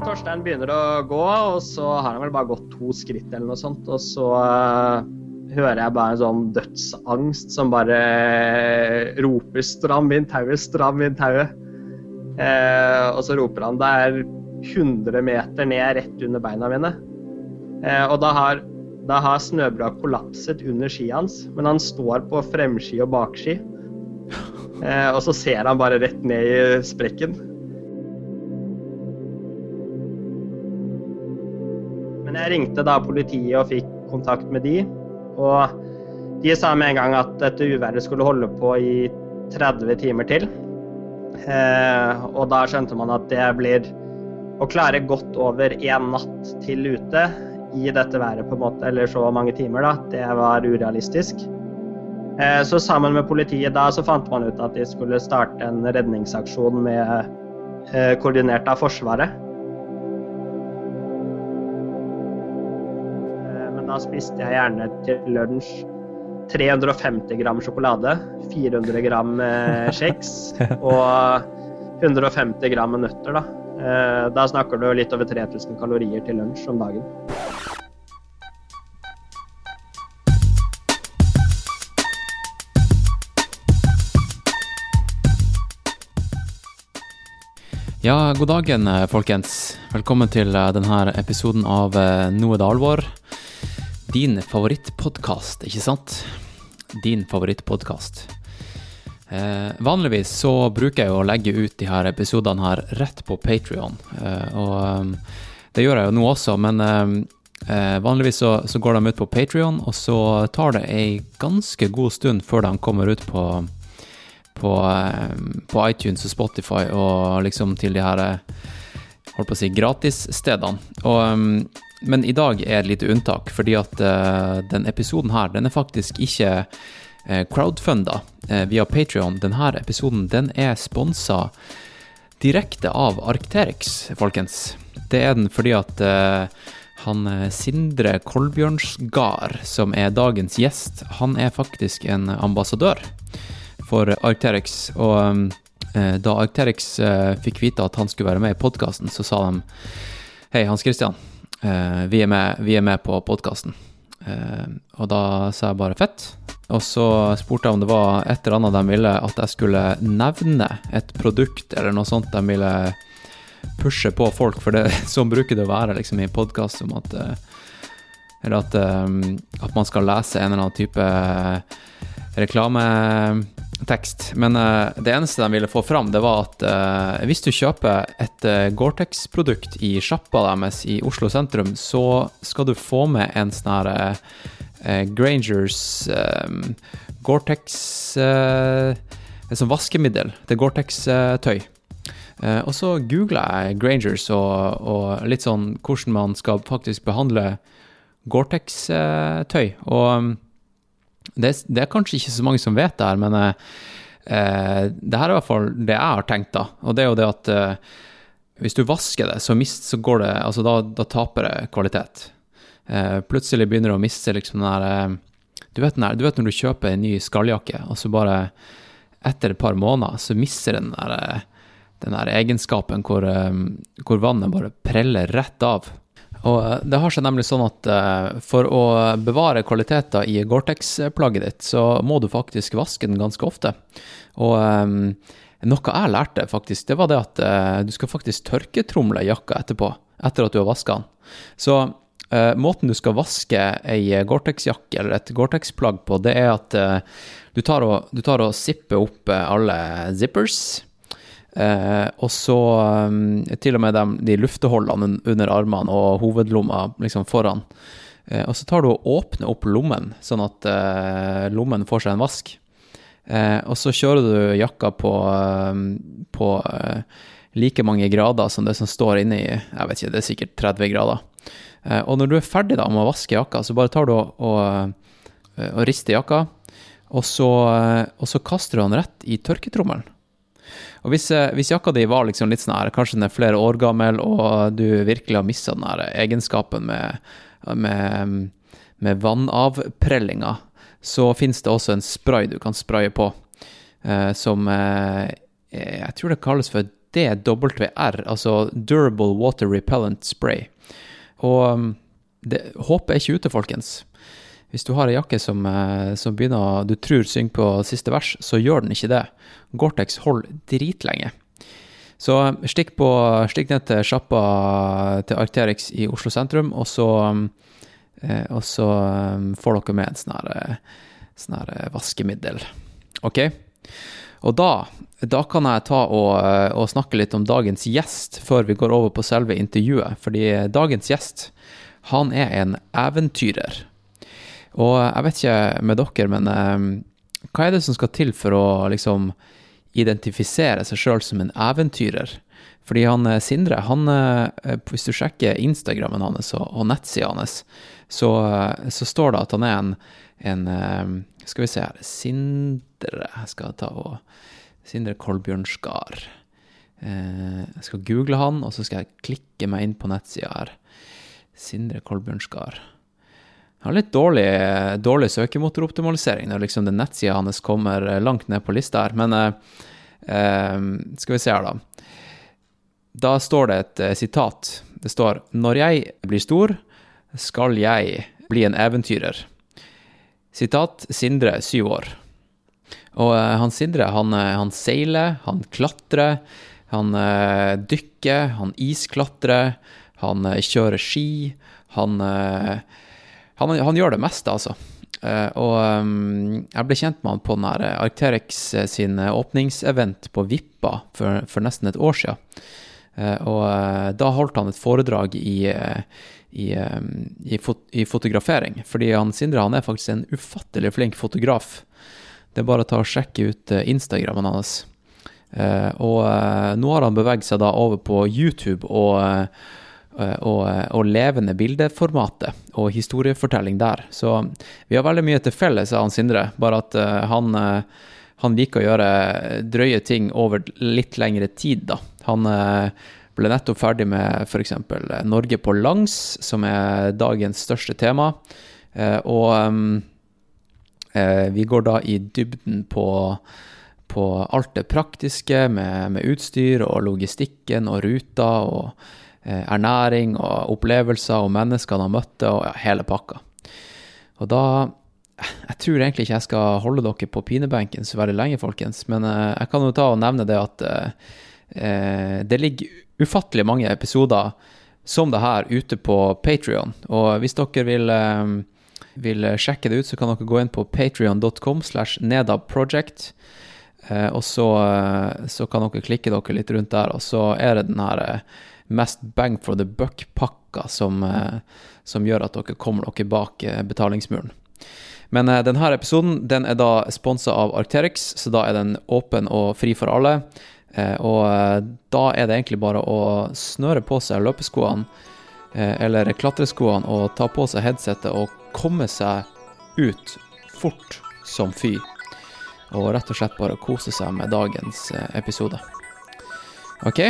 Torstein begynner å gå, og så har han vel bare gått to skritt eller noe sånt. Og så uh, hører jeg bare en sånn dødsangst som bare roper 'stram inn tauet, stram inn tauet'. Uh, og så roper han 'det er 100 meter ned rett under beina mine'. Uh, og da har, da har snøbrua kollapset under skiet hans, men han står på fremski og bakski. og så ser han bare rett ned i sprekken. Jeg ringte da politiet og fikk kontakt med de. Og de sa med en gang at dette uværet skulle holde på i 30 timer til. Eh, og da skjønte man at det blir å klare godt over én natt til ute i dette været, på en måte, eller så mange timer, da, det var urealistisk. Eh, så sammen med politiet da så fant man ut at de skulle starte en redningsaksjon med, eh, koordinert av Forsvaret. Da spiste jeg gjerne til lunsj 350 gram sjokolade, 400 gram eh, kjeks og 150 gram nøtter. Da. Eh, da snakker du litt over 3000 kalorier til lunsj om dagen. Ja, god dagen, eh, folkens. Velkommen til denne episoden av Nå er det alvor din favorittpodkast, ikke sant? Din favorittpodkast. Eh, vanligvis så bruker jeg å legge ut de her episodene her rett på Patrion. Eh, og um, det gjør jeg jo nå også, men um, eh, vanligvis så, så, går de ut på Patrion, og så tar det ei ganske god stund før de kommer ut på, på, um, på iTunes og Spotify og liksom til de her eh, holdt på å si gratisstedene. Og men i dag er et lite unntak, fordi at uh, den episoden her, den er faktisk ikke uh, crowdfunda uh, via Patrion. Denne episoden den er sponsa direkte av Arcterix, folkens. Det er den fordi at han Sindre Kolbjørnsgard, som er dagens gjest, han er faktisk en ambassadør for Arcterix. Og um, da Arcterix fikk vite at han skulle være med i podkasten, så sa de Hei, Hans Christian. Uh, vi, er med, vi, er med, på podkasten. Eh, og da sa jeg bare fett. Og så spurte jeg om det var et eller annet de ville at jeg skulle nevne et produkt eller noe sånt de ville pushe på folk, for det, sånn bruker det å være liksom, i podkast om at uh, Eller at, at man skal lese en eller annen type reklame tekst. Men uh, det eneste de ville få fram, det var at uh, hvis du kjøper et uh, Gore-Tex-produkt i sjappa deres i Oslo sentrum, så skal du få med en sånn her Grangers Gore-Tex Et sånt vaskemiddel. Det er Gore-Tex-tøy. og så googla jeg Grangers og, og, litt sånn hvordan man skal faktisk behandle Gore-Tex-tøy. Og um, det, det, er kanskje ikke så mange som vet det her, men eh, eh, det her er i hvert fall det jeg har tenkt, da. Og det er jo det at eh, hvis du vasker det, så, mist, så går det Altså, da, da taper det kvalitet. Eh, plutselig begynner du å miste liksom den der eh, du vet, du vet, når du kjøper en ny skalljakke, og så bare etter et par måneder så mister den der, eh, den der egenskapen hvor, hvor vannet bare preller rett av. Og eh, det har seg nemlig sånn at uh, for å bevare kvaliteter i Gore-Tex-plagget ditt, så må du faktisk vaske den ganske ofte. Og um, noe jeg lærte, faktisk, det var det at du skal faktisk tørketromle jakka etterpå, etter at du har vaska den. Så måten du skal vaske ei Gore-Tex-jakke eller et Gore-Tex-plagg på, det er at du tar og, du og zipper opp alle zippers Eh, og så um, til og med de, de lufteholdene under armene og hovedlomma liksom foran. Eh, og så tar du og åpner opp lommen, sånn at eh, lommen får seg en vask. Eh, og så kjører du jakka på, um, på eh, like mange grader som det som står inni Jeg vet ikke, det er sikkert 30 grader. Eh, og når du er ferdig da med å vaske jakka, så bare tar du og, og, og rister jakka, og så, og så kaster du den rett i tørketrommelen. Og hvis, eh, hvis, jakka di var liksom litt sånn her, kanskje den er flere år gammel, og du virkelig har mista den her egenskapen med, med, med vannavprellinga, så finnes det også en spray du kan spraye på, eh, som eh, Jeg tror det kalles for DWR, altså Durable Water Repellent Spray. Og um, det, håpet er ikke ute, folkens. Hvis du har ei jakke som, eh, som begynner du tror synger på siste vers, så gjør den ikke det. Gore-Tex holder dritlenge. Så um, stikk, på, stikk ned til sjappa til Arcterix i Oslo sentrum, og så, eh, og så får dere med en sånn her, eh, sånn eh, vaskemiddel. OK? Og da, da kan jeg ta og, eh, og, snakke litt om dagens gjest før vi går over på selve intervjuet. Fordi dagens gjest, han er en eventyrer. Og jeg vet ikke med dere, men eh, hva er det som skal til for å liksom identifisere seg sjøl som en eventyrer? Fordi han eh, Sindre, han, hvis du sjekker Instagrammen hans og, og nettsida hans, så, så, står det at han er en, en Skal vi se her Sindre Jeg skal ta og Sindre Kolbjørnskar. Eh, jeg skal google han, og så skal jeg klikke meg inn på nettsida her. Sindre Kolbjørn Skar. Jeg har litt dårlig, dårlig søkemotoroptimalisering når liksom den nettsida hans kommer langt ned på lista her, men eh, eh, skal vi se her, da. Da står det et eh, sitat. Det står Når jeg blir stor, skal jeg bli en eventyrer. Sitat Sindre, syv år. Og eh, han Sindre, han, eh, han, seiler, han klatrer, han eh, dykker, han isklatrer, han kjører ski. Han, han, han, gjør det meste, altså. og um, jeg ble kjent med han på den her Arcteryx sin åpningsevent på Vippa for, for nesten et år siden. og da holdt han et foredrag i i, i, fot i, fotografering. Fordi han Sindre han er faktisk en ufattelig flink fotograf. Det er bare å ta og sjekke ut eh, Instagrammen hans. Og nå har han beveget seg da over på YouTube og, og, og levende bildeformatet og historiefortelling der. Så vi har veldig mye til felles, av han Sindre. Bare at han, han, liker å gjøre drøye ting over litt lengre tid, da. Han ble nettopp ferdig med f.eks. Norge på langs, som er dagens største tema. og Eh, vi går da i dybden på, på alt det praktiske med, med, utstyr og logistikken og ruter og eh, ernæring og opplevelser og menneskene han møtte og ja, hele pakka. Og da Jeg tror egentlig ikke jeg skal holde dere på pinebenken så veldig lenge, folkens, men eh, jeg kan jo ta og nevne det at eh, det ligger ufattelig mange episoder som det her ute på Patrion, og hvis dere vil eh, vil sjekke det ut, så kan dere gå inn på patrion.com slash nedabproject. Eh, og så, eh, så, kan dere klikke dere litt rundt der, og så er det den her eh, mest bang for the buck-pakka som, som, gjør at dere kommer dere bak betalingsmuren. Men denne episoden den er da sponsa av Arcterix, så da er den åpen og fri for alle. Og da er det egentlig bare å snøre på seg løpeskoene eller klatreskoene og ta på seg headsetet og komme seg ut fort som fy. Og rett og slett bare kose seg med dagens eh, episode. OK,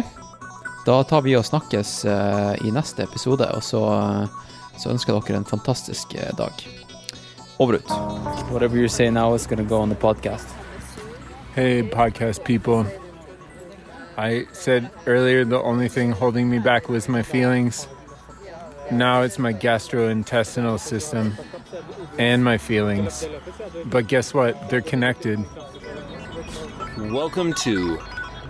da tar vi og snakkes eh, i neste episode, og så, så ønsker jeg dere en fantastisk eh, dag. Over ut. Whatever you say now is gonna go on the podcast. Hey, podcast people. I said earlier the only thing holding me back was my feelings. Now it's my gastrointestinal system and my feelings. But guess what? They're connected. Welcome to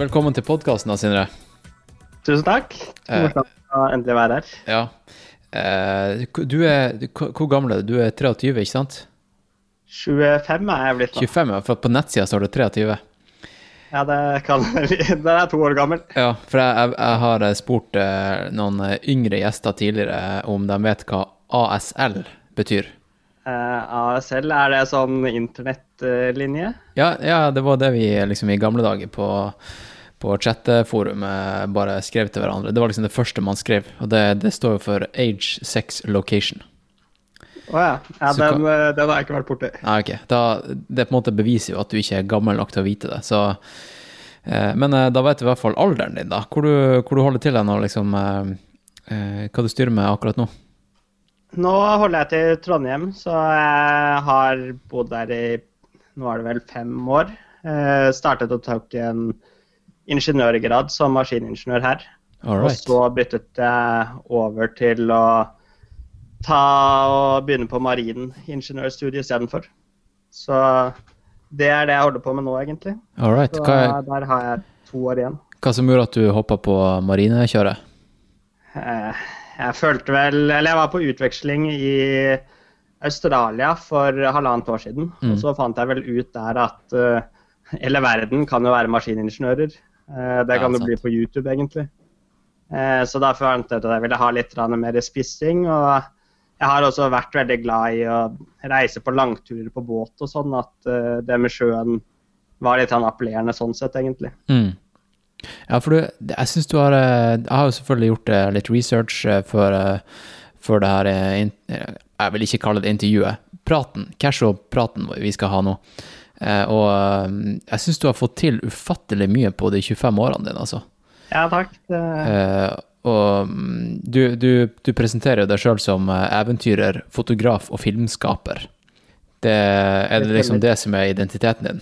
Velkommen til podkasten, Sindre. Tusen takk. Morsomt eh, å endelig være her. Ja. Uh, du er, hvor gammel er du? Du er 23, ikke sant? 25 er jeg blitt nå. 25, ja, for på nettsida står det 23. Ja, det, kan, Den er to år gammel. Ja, for jeg, jeg, jeg har spurt uh, noen yngre gjester tidligere om de vet hva ASL betyr. Eh, ASL, er det sånn internettlinje? Ja, ja, det var det vi liksom i gamle dager på, på chatteforumet bare skrev til hverandre. Det var liksom det første man skrev, og det, det står jo for Age Sex Location. Å ja. ja den, eh, den har jeg ikke vært borti. Nei, ok. Da, det på en måte beviser jo at du ikke er gammel nok til å vite det. Så, eh, men eh, da vet du i hvert fall alderen din, da. Hvor du, hvor du holder til hen, og liksom eh, eh, Hva du styrer med akkurat nå. Nå holder jeg til Trondheim, så jeg har bodd der i nå er det vel fem år. Eh, startet og tok en ingeniørgrad som maskiningeniør her. All Og så byttet jeg over til å ta og begynne på mariningeniørstudiet istedenfor. Så det er det jeg holder på med nå, egentlig. All right. Så er, der har jeg to år igjen. hva som gjorde at du hoppa på marinekjøret? Eh, Jeg følte vel Eller jeg var på utveksling i Australia for halvannet år siden. Mm. Og så fant jeg vel ut der at eh, hele verden kan jo være maskiningeniører. Eh, det kan jo det bli på YouTube, egentlig. Eh, så da forventet jeg at jeg ville ha litt mer spissing. Og jeg har også vært veldig glad i å reise på langturer på båt og sånn, at eh, det med sjøen var litt appellerende sånn sett, egentlig. Mm. Ja, for du, jeg syns du har Jeg har jo selvfølgelig gjort litt research for, eh, det her Jeg vil ikke kalle det intervjuet. Praten. Casual-praten vi skal ha nå. Eh, Og eh, jeg syns du har fått til ufattelig mye på de 25 årene dine, altså. Ja, takk. Eh, og mm, du, du, du presenterer deg sjøl som eventyrer, fotograf og filmskaper. Det, er det liksom det som er identiteten din?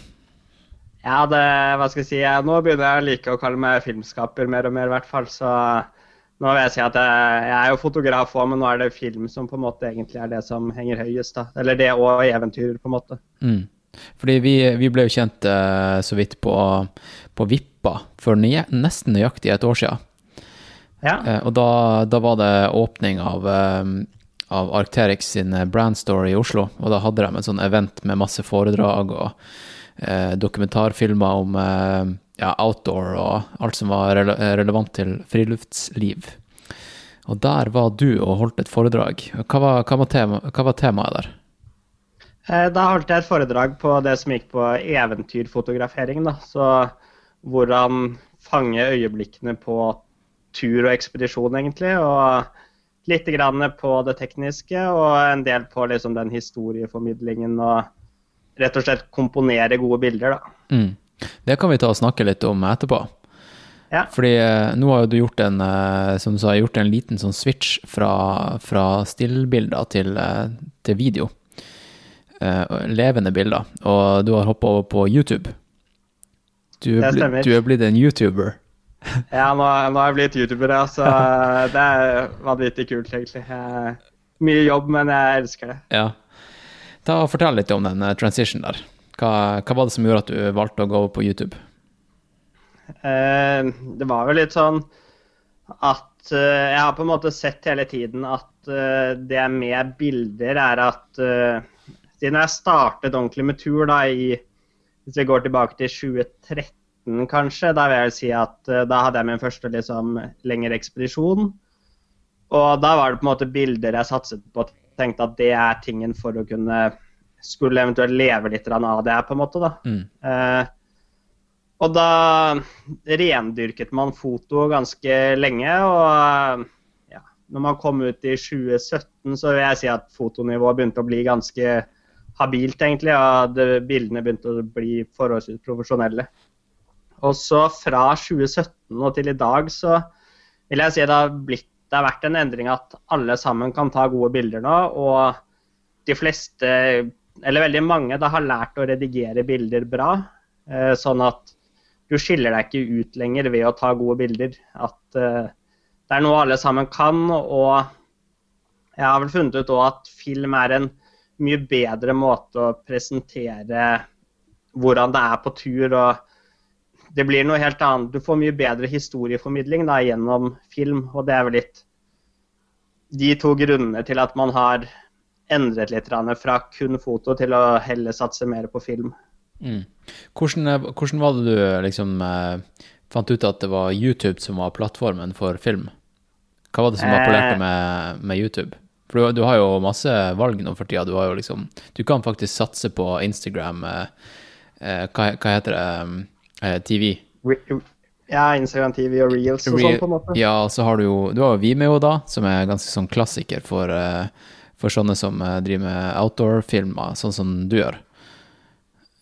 Ja, det, hva skal jeg si, nå begynner jeg å like å kalle meg filmskaper mer og mer, i hvert fall. Så nå vil jeg si at jeg, jeg er jo fotograf òg, men nå er det film som på en måte egentlig er det som henger høyest. da. Eller det og eventyr, på en måte. Mm. Fordi vi, vi ble jo kjent eh, så vidt på, på Vippa for nye, nesten nøyaktig et år siden. Ja, Eh, og da, da var det åpning av, eh, av Arcterix sin brand brandstore i Oslo. Og da hadde de en sånn event med masse foredrag og eh, dokumentarfilmer om eh, ja, outdoor og alt som var rele relevant til friluftsliv. Og der var du og holdt et foredrag. Hva var, hva var, tema, hva var temaet der? Eh, Da holdt jeg et foredrag på det som gikk på eventyrfotografering. da. Så hvordan fange øyeblikkene på tur og ekspedisjon, egentlig. Og litt grann på det tekniske, og en del på liksom den historieformidlingen. Og rett og slett komponere gode bilder, da. Mm. Det kan vi ta og snakke litt om etterpå. Ja. Fordi eh, nå har du gjort en, eh, som du sa, gjort en liten sånn switch fra, fra stillbilder til, til video. Eh, levende bilder. Og du har hoppa over på YouTube. Du, er blitt- du er blitt en YouTuber. Ja, nå, nå har jeg blitt YouTuber, ja, så det er vanvittig kult, egentlig. Jeg, mye jobb, men jeg elsker det. Ja. Ta og Fortell litt om den eh, transition der. Hva, hva var det som gjorde at du valgte å gå over på YouTube? Eh, det var jo litt sånn at eh, jeg har på en måte sett hele tiden at eh, det med bilder er at eh, siden jeg startet ordentlig med tur da i Hvis vi går tilbake til 2013 kanskje, da vil jeg si at eh, da hadde jeg min første liksom lengre ekspedisjon. Og da var det på en måte bilder jeg satset på og tenkte at det er tingen for å kunne skulle eventuelt leve litt av det her, på en måte. da. Mm. Eh, og da rendyrket man foto ganske lenge, og ja, når man kom ut i 2017, så vil jeg si at fotonivået begynte å bli ganske habilt, egentlig, og det, bildene begynte å bli forholdsvis profesjonelle. Og så fra 2017 og til i dag, så vil jeg si det har, blitt, det har vært en endring at alle sammen kan ta gode bilder nå, og de fleste, eller veldig mange, da har lært å redigere bilder bra. Eh, sånn at du skiller deg ikke ut lenger ved å ta gode bilder. At eh, det er noe alle sammen kan. Og jeg har vel funnet ut òg at film er en mye bedre måte å presentere hvordan det er på tur. og Det blir noe helt annet. Du får mye bedre historieformidling da, gjennom film. Og det er vel litt de to grunnene til at man har endret litt fra kun foto til å heller satse mer på film. Mm. Hvordan, eh, hvordan var det du liksom eh, fant ut at det var YouTube som var plattformen for film? Hva var det som Eh. appellerte med, med YouTube? For du, du har jo masse valg nå for tida. Du har jo liksom Du kan faktisk satse på Instagram eh, eh, hva, hva heter det? Eh, TV. Ja, Instagram TV og Reels og sånn, på en måte. Ja, så har du jo Du har jo Vimeo, da, som er ganske sånn klassiker for, eh, for sånne som eh, driver med outdoor-filmer, sånn som du gjør.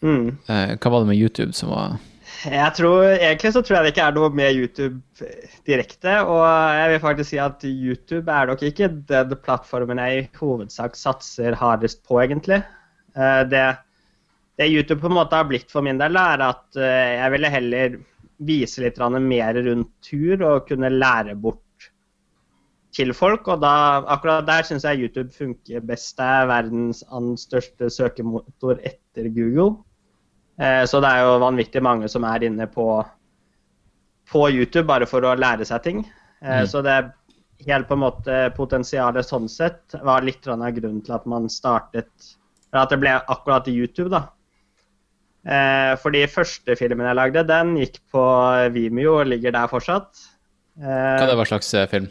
Mm. Eh, hva var det med YouTube som var Jeg tror, Egentlig så tror jeg det ikke er noe med YouTube eh, direkte. Og jeg vil faktisk si at YouTube er nok ikke den plattformen jeg i hovedsak satser hardest på, egentlig. Eh, Det, det YouTube på en måte har blitt for min del, er at eh, jeg ville heller vise litt mer rundt tur og kunne lære bort til folk. Og da, akkurat der syns jeg YouTube funker best. Det er verdens største søkemotor etter Google. Eh, Så det er jo vanvittig mange som er inne på, på YouTube bare for å lære seg ting. Eh, Mm. Så det helt på en måte potensialet sånn sett var litt av grunnen til at man startet Eller at det ble akkurat YouTube, da. For de første filmen jeg lagde, den gikk på Vimeo og ligger der fortsatt. Hva er det var slags eh, film?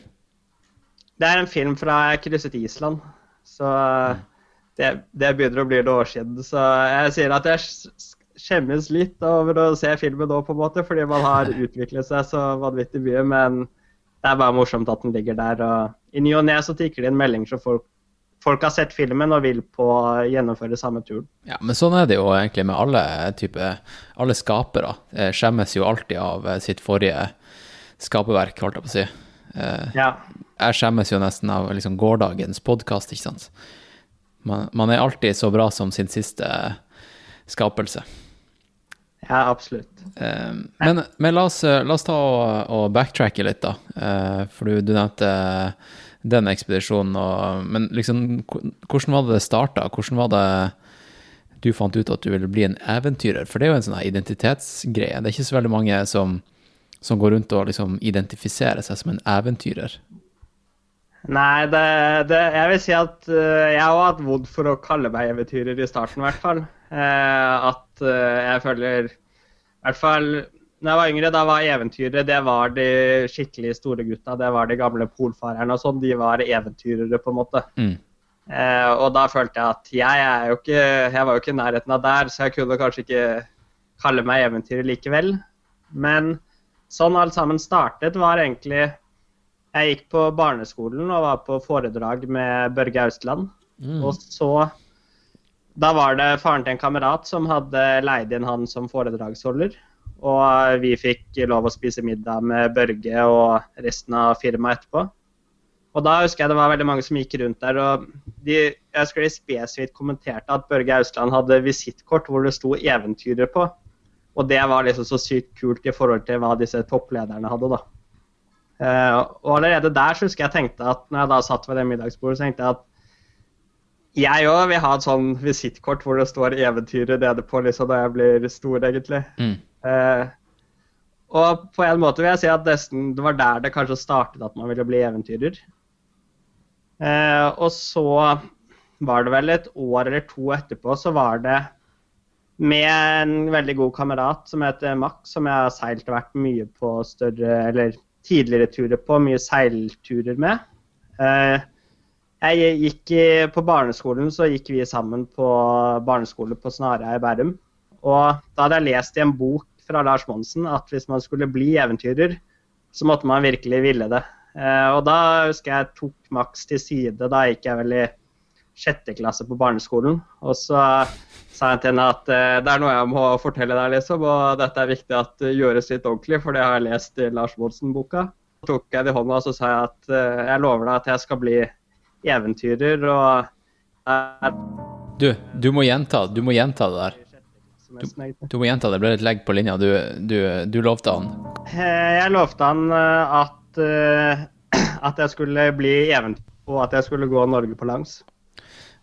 det er en film fra jeg krysset Island. Så det, det begynner å bli noen år siden. Så jeg sier at jeg skjemmes litt over å se filmen nå, på en måte, fordi man har utviklet seg så vanvittig mye. Men det er bare morsomt at den ligger der. Og i ny og ne så tikker det inn meldinger så folk, folk har sett filmen og vil på å gjennomføre samme turen. Ja, men sånn er det jo egentlig med alle type, Alle skapere. Eh, Skjemmes jo alltid av eh, sitt forrige skaperverk, holdt jeg på å si. Eh, Ja, Jeg skjemmes jo nesten av liksom gårsdagens podkast, ikke sant. Man, man er alltid så bra som sin siste skapelse. Ja absolutt. Eh, men, men la, oss, eh, la oss ta og, og backtracke litt, da. Uh, for du, du nevnte den ekspedisjonen, og, men liksom Hvordan var det det starta? Hvordan var det du fant ut at du ville bli en eventyrer? For det er jo en sånn identitetsgreie. Det er ikke så veldig mange som, som går rundt og liksom identifiserer seg som en eventyrer. Nei, det, det, jeg vil si at uh, jeg har hatt vondt for å kalle meg eventyrer i starten, i hvert fall. Uh, at uh, jeg føler I hvert fall da jeg var yngre, da var eventyrere det var de skikkelig store gutta. Det var de gamle polfarerne og sånn. De var eventyrere, på en måte. Mm. Og da følte jeg at jeg, er jo ikke, jeg var jo ikke i nærheten av der, så jeg kunne kanskje ikke kalle meg eventyrer likevel. Men sånn alt sammen startet, var egentlig Jeg gikk på barneskolen og var på foredrag med Børge Ausland. Og så Da var det faren til en kamerat som hadde leid inn han som foredragsholder. Og vi fikk lov å spise middag med Børge og resten av firmaet etterpå. Og da husker jeg det var veldig mange som gikk rundt der, og de, jeg de spesifikt kommenterte at Børge Ausland hadde visittkort hvor det sto 'Eventyret' på. Og det var liksom så sykt kult i forhold til hva disse topplederne hadde, da. Eh, og allerede der så husker jeg tenkte at når jeg da satt ved det middagsbordet, så tenkte jeg at jeg òg vil ha et sånn visittkort hvor det står 'eventyret' nede på liksom da jeg blir stor, egentlig. Mm. Eh, og på en måte vil jeg si at nesten det var der det kanskje startet at man ville bli eventyrer. Eh, og så var det vel et år eller to etterpå, så var det med en veldig god kamerat som heter Max, som jeg har seilt og vært mye på større, eller tidligere turer på, mye seilturer med. Eh, jeg gikk i, På barneskolen så gikk vi sammen på barneskole på Snarøya i Bærum. Og da hadde jeg lest i en bok fra Lars Monsen at hvis man skulle bli eventyrer, så måtte man virkelig ville det. Eh, og da husker jeg tok Max til side. Da gikk jeg vel i sjette klasse på barneskolen. Og så sa til henne at eh, det er noe jeg må fortelle deg, liksom. Og dette er viktig at det gjøres litt ordentlig, for det har jeg lest i Lars Monsen-boka. Så tok jeg det i hånda og så sa jeg at eh, jeg lover deg at jeg skal bli eventyrer. Og Du, du må gjenta, du må gjenta det der. er. Du må gjenta det. Det ble litt legg på linja. Du, du, du lovte han. Eh, Jeg lovte han at, at jeg skulle bli eventyr, og at jeg skulle gå Norge på langs.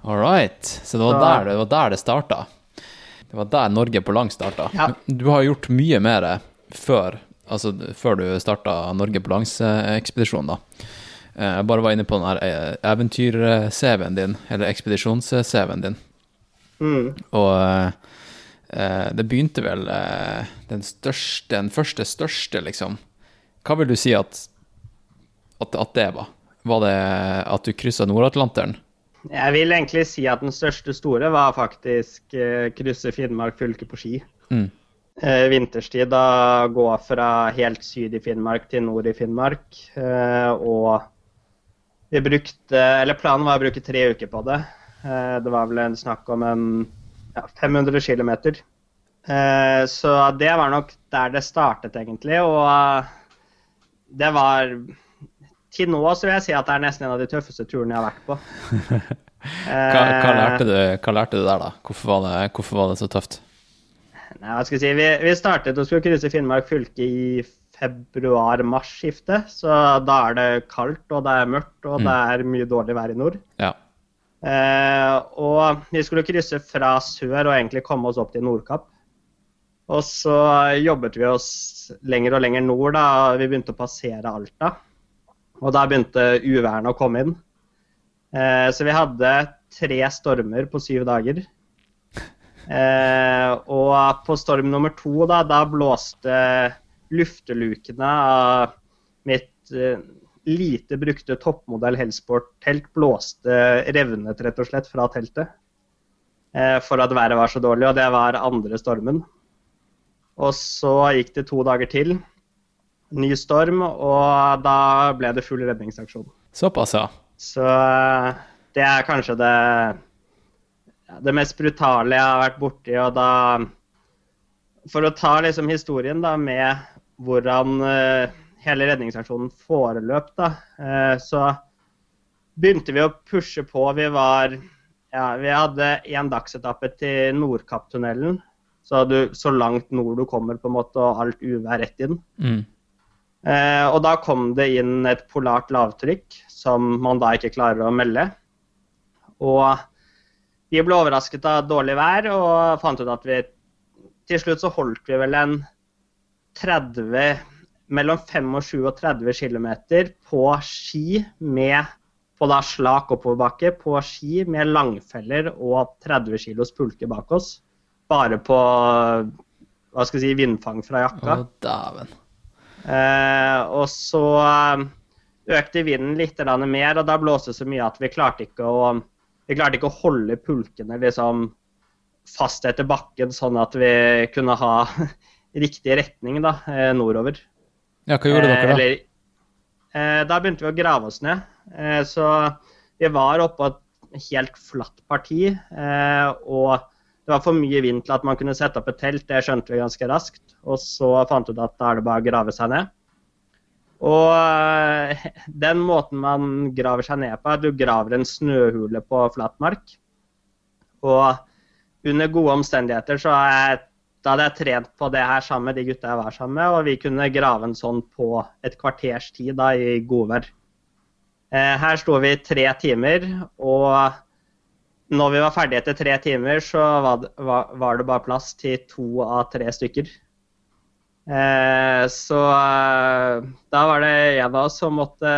All right. Så det var, Så- der, det var der det starta. Det var der Norge på lang starta. Ja. Du har gjort mye mer før, altså før du starta Norge på langs-ekspedisjonen, da. Eh, Jeg bare var inne på den eh, eventyr-CV-en din, eller ekspedisjons-CV-en din. Mm. Og eh, det begynte vel eh, den største, den første største, liksom. Hva vil du si at, at, at det var? Var det at du kryssa Nord-Atlanteren? Jeg vil egentlig si at den største store var faktisk eh, krysse Finnmark fylke på ski. Mm. Eh, vinterstid, da gå fra helt syd i Finnmark til nord i Finnmark. Eh, og vi brukte Eller planen var å bruke tre uker på det. Eh, det var vel en snakk om en ja, 500 km. Eh, så det var nok der det startet, egentlig. Og eh, det var Til nå så vil jeg si at det er nesten en av de tøffeste turene jeg har vært på. Hva, hva, lærte du, hva lærte du der, da? Hvorfor var det, hvorfor var det så tøft? Nei, hva skal jeg si? Vi, vi startet og skulle krysse Finnmark fylke i februar-mars-skiftet. Så da er det kaldt, og det er mørkt, og det er mye dårlig vær i nord. Ja. Eh, og vi skulle krysse fra sør og egentlig komme oss opp til Nordkapp. Og så jobbet vi oss lenger og lenger nord. da, Vi begynte å passere Alta. Og da begynte uværene å komme inn. Eh, så vi hadde tre stormer på syv dager. Eh, og på storm nummer to, da, da blåste luftelukene av mitt eh, lite brukte toppmodell Hellsport-telt blåste revnet rett og slett fra teltet. Eh, for at været var så dårlig, og det var andre stormen. Og så gikk det to dager til. Ny storm, og da ble det full redningsaksjon. Såpass, ja. Så eh, det er kanskje det, det mest brutale jeg har vært borti. Og da For å ta liksom historien da med hvordan eh, hele redningsaksjonen foreløp, da, eh, så begynte vi å pushe på. Vi var ja, vi hadde én dagsetappe til Nordkapptunnelen. Så, du, så langt nord du kommer, på en måte, og alt uvær rett inn. Mm. Eh, og da kom det inn et polart lavtrykk som man da ikke klarer å melde. Og vi ble overrasket av dårlig vær og fant ut at vi Til slutt så holdt vi vel en 30 Mellom 25 og 30 km på ski med på da slak oppoverbakke på ski med langfeller og 30 kilos pulke bak oss. Bare på hva skal jeg si, vindfang fra jakka. Å, dæven. Eh, og så eh, økte vinden litt mer, og da blåste det så mye at vi klarte ikke å, vi klarte ikke å holde pulkene liksom fast etter bakken, sånn at vi kunne ha riktig retning da, eh, nordover. Ja, hva gjorde dere da? Eller, eh, da begynte vi å grave oss ned. Eh, så vi var oppå et helt flatt parti, eh, og det var for mye vind til at man kunne sette opp et telt. Det skjønte vi ganske raskt. Og så fant vi ut at da er det bare å grave seg ned. Og eh, den måten man graver seg ned på, er at du graver en snøhule på flatmark. Og under gode omstendigheter så er da hadde jeg trent på det her sammen med de gutta jeg var sammen med, og vi kunne grave en sånn på et kvarters tid da, i godvær. Eh, her sto vi i tre timer, og når vi var ferdige etter tre timer, så var det, var, var det bare plass til to av tre stykker. Eh, så eh, da var det en av oss som, måtte,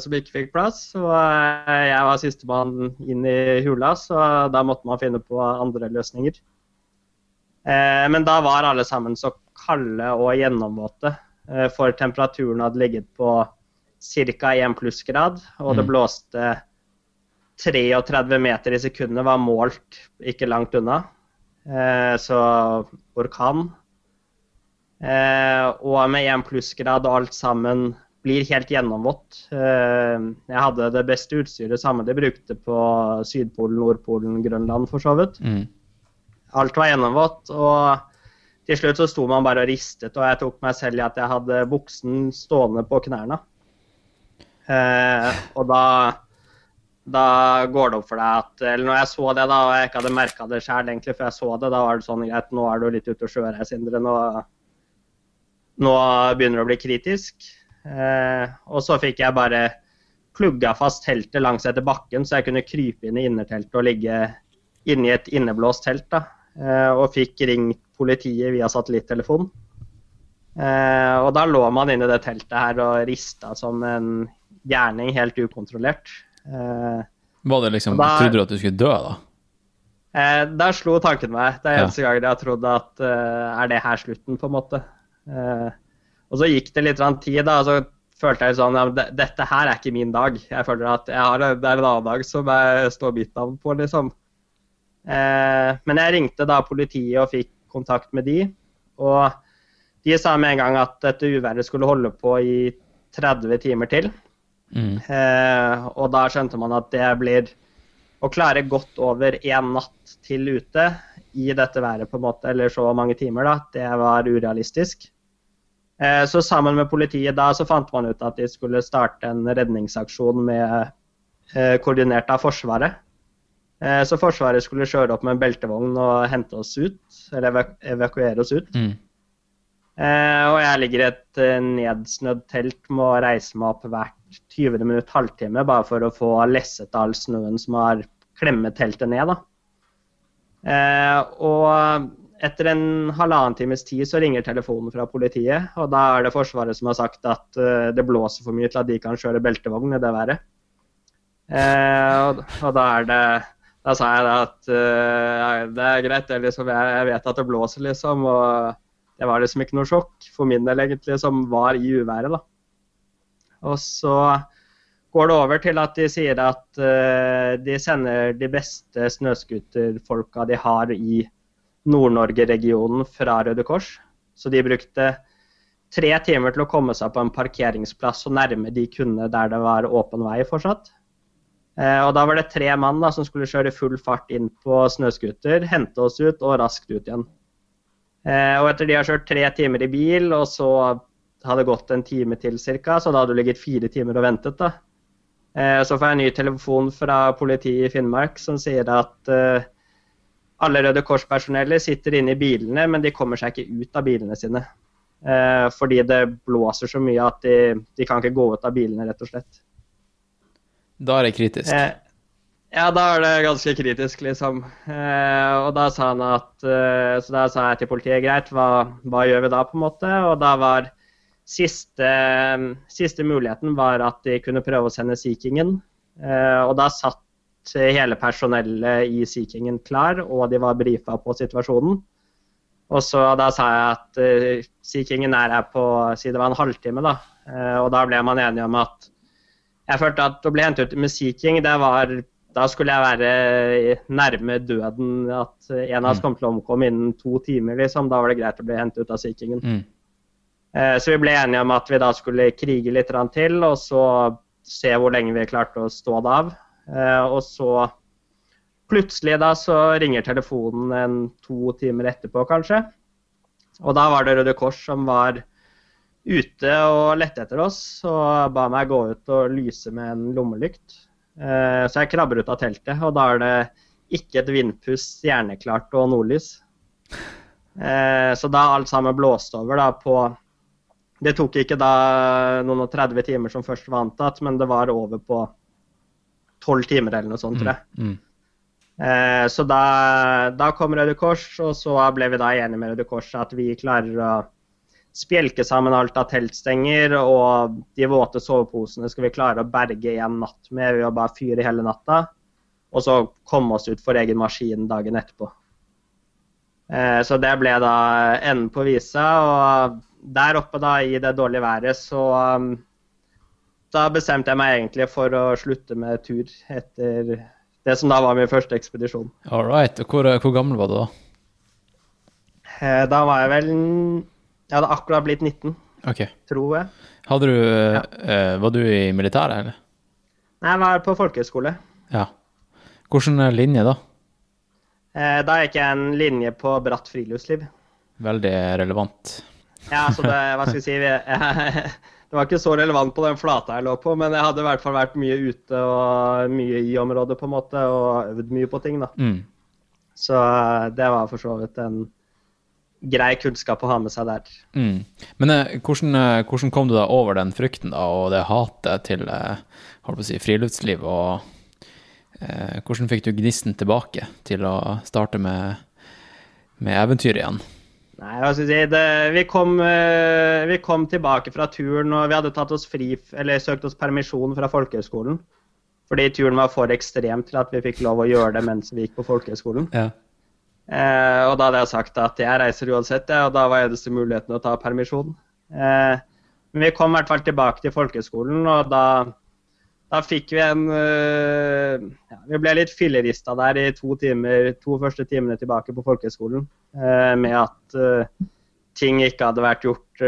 som ikke fikk plass. Og eh, jeg var sistemann inn i hula, så da måtte man finne på andre løsninger. Eh, men da var alle sammen så kalde og gjennomvåte, eh, for temperaturen hadde ligget på ca. 1 plussgrad, og det Mm. blåste 33 meter i sekundet var målt ikke langt unna. Eh, så orkan. Eh, og med 1 plussgrad og alt sammen blir helt gjennomvått. Eh, jeg hadde det beste utstyret samme de brukte på Sydpolen, Nordpolen, Grønland for så vidt. Mm. Alt var gjennomvått, og til slutt så sto man bare og ristet, og jeg tok meg selv i at jeg hadde buksen stående på knærne. Eh, og da, da går det opp for deg at Eller når jeg så det, da, og jeg ikke hadde merka det sjøl egentlig før jeg så det, da var det sånn greit, nå er du litt ute å kjøre her, Sindre. Nå, nå begynner det å bli kritisk. Eh, og så fikk jeg bare plugga fast teltet langs etter bakken, så jeg kunne krype inn i innerteltet og ligge inni et inneblåst telt. da, eh, Og fikk ringt politiet via satellittelefon. Eh, og da lå man inne i det teltet her og rista som en gjerning helt ukontrollert. Eh, Var det liksom, Da- Trodde du at du skulle dø, da? eh, der slo tanken meg. Det er Ja. eneste gangen jeg har trodd at uh, er det her slutten, på en måte. Uh, og så gikk det litt tid, da. Så følte jeg sånn ja, Dette her er ikke min dag. Jeg føler at jeg har, det er en annen dag som jeg står mitt navn på, liksom. Uh, men jeg ringte da politiet og fikk kontakt med de. Og de sa med en gang at dette uværet skulle holde på i 30 timer til. Mm. Eh, og da skjønte man at det blir å klare godt over én natt til ute i dette været, på en måte, eller så mange timer, da, det var urealistisk. Eh, så sammen med politiet da så fant man ut at de skulle starte en redningsaksjon med, eh, koordinert av Forsvaret. Eh, så Forsvaret skulle kjøre opp med en beltevogn og hente oss ut, eller evakuere oss ut. Mm. Og jeg ligger i et nedsnødd telt med å reise meg opp hvert 20 minutt, halvtime, bare for å få lesset all snøen som har klemmet teltet ned. da. Og etter en halvannen times tid så ringer telefonen fra politiet, og da er det Forsvaret som har sagt at det blåser for mye til at de kan kjøre beltevogn i det været. Og, da er det Da sa jeg da at det er greit, liksom, jeg, vet at det blåser, liksom. Og det var liksom ikke noe sjokk for min del, egentlig, som var i uværet, da. Og så går det over til at de sier at de sender de beste snøscooterfolka de har i Nord-Norge-regionen fra Røde Kors. Så de brukte tre timer til å komme seg på en parkeringsplass så nærme de kunne der det var åpen vei fortsatt. Eh, og da var det tre mann da, som skulle kjøre full fart inn på snøscooter, hente oss ut og raskt ut igjen. Eh, og etter de har kjørt tre timer i bil, og så hadde det gått en time til ca., så da hadde du ligget fire timer og ventet. da. Eh, så får jeg en ny telefon fra politiet i Finnmark som sier at alle Røde Kors-personellet sitter inne i bilene, men de kommer seg ikke ut av bilene sine. Eh, fordi det blåser så mye at de, de, kan ikke gå ut av bilene, rett og slett. Da er det kritisk? Eh, ja, da er det ganske kritisk, liksom. Eh, og da sa han at eh, Så da sa jeg til politiet greit, hva, hva, gjør vi da, på en måte? Og da var siste, siste muligheten var at de kunne prøve å sende Sea Kingen. Eh, og da satt hele personellet i Sea Kingen klar, og de var brifa på situasjonen. Og så Da sa jeg at eh, Sea Kingen er her på si det var en halvtime, da. Uh, og da ble man enige om at Jeg følte at å bli hentet ut med Sea King, det var da skulle jeg være nærme døden. At en av oss mm. kom til å omkomme innen to timer. liksom. Da var det greit å bli hentet ut av Sea Kingen. Mm. Uh, så vi ble enige om at vi da skulle krige litt til, og så se hvor lenge vi klarte å stå det av. Eh, og så plutselig da så ringer telefonen en to timer etterpå, kanskje. Og da var det Røde Kors som var ute og lette etter oss og ba meg gå ut og lyse med en lommelykt. Eh, så jeg krabber ut av teltet, og da er det ikke et vindpust, stjerneklart og nordlys. Eh, så da alt sammen blåste over da på Det tok ikke da noen og 30 timer som først var antatt, men det var over på tolv timer eller noe sånt, tror jeg. Mm. mm. Eh, så da, da, kom Røde Kors, og så ble vi da enige med Røde Kors at vi klarer å spjelke sammen alt av teltstenger, og de våte soveposene skal vi klare å berge en natt med ved å bare fyre hele natta. Og så komme oss ut for egen maskin dagen etterpå. Eh, så det ble da enden på visa. Og der oppe da i det dårlige været så um, da bestemte jeg meg egentlig for å slutte med tur etter det som da var min første ekspedisjon. All right. Hvor, hvor gammel var du da? Eh, da var jeg vel Jeg hadde akkurat blitt 19, okay. tror jeg. Hadde du, ja. uh, var du i militæret, eller? Nei, jeg var på folkehøyskole. Ja. Hvilken linje, da? Uh, da gikk jeg en linje på bratt friluftsliv. Veldig relevant. Ja, så det Hva skal jeg si Det var ikke så relevant på den flata jeg lå på, men jeg hadde i hvert fall vært mye ute og mye i området på en måte, og øvd mye på ting. da. Mm. Så eh, det var for så vidt en grei kunnskap å ha med seg der. Mm. Men eh, hvordan, eh, hvordan, kom du deg over den frykten da, og det hatet til holdt på å si, friluftsliv? og eh, Hvordan fikk du gnisten tilbake til å starte med, med eventyr igjen? Nei, hva skal jeg si, det, vi, kom, eh, vi, kom, tilbake fra turen, og vi hadde tatt oss fri, eller søkt oss permisjon fra folkehøgskolen. Fordi turen var for ekstrem til at vi fikk lov å gjøre det mens vi gikk på folkehøgskolen. Ja. Eh, og da hadde jeg sagt at jeg reiser uansett, og da var eneste muligheten å ta permisjon. Eh, Men vi kom i hvert fall tilbake til folkeskolen, og da, da fikk vi en uh, ja, Vi ble litt fillerista der i to, timer, to første timene tilbake på folkeskolen øh, med at uh, ting ikke hadde vært gjort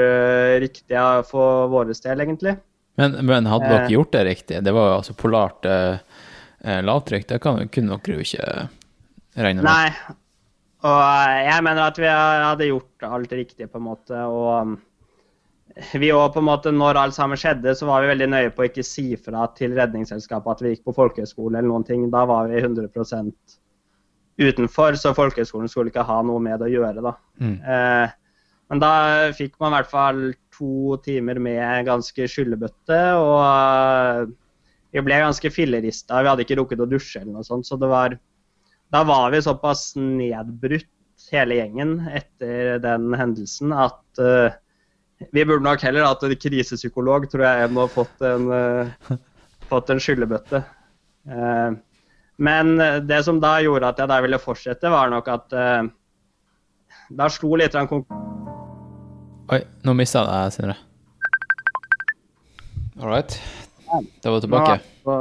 riktig for våre del, egentlig. Men, men hadde dere gjort det riktig? Det var jo altså polart lavtrykk. Det kan, kunne dere jo ikke regne med. Nei. Og eh, jeg mener at vi hadde gjort alt riktig, på en måte. Og vi òg, på en måte, når alt sammen skjedde, så var vi veldig nøye på å ikke si fra til Redningsselskapet at vi gikk på folkehøyskole eller noen ting. Da var vi 100% utenfor, så folkehøyskolen skulle ikke ha noe med det å gjøre, da. Mm. Eh, men da fikk man i hvert fall to timer med ganske skyllebøtte, og eh, vi ble ganske fillerista. Vi hadde ikke rukket å dusje eller noe sånt, så det var Da var vi såpass nedbrutt, hele gjengen, etter den hendelsen at uh, vi burde nok heller hatt en krisepsykolog, tror jeg, enn å ha fått en, uh, fått en skyllebøtte. Uh, men det som da gjorde at jeg da ville fortsette, var nok at da slo litt av konk- Oi, nå mista jeg Sindre. All right. Da var Nå tilbake. er jeg på,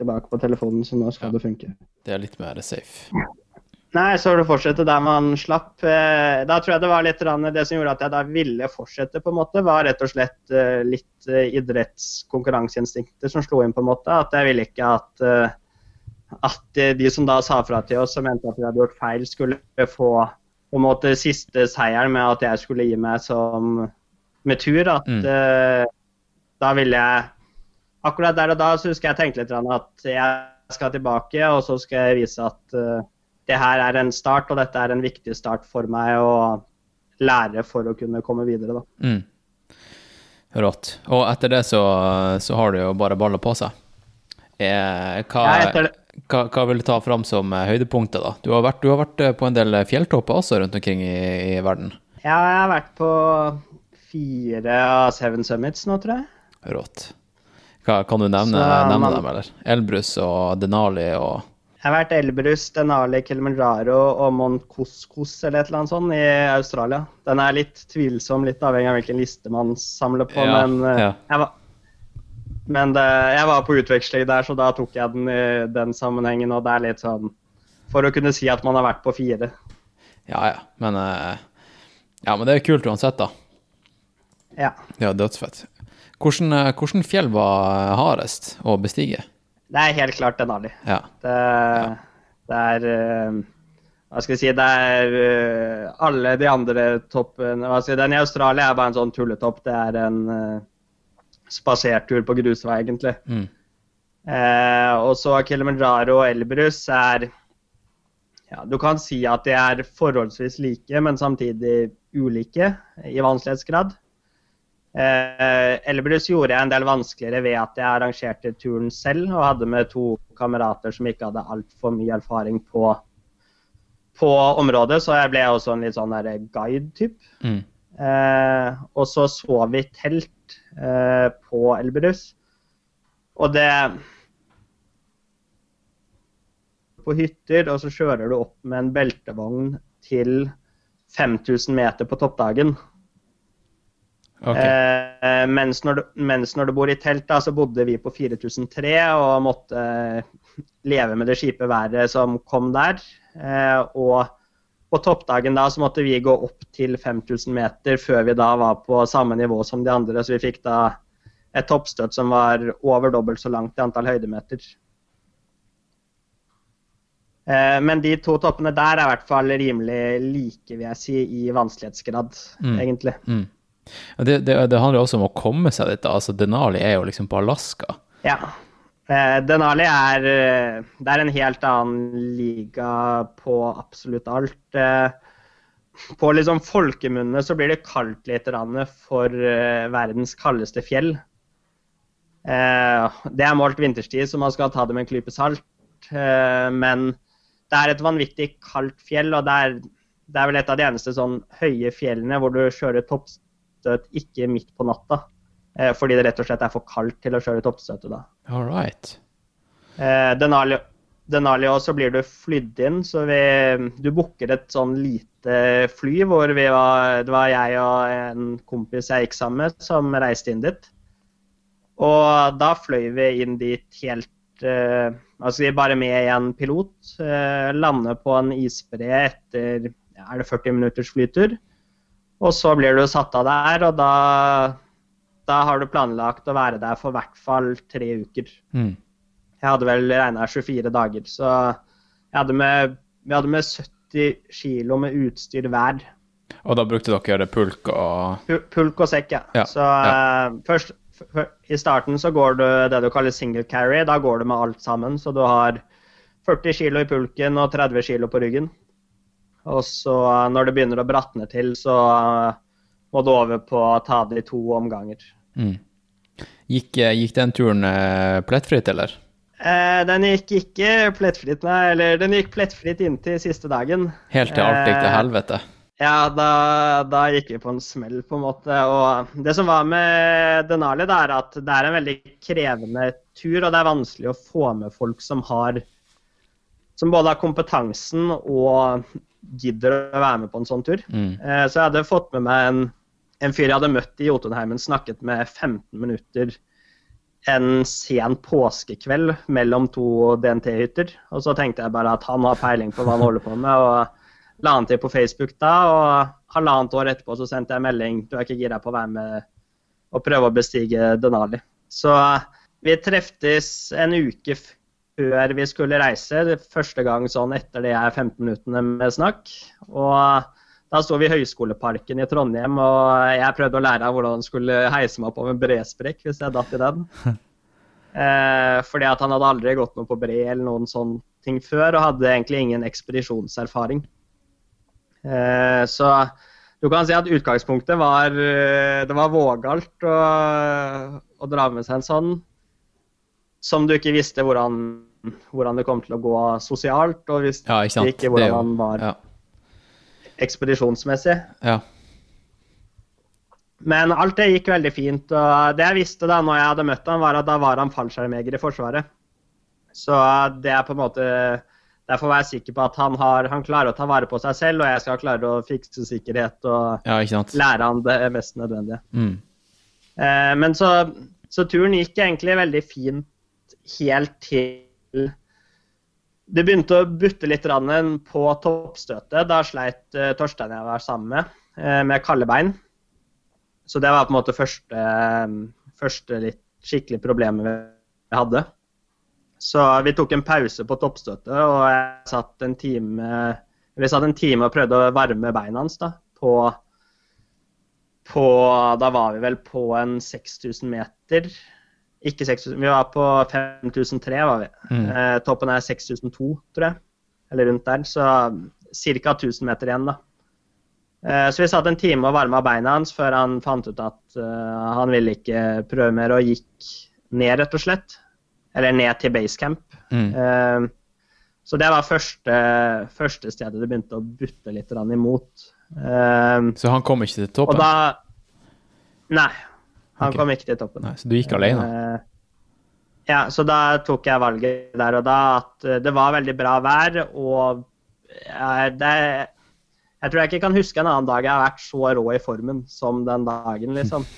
tilbake på telefonen, så nå skal det funke. Det er litt mer safe. Nei, så vil det fortsette der man slapp. Eh, Da tror jeg det var litt det som gjorde at jeg da ville fortsette, på en måte, var rett og slett eh, litt eh, idrettskonkurranseinstinkter som slo inn, på en måte. At jeg ville ikke at, at de som da sa fra til oss og mente at vi hadde gjort feil, skulle få på en måte siste seieren med at jeg skulle gi meg som med tur. At Mm. da ville jeg Akkurat der og da så husker jeg tenkte litt at jeg skal tilbake, og så skal jeg vise at uh, det her er en start, og dette er en viktig start for meg å lære for å kunne komme videre. Da. Mm. Rått. Og etter det så, så har du jo bare baller på seg. Eh, hva, Ja, hva, hva vil du ta fram som eh, høydepunktet, da? Du har, vært, du har vært eh, på en del fjelltopper også rundt omkring i, i verden. Ja, jeg har vært på fire av Seven Summits nå, tror jeg. Rått. Hva, kan du nevne, Så nevne man- dem, eller? Elbrus og Denali og Jeg har vært Elbrus, Denali, Kilimanjaro og Monkoskos Couscous eller et eller annet sånt i Australia. Den er litt tvilsom, litt avhengig av hvilken liste man samler på, Ja, men eh, ja. jeg var men det, jeg var på utveksling der, så da tok jeg den i den sammenhengen. Og det er litt sånn For å kunne si at man har vært på fire. Ja, ja. Men, eh, ja, men det er kult uansett, da. Ja. Det er dødsfett. Hvordan, eh, hvordan fjell var hardest å bestige? Det er helt klart Denali. Ja. Det, det er eh, Hva skal jeg si Det er eh, alle de andre toppene hva skal jeg si, Den i Australia er bare en sånn tulletopp. Det er en spasertur på grusvei, egentlig. Mm. Eh, og så Kilimanjaro og Elbrus er ja, Du kan si at de er forholdsvis like, men samtidig ulike i vanskelighetsgrad. Eh, Elbrus gjorde jeg en del vanskeligere ved at jeg arrangerte turen selv og hadde med to kamerater som ikke hadde altfor mye erfaring på, på området, så jeg ble også en litt sånn der guide-typ. Mm. Eh, og så sov vi telt eh, på Elbrus, Og det På hytter, og så kjører du opp med en beltevogn til 5000 meter på toppdagen. Ok. Eh, mens, når du, mens når du bor i telt, da, så bodde vi på 4003 og måtte leve med det kjipe været som kom der. Eh, og på toppdagen da så måtte vi gå opp til 5000 meter før vi da var på samme nivå som de andre. Så vi fikk da et toppstøt som var over dobbelt så langt i antall høydemeter. Eh, men de to toppene der er i hvert fall rimelig like, vil jeg si, i vanskelighetsgrad, Mm. egentlig. Mm. Det, det, det handler også om å komme seg dit. Altså, Denali er jo liksom på Alaska. Ja. Eh, Denali er, eh, det er en helt annen liga på absolutt alt. Eh, på liksom folkemunne så blir det kaldt litt for verdens kaldeste fjell. Det er målt vinterstid, så man skal ta det med en klype salt. Men det er et vanvittig kaldt fjell, og det er, det er vel et av de eneste sånn høye fjellene hvor du kjører toppstøt ikke midt på natta. Eh, fordi det rett og slett er for kaldt til å kjøre toppstøtet da. All right. Eh, Denali, Denali òg, så blir du flydd inn. Så vi, du booker et sånn lite fly hvor vi var Det var jeg og en kompis jeg gikk sammen med, som reiste inn dit. Og da fløy vi inn dit helt eh, Altså vi er bare med en pilot. Eh, lander på en isbre etter er det 40 minutters flytur. Og så blir du satt av der, og da, da har du planlagt å være der for i hvert fall tre uker. Mm. Jeg hadde vel regna 24 dager, så jeg hadde med, vi hadde med 70 kilo med utstyr hver. Og da brukte dere pulk og Pulk og sekk, ja. Ja, Så eh, først f- f- I starten så går du det du kaller single carry. Da går du med alt sammen. Så du har 40 kilo i pulken og 30 kilo på ryggen. Og så eh, når det begynner å bratne til, så eh, må du over på å ta det i to omganger. mm. gikk, gikk den turen eh, plettfritt, eller? Eh, den gikk ikke plettfritt, nei. Eller den gikk plettfritt inntil siste dagen. Helt til alt gikk til Eh, helvete? Ja, da, da gikk vi på en smell, på en måte. Og det som var med Denali, det er at det er en veldig krevende tur, og det er vanskelig å få med folk som har Som både har kompetansen og gidder å være med på en sånn tur. Mm. Eh, Så jeg hadde fått med meg en, en fyr jeg hadde møtt i Jotunheimen, snakket med 15 minutter en sen påskekveld mellom to DNT-hytter. Og så tenkte jeg bare at han har peiling på hva han holder på med, og la han til på Facebook da. Og halvannet år etterpå så sendte jeg melding du er ikke gira på å være med og prøve å bestige Denali. Så vi treftes en uke før vi skulle reise, første gang sånn etter de her 15 minuttene med snakk. Og da sto vi i Høgskoleparken i Trondheim, og jeg prøvde å lære av hvordan han skulle heise meg opp over en bresprekk hvis jeg datt i den. Eh, fordi at han hadde aldri gått noe på bre eller noen sånne ting før, og hadde egentlig ingen ekspedisjonserfaring. Eh, så du kan si at utgangspunktet var eh, Det var vågalt å, å dra med seg en sånn som du ikke visste hvordan, hvordan det kom til å gå sosialt, og hvis Ja, ikke ikke Det hvordan jo- han var Ja. ekspedisjonsmessig. ja. Men alt det gikk veldig fint. og Det jeg visste da når jeg hadde møtt han var at da var han fallskjermjeger i Forsvaret. Så det er på en måte Derfor var jeg sikker på at han, har, han klarer å ta vare på seg selv, og jeg skal klare å fikse sikkerhet og ja, lære han det mest nødvendige. Mm. Eh, men så, så turen gikk egentlig veldig fint helt til det begynte å butte litt på toppstøtet. Da sleit eh, Torstein jeg var sammen med, eh, med kalde bein. Så det var på en måte første, første litt skikkelig problemet vi hadde. Så vi tok en pause på toppstøtet, og jeg satt en time vi satt en time og prøvde å varme beina hans da, på, på Da var vi vel på en 6000 meter. Ikke 6000, vi var på 5003, var vi. Mm. Eh, toppen er 6002, tror jeg. Eller rundt der. Så ca. 1000 meter igjen, da. Eh, så vi satt en time og varma beina hans før han fant ut at uh, han ville ikke prøve mer, og gikk ned, rett og slett. Eller ned til basecamp. Mm. Eh, så det var første, første stedet det begynte å butte litt imot. Eh, Så han kom ikke til toppen? da Nei, han okay. kom ikke til toppen. Nei, så du gikk alene? Eh, Ja, så da tok jeg valget der og da at eh, det var veldig bra vær, og eh, det Jeg tror jeg ikke kan huske en annen dag jeg har vært så rå i formen som den dagen, liksom.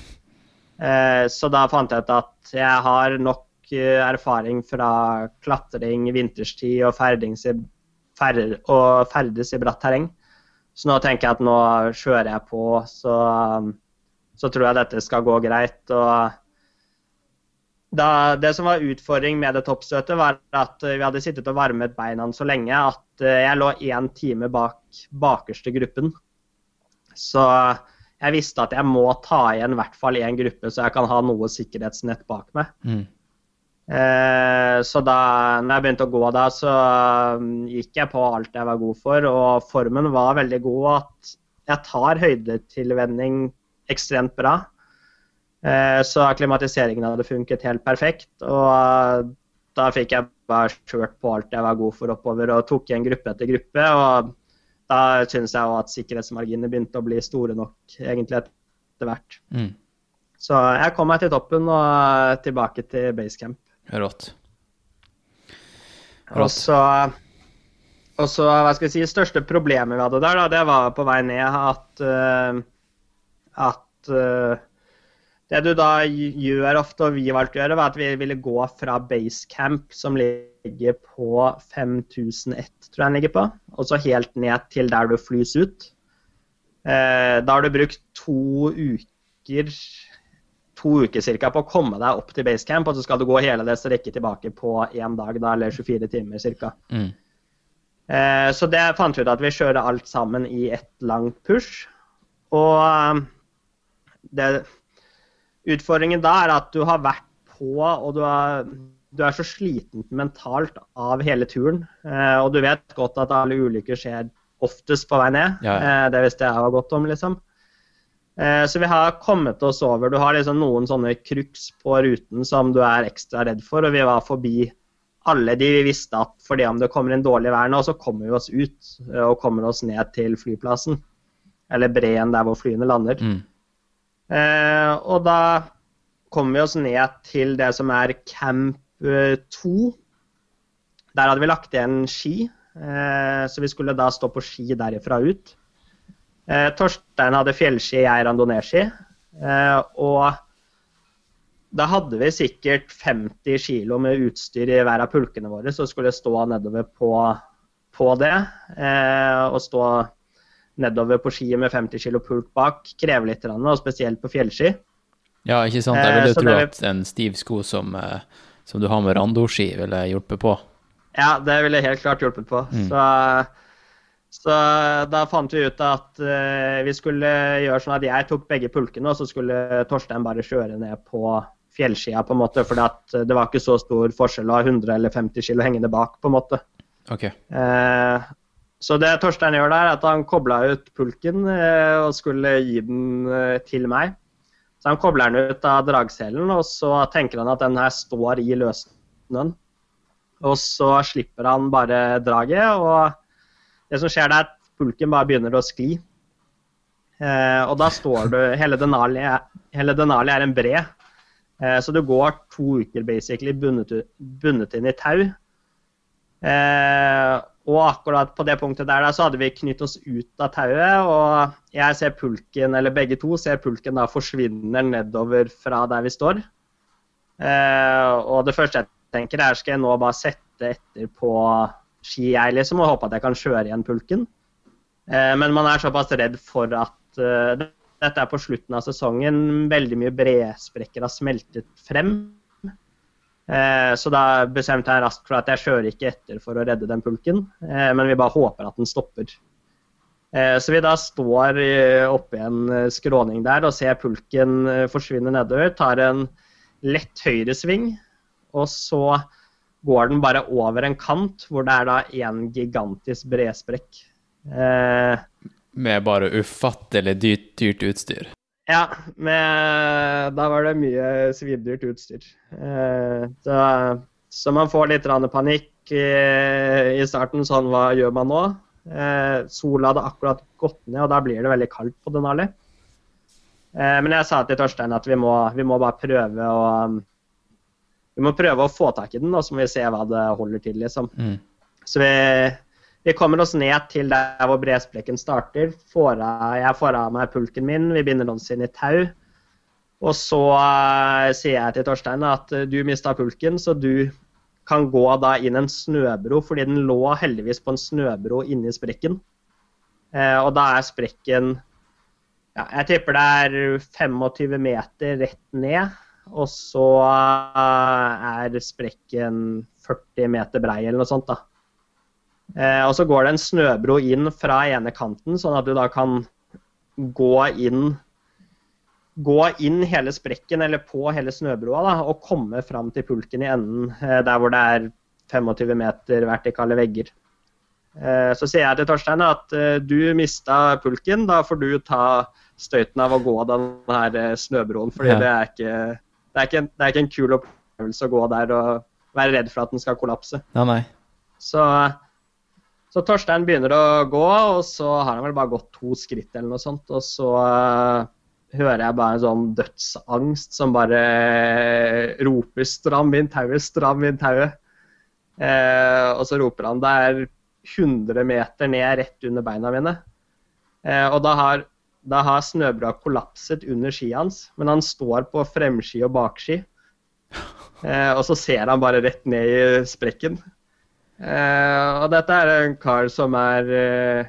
Eh, Så da fant jeg ut at jeg har nok erfaring fra klatring vinterstid og i, fer, og ferdes i bratt terreng. Så nå tenker jeg at nå kjører jeg på, så, så tror jeg dette skal gå greit. og da, det som var utfordring med det toppstøtet, var at vi hadde sittet og varmet beina så lenge at eh, jeg lå én time bak bakerste gruppen. Så jeg visste at jeg må ta igjen i hvert fall én gruppe, så jeg kan ha noe sikkerhetsnett bak meg. Mm. Eh, så da når jeg begynte å gå da, så um, gikk jeg på alt jeg var god for, og formen var veldig god. At jeg tar høydetilvenning ekstremt bra. Eh, så akklimatiseringen hadde funket helt perfekt. Og eh, da fikk jeg bare kjørt på alt jeg var god for oppover, og tok igjen gruppe etter gruppe. Og da syns jeg òg at sikkerhetsmarginene begynte å bli store nok, egentlig, etter hvert. Mm. Så jeg kom meg til toppen og tilbake til basecamp. Rått. Og så og så, hva skal jeg si, største problemet vi hadde der, da, det var på vei ned at uh, at uh, det du da gjør ofte, og vi valgte å gjøre, var at vi ville gå fra basecamp, som ligger på 5001, tror jeg den ligger på, og så helt ned til der du flys ut. Uh, da har du brukt to uker to uker cirka, på å komme deg opp til basecamp, og så skal du gå hele det strekket tilbake på én dag, da, eller 24 timer ca. Mm. Eh, så det fant vi ut at vi kjører alt sammen i ett langt push. Og eh, det, utfordringen da er at du har vært på, og du, er, du er så sliten mentalt av hele turen. Eh, og du vet godt at alle ulykker skjer oftest på vei ned. Ja, ja. Det visste jeg var godt om, liksom. Så vi har kommet oss over. Du har liksom noen sånne crux på ruten som du er ekstra redd for, og vi var forbi alle de vi visste at fordi om det kommer en dårlig vær nå, så kommer vi oss ut eh, og kommer oss ned til flyplassen. Eller breen der hvor flyene lander. Mm. Eh, og da kommer vi oss ned til det som er Camp 2. Eh, der hadde vi lagt igjen ski, eh, så vi skulle da stå på ski derifra ut. Torstein hadde fjellski, jeg randonee-ski. Og da hadde vi sikkert 50 kg med utstyr i hver av pulkene våre så skulle jeg stå nedover på, på det. Og stå nedover på ski med 50 kg pulk bak krever litt, og spesielt på fjellski. Ja, ikke sant. Jeg ville eh, tro at en stiv sko som, eh, som du har med randoski, ville hjulpet på. Ja, det ville helt klart hjulpet på. Mm. Så, så, da fant vi ut at uh, vi skulle gjøre sånn at jeg tok begge pulkene, og så skulle Torstein bare kjøre ned på fjellskia, på en måte, for det var ikke så stor forskjell å ha 100 eller 50 kilo hengende bak, på en måte. Okay. Eh, så det Torstein gjør der, er at han kobla ut pulken eh, og skulle gi den eh, til meg. Så han kobler den ut av dragselen, og så tenker han at den her står i løssnøen. Og så slipper han bare draget, og det som skjer, er at pulken bare begynner å skli. Eh, og da står du Hele Denali, hele Denali er en bred. Eh, så du går to uker basically bundet, bundet inn i tau. Eh, og akkurat på det punktet der så hadde vi knyttet oss ut av tauet, og jeg ser pulken, eller begge to ser pulken da forsvinner nedover fra der vi står. Eh, og det første jeg tenker er skal jeg nå bare sette etter på ski, jeg liksom, og håpe at jeg kan kjøre igjen pulken. men man er såpass redd for at dette er på slutten av sesongen. Veldig mye bredsprekker har smeltet frem. Eh, så da bestemte jeg raskt for at jeg kjører ikke etter for å redde den pulken, eh, men vi bare håper at den stopper. Eh, så vi da står oppe i en skråning der og ser pulken forsvinne nedover. Tar en lett høyresving, og så går den bare over en kant hvor det er da én gigantisk bredsprekk. Med bare ufattelig dyrt, dyrt utstyr? Ja, med, da var det mye svindyrt utstyr. Eh, så, så, man får litt panikk i, i, starten. Sånn, hva gjør man nå? Eh, sola hadde akkurat gått ned, og da blir det veldig kaldt på Denali. Eh, men jeg sa til Torstein at vi må, vi må bare prøve å vi må prøve å få tak i den, og så må vi se hva det holder til, liksom. Mm. Så vi vi kommer oss ned til der hvor bresprekken starter. Jeg får av meg pulken min, vi binder oss inn i tau. Og så uh, sier jeg til Torstein at uh, du mista pulken, så du kan gå da inn en snøbro, fordi den lå heldigvis på en snøbro inni sprekken. Uh, og da er sprekken ja, Jeg tipper det er 25 meter rett ned. Og så er sprekken 40 meter brei eller noe sånt. da. Eh, og så går det en snøbro inn fra ene kanten, sånn at du da kan gå inn gå inn hele sprekken, eller på hele snøbroa, da, og komme fram til pulken i enden, eh, der hvor det er 25 meter vertikale vegger. Eh, så sier jeg til Torstein at eh, du mista pulken, da får du ta støyten av å gå den her eh, snøbroen. fordi ja. det, er ikke, det, er ikke, det, er ikke, en kul opplevelse å gå der og være redd for at den skal kollapse. Ja, nei. Så så Torstein begynner å gå, og så har han vel bare gått to skritt eller noe sånt. Og så uh, hører jeg bare en sånn dødsangst som bare roper 'stram inn tauet, stram inn tauet'. Eh, og så roper han det er 100 meter ned rett under beina mine. Eh, og da har, da har snøbrua kollapset under ski hans, men han står på fremski og bakski. Eh, og så ser han bare rett ned i sprekken. Eh, og dette er en kar som er uh,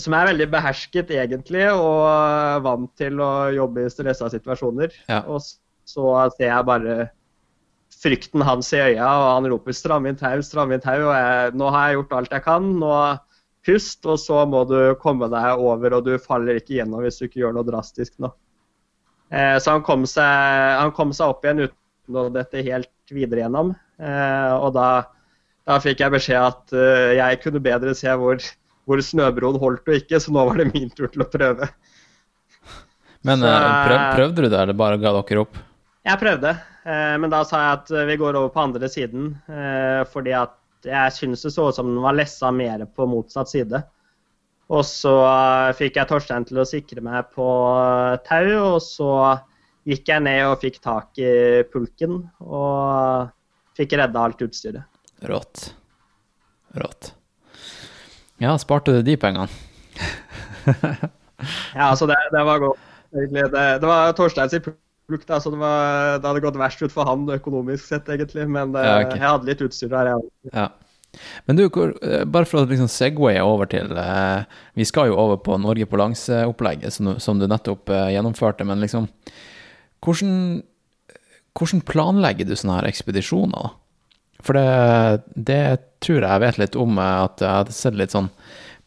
som er veldig behersket, egentlig, og vant til å jobbe i stressa situasjoner. Ja. Og så ser jeg bare frykten hans i øya, og han roper 'stram inn tau, stram inn tau'. Og jeg, nå har jeg gjort alt jeg kan. Nå pust, og så må du komme deg over, og du faller ikke gjennom hvis du ikke gjør noe drastisk nå. Eh, så han kom, seg, han kom seg opp igjen uten å dette helt videre gjennom. Eh, og da, da fikk jeg beskjed at uh, jeg kunne bedre se hvor, hvor snøbroen holdt og ikke, så nå var det min tur til å prøve. Men Så, eh, prøv, eh, prøvde du det, eller bare ga dere opp? Jeg prøvde, men da sa jeg at vi går over på andre siden. Fordi at jeg syns det så ut som den var lessa mer på motsatt side. Og så fikk jeg Torstein til å sikre meg på tau, og så gikk jeg ned og fikk tak i pulken og fikk redda alt utstyret. Rått. Rått. Ja, sparte du de pengene? Ja, altså, det, det var godt. egentlig. Det, det var Torstein sin pulk, da, så det, var, det hadde gått verst ut for han økonomisk sett, egentlig. Men det, Ja, okay. jeg hadde litt utstyr der, jeg. Ja. Men du, eh, bare for å liksom segwaye over til eh, Vi skal jo over på Norge på langs-opplegget, som, du- som du nettopp eh, gjennomførte. Men liksom hvordan, hvordan planlegger du sånne her ekspedisjoner? For det, det tror jeg jeg vet litt om. eh, At jeg hadde sett litt sånn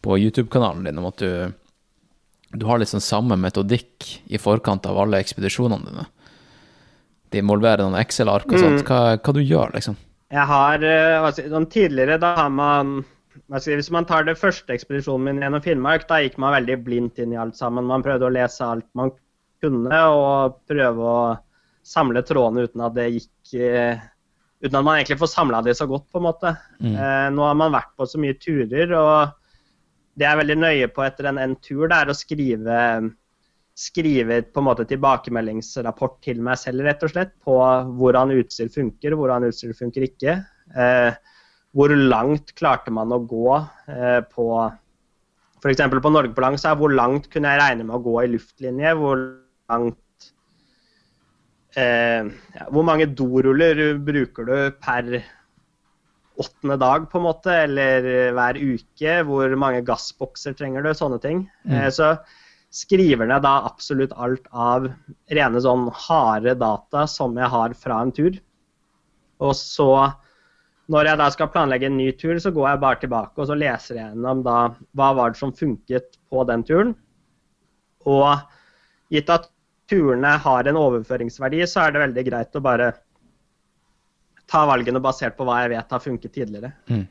på YouTube-kanalen din om at du, du har litt sånn samme metodikk i forkant av alle ekspedisjonene dine. De involverer noen Excel-ark og sånt. Hva, hva du gjør, liksom? Jeg har eh, si, sånn Tidligere, da har man Hvis man tar det første ekspedisjonen min gjennom Finnmark, da gikk man veldig blindt inn i alt sammen. Man prøvde å lese alt man kunne, og prøve å samle trådene uten at det gikk eh, Uten at man egentlig får samla de så godt, på en måte. Eh, nå har man vært på så mye turer, og det jeg er veldig nøye på etter en, en tur, det er å skrive skrive på en måte tilbakemeldingsrapport til meg selv, rett og slett, på hvordan utstyr funker, hvordan utstyr funker ikke. Eh, hvor langt klarte man å gå eh, på F.eks. på Norge på langs, er hvor langt kunne jeg regne med å gå i luftlinje? Hvor langt eh, Hvor mange doruller bruker du per åttende dag, på en måte, eller hver uke? Hvor mange gassbokser trenger du? Sånne ting. Eh, så skriver ned da absolutt alt av rene sånn harde data som jeg har fra en tur. Og så, når jeg da skal planlegge en ny tur, så går jeg bare tilbake og så leser jeg gjennom da hva var det som funket på den turen. Og gitt at turene har en overføringsverdi, så er det veldig greit å bare ta valgene basert på hva jeg vet har funket tidligere. Mm.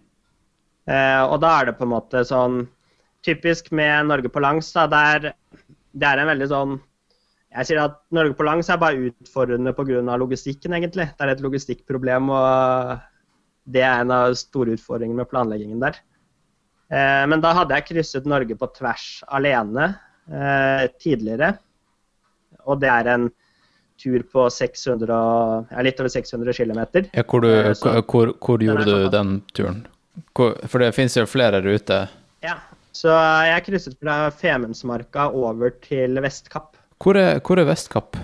Eh, og da er det på en måte sånn Typisk med Norge på langs, da, det er, det er en veldig sånn Jeg sier at Norge på langs er bare utfordrende pga. logistikken, egentlig. Det er et logistikkproblem, og det er en av store utfordringene med planleggingen der. Eh, men da hadde jeg krysset Norge på tvers alene eh, tidligere. Og det er en tur på 600, ja, litt over 600 km. Ja, hvor, du, Eh, så- hvor, hvor Den gjorde du den turen? Hvor, for det finnes jo flere ruter. Ja. Så jeg krysset fra Femundsmarka over til Vestkapp. Hvor er, hvor er Vestkapp?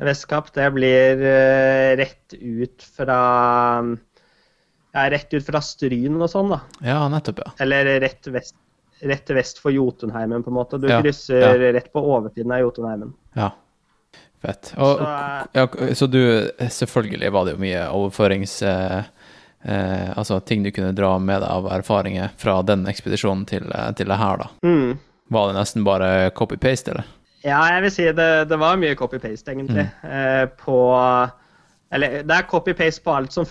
Vestkapp det blir eh, rett ut fra ja, rett ut fra Stryn og sånn, da. Ja, nettopp, ja. Eller rett vest, rett vest for Jotunheimen, på en måte. Du Ja, krysser ja. rett på oversiden av Jotunheimen. Ja. Fett. Og, Så, eh, ja, så du Selvfølgelig var det jo mye overførings... Eh, eh, altså ting du kunne dra med deg av erfaringer fra den ekspedisjonen til, eh, til det her, da. Mm. Var det nesten bare copy-paste, eller? Ja, jeg vil si det, det var mye copy-paste, egentlig. Eh, på Eller det er copy-paste på alt som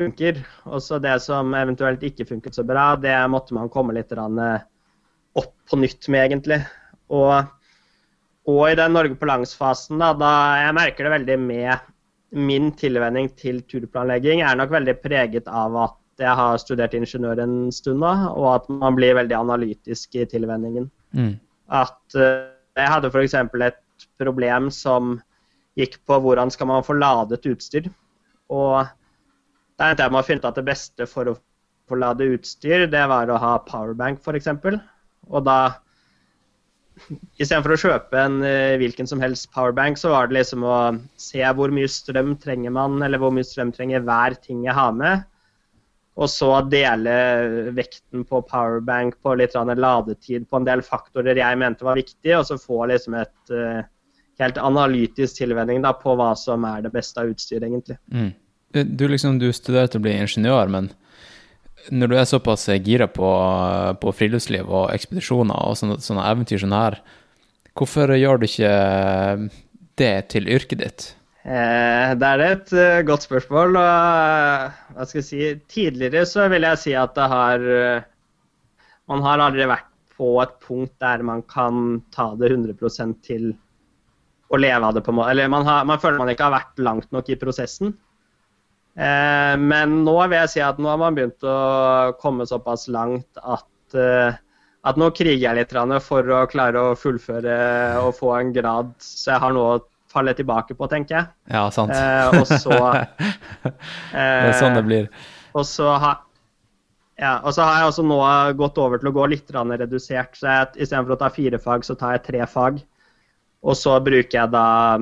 funker. Og så det som eventuelt ikke funket så bra, det måtte man komme litt eh, opp på nytt med, egentlig. Og, og i den Norge på langs-fasen, da, da jeg merker det veldig med min tilvenning til turplanlegging, er nok veldig preget av at jeg har studert ingeniør en stund da, og at man blir veldig analytisk i tilvenningen Mm. at uh, jeg hadde f.eks. et problem som gikk på hvordan skal man få ladet utstyr. Og Da endte jeg med å finne ut at det beste for å få lade utstyr, det var å ha powerbank, f.eks. Og da Istedenfor å kjøpe en uh, hvilken som helst powerbank, så var det liksom å se hvor mye strøm trenger man, eller hvor mye strøm trenger hver ting jeg har med. Og så dele vekten på powerbank på litt ladetid på en del faktorer jeg mente var viktig, og så få liksom et uh, helt analytisk tilvenning på hva som er det beste av utstyret, egentlig. Mm. Du, liksom, du studerte å bli ingeniør, men når du er såpass gira på, på friluftsliv og ekspedisjoner og sånne, sånne, eventyr som her, hvorfor gjør du ikke det til yrket ditt? Eh, det er et uh, godt spørsmål. Og, uh, hva skal jeg si Tidligere så vil jeg si at det har uh, Man har aldri vært på et punkt der man kan ta det 100 til å leve av det. på en måte. Eller man, har, man føler man ikke har vært langt nok i prosessen. Eh, men nå vil jeg si at nå har man begynt å komme såpass langt at, eh, at nå kriger jeg litt for å klare å fullføre og få en grad så jeg har noe å falle tilbake på, tenker jeg. Ja, sant. Eh, og så Det er sånn det blir. Og så har ja, og så har jeg også nå gått over til å gå litt redusert. så jeg, Istedenfor å ta fire fag, så tar jeg tre fag. Og så bruker jeg da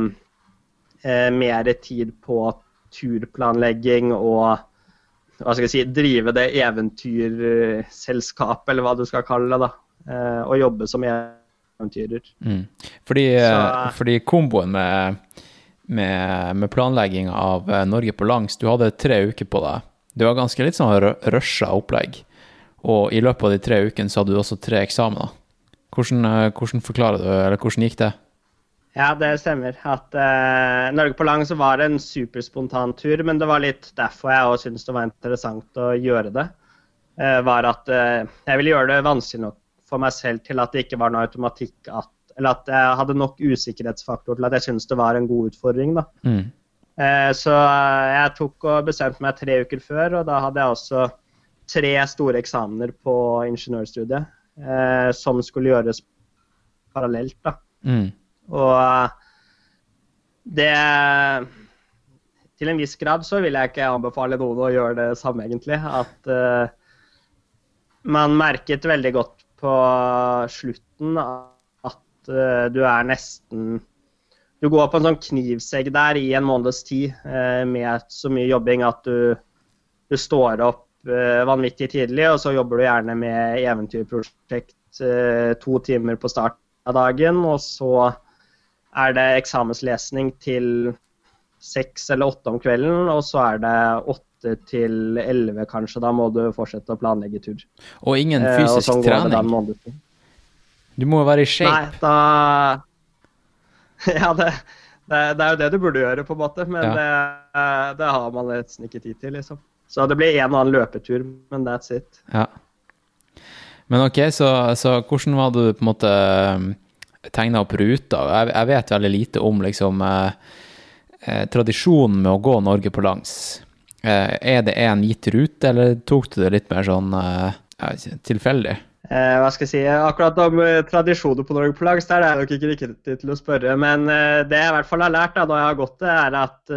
eh, mer tid på turplanlegging og hva skal jeg si, drive det eventyrselskapet, eller hva du skal kalle det. da, eh, Og jobbe som eventyrer. Mm. Fordi, Så, fordi, komboen med, med, med planlegging av eh, Norge på langs, du hadde tre uker på deg. Det var ganske litt sånn rusha opplegg. Og i løpet av de tre ukene så hadde du også tre eksamener. Hvordan, eh, hvordan forklarer du, eller hvordan gikk det? Ja, det stemmer. At uh, Norge på lang så var det en superspontan tur, men det var litt derfor jeg også syntes det var interessant å gjøre det. Uh, var at uh, jeg ville gjøre det vanskelig nok for meg selv til at det ikke var noe automatikk at Eller at jeg hadde nok usikkerhetsfaktor til at jeg syntes det var en god utfordring, da. Mm. så jeg tok og bestemte meg tre uker før, og da hadde jeg også tre store eksamener på ingeniørstudiet som skulle gjøres parallelt, da. Mm. Og eh, det Til en viss grad så vil jeg ikke anbefale noen å gjøre det samme, egentlig. At uh, man merket veldig godt på slutten at uh, du er nesten Du går på en sånn knivsegg der i en måneds tid uh, med så mye jobbing at du, du står opp vanvittig tidlig, og så jobber du gjerne med eventyrprosjekt to timer på start av dagen, og så er det eksamenslesning til seks eller åtte om kvelden, og så er det åtte til elleve, kanskje. Da må du fortsette å planlegge tur. Og ingen eh, fysisk eh, og sånn trening? Du må jo være i shape. Nei, da Ja, det, det, det, er jo det du burde gjøre, på en måte. Men ja. det, det, har man nesten ikke tid til, liksom. Så det blir en og annen løpetur, men that's it. Ja. Men OK, så, så hvordan var det du på en måte tegna opp ruta. Jeg, jeg, vet veldig lite om liksom eh, eh, tradisjonen med å gå Norge på langs. Eh, er det en gitt rute, eller tok du det litt mer sånn eh, tilfeldig? Eh, hva skal jeg si, Akkurat om eh, tradisjoner på Norge på langs der er jeg nok ikke riktig til å spørre. Men det jeg i hvert fall har lært da når jeg har gått det, er at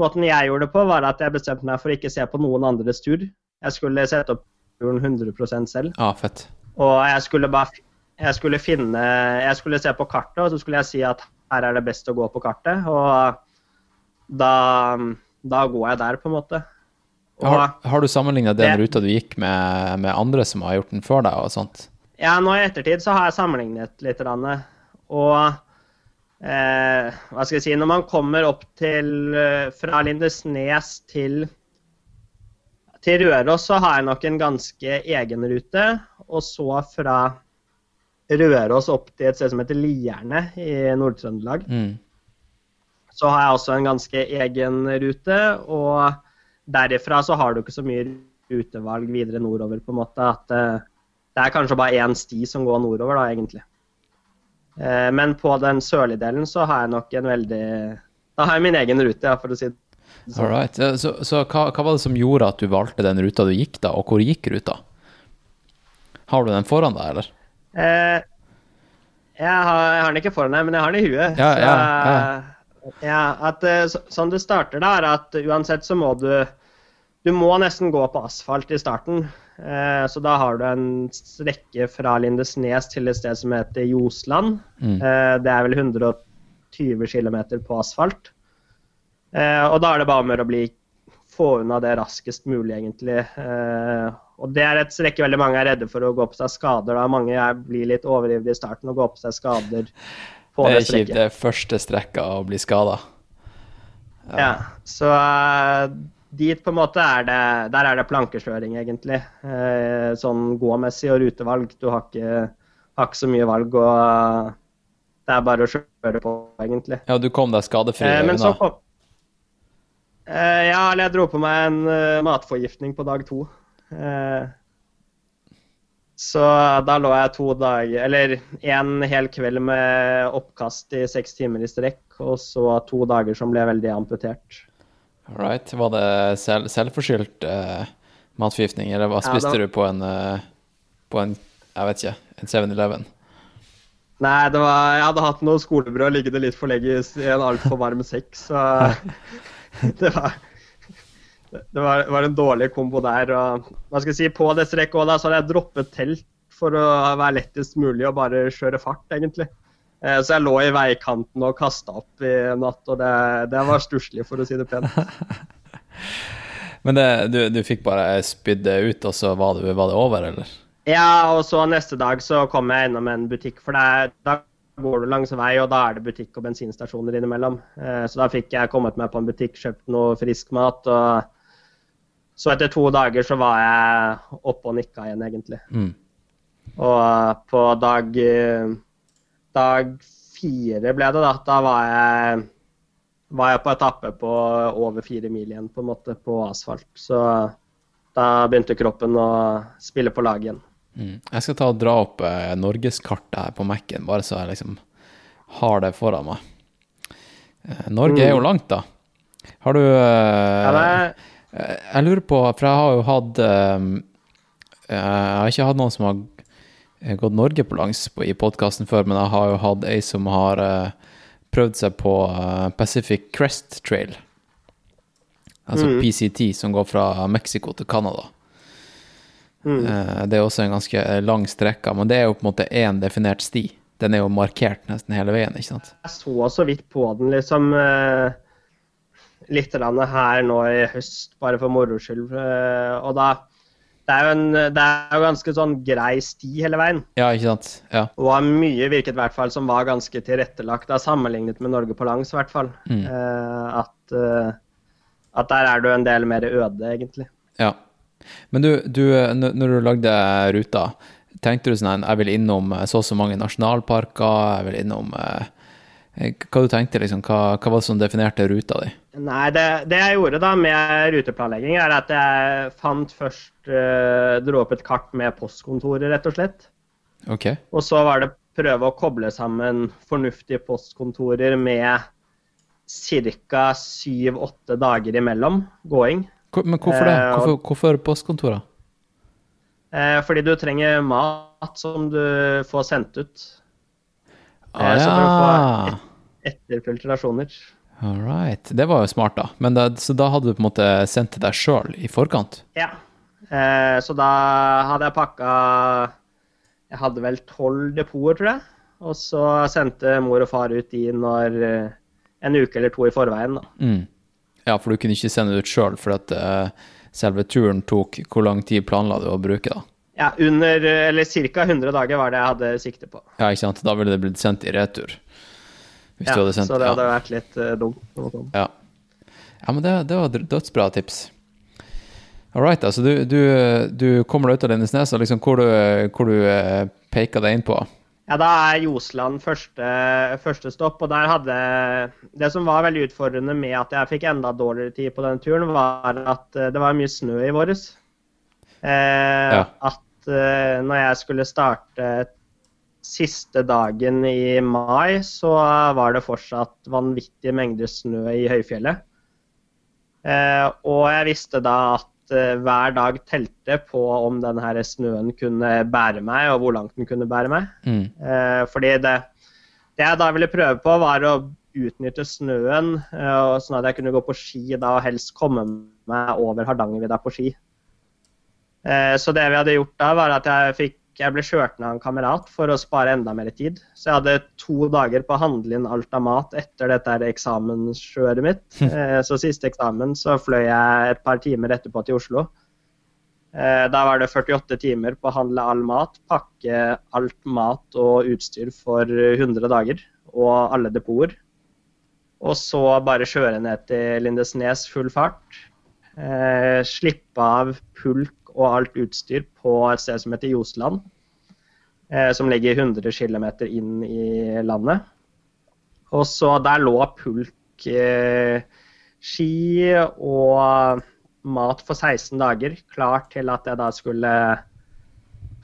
måten jeg gjorde det på, var at jeg bestemte meg for ikke se på noen andres tur. Jeg skulle sette opp turen 100% selv. Ah, fett. Og jeg skulle bare jeg skulle finne Jeg skulle se på kartet, og så skulle jeg si at her er det best å gå på kartet. Og da, da går jeg der, på en måte. Og, har, har, du sammenligna den ruta du gikk med, med, andre som har gjort den før deg? og sånt? Ja, nå i ettertid så har jeg sammenlignet litt. Og eh, hva skal jeg si Når man kommer opp til eh, Fra Lindesnes til til Røros så har jeg nok en ganske egen rute. Og så fra Røros opp til et sted som heter Lierne i Nord-Trøndelag. Mm. Så har jeg også en ganske egen rute, og derifra så har du ikke så mye rutevalg videre nordover, på en måte. At det, eh, er kanskje bare én sti som går nordover, da, egentlig. Eh, men på den sørlige delen så har jeg nok en veldig Da har jeg min egen rute, ja, for å si det sånn. Right. Så, så hva, hva, var det som gjorde at du valgte den ruta du gikk, da, og hvor gikk ruta? Har du den foran deg, eller? Eh, jeg, har, jeg, har, den ikke foran meg, men jeg har den i huet. Ja, ja, ja, ja. ja at, så, sånn det starter, da, er at uansett så må du Du må nesten gå på asfalt i starten. Eh, så da har du en strekke fra Lindesnes til et sted som heter Ljosland. Mm. Eh, det er vel 120 km på asfalt. Eh, og da er det bare med å bli, få unna det raskest mulig, egentlig. Og det er et strekke veldig mange er redde for å gå på seg skader. da Mange blir litt overivrige i starten og går på seg skader på Det strekket. det, er kjipt. Det er første strekket å bli skada. Ja, så eh, dit på en måte er det Der er det plankekjøring, egentlig. Eh, sånn gåmessig og rutevalg. Du har ikke, har ikke så mye valg, og det er bare å kjøre på, egentlig. Ja, du kom deg skadefri Eh, men så kom eh, Ja, eller jeg dro på meg en uh, matforgiftning på dag to. Eh, så da lå jeg to dager Eller en hel kveld med oppkast i seks timer i strekk, og så to dager som ble veldig amputert. All right. Var det selv, selvforskyldt eh, matforgiftning, eller hva Ja, spiste da- du på en eh, På en Jeg vet ikke. En 7-Eleven? Nei, det var, jeg hadde hatt noe skolebrød liggende litt for lenge i en altfor varm sekk, så det var det var, var en dårlig kombo der. og hva skal jeg si, På det strekket også, da, så hadde jeg droppet telt for å være lettest mulig og bare kjøre fart, egentlig. Eh, Så jeg lå i veikanten og kasta opp i natt, og det, det var stusslig, for å si det pent. Men det, du, du fikk bare spydd det ut, og så var det, var det over, eller? Ja, og så neste dag så kom jeg innom en butikk, for det, da går du langs vei, og da er det butikk og bensinstasjoner innimellom. Eh, Så da fikk jeg kommet meg på en butikk, kjøpt noe frisk mat, og så etter to dager så var jeg oppe og nikka igjen, egentlig. Mm. Og på dag dag fire ble det, da. Da var jeg, var jeg på etappe på over fire mil igjen, på en måte, på asfalt. Så da begynte kroppen å spille på lag igjen. Mm. Jeg skal ta og dra opp eh, norgeskartet her på Mac-en, bare så jeg liksom har det foran meg. Eh, Norge er jo langt, da. Har du eh, Mm. Ja, det, Jeg lurer på, for jeg har jo hatt eh, Jeg har ikke hatt noen som har gått Norge på langs i podkasten før, men jeg har jo hatt ei som har eh, prøvd seg på eh, Pacific Crest Trail. Altså Mm. PCT, som går fra Mexico til Canada. Mm. Eh, Det er også en ganske lang strekke, men det er jo på en måte én definert sti. Den er jo markert nesten hele veien, ikke sant? jeg så så vidt på den, liksom. eh, Litt her nå i høst, bare for moro skyld. eh, Og da det er, jo en, det er jo ganske sånn grei sti hele veien. Ja, ikke sant? Ja. Og mye virket i hvert fall som var ganske tilrettelagt, da, sammenlignet med Norge på langs, i hvert fall. Mm. Uh, at, uh, at der er du en del mer øde, egentlig. Ja. Men du, du, når du lagde ruta, tenkte du sånn jeg vil innom så og så mange nasjonalparker, jeg vil innom eh, Hva du tenkte liksom, hva, hva var det som definerte ruta di? Nei, det, det jeg gjorde da med ruteplanlegging, er at jeg fant først eh, Dro opp et kart med postkontoret, rett og slett. Okay. Og så var det prøve å koble sammen fornuftige postkontorer med ca. syv-åtte dager imellom gåing. Men hvorfor det? Eh, Hvorfor, hvorfor postkontorer? Eh, fordi du trenger mat som du får sendt ut Ah, ja. så for å få etter filtrasjoner. All right. Det var jo smart, da. Men da, så da hadde du på en måte sendt til deg sjøl i forkant? Ja. Eh, så da hadde jeg pakka Jeg hadde vel tolv depoter, tror jeg. Og så sendte mor og far ut de når eh, en uke eller to i forveien. da. Mm. Ja, for du kunne ikke sende det ut sjøl, for at uh, selve turen tok Hvor lang tid planla du å bruke, da? Ja, under Eller ca. 100 dager var det jeg hadde sikte på. Ja, ikke sant? Da ville det blitt sendt i retur. Hvis Ja, du hadde sendt så det hadde ja. vært litt uh, dumt. Ja. ja, men det, det var dødsbra tips. All right, altså du, du, du kommer deg ut av Lindesnes, og liksom hvor du, hvor du eh, peker deg inn på? Ja, da er Ljosland første, første stopp, og der hadde Det som var veldig utfordrende med at jeg fikk enda dårligere tid på den turen, var at eh, det var mye snø i våres. Eh, Ja. At eh, når jeg skulle starte siste dagen i mai, så var det fortsatt vanvittige mengder snø i høyfjellet. Eh, og jeg visste da at eh, hver dag telte på om den her snøen kunne bære meg, og hvor langt den kunne bære meg. Mm. Eh, fordi det, det jeg da ville prøve på, var å utnytte snøen, sånn at jeg kunne gå på ski da og helst komme meg over Hardangervidda på ski. Så det vi hadde gjort da, var at jeg, fikk, jeg ble kjørt ned av en kamerat for å spare enda mer tid. Så jeg hadde to dager på å handle inn alt av mat etter dette eksamenskjøret mitt. så siste eksamen så fløy jeg et par timer etterpå til Oslo. Eh, da var det 48 timer på å handle all mat, pakke alt mat og utstyr for 100 dager og alle depoter. Og så bare kjøre ned til Lindesnes full fart. Eh, slippe av pulk og alt utstyr på et sted som heter Ljosland. Eh, som ligger 100 km inn i landet. Og så der lå pulk, eh, ski og mat for 16 dager, klar til at jeg da skulle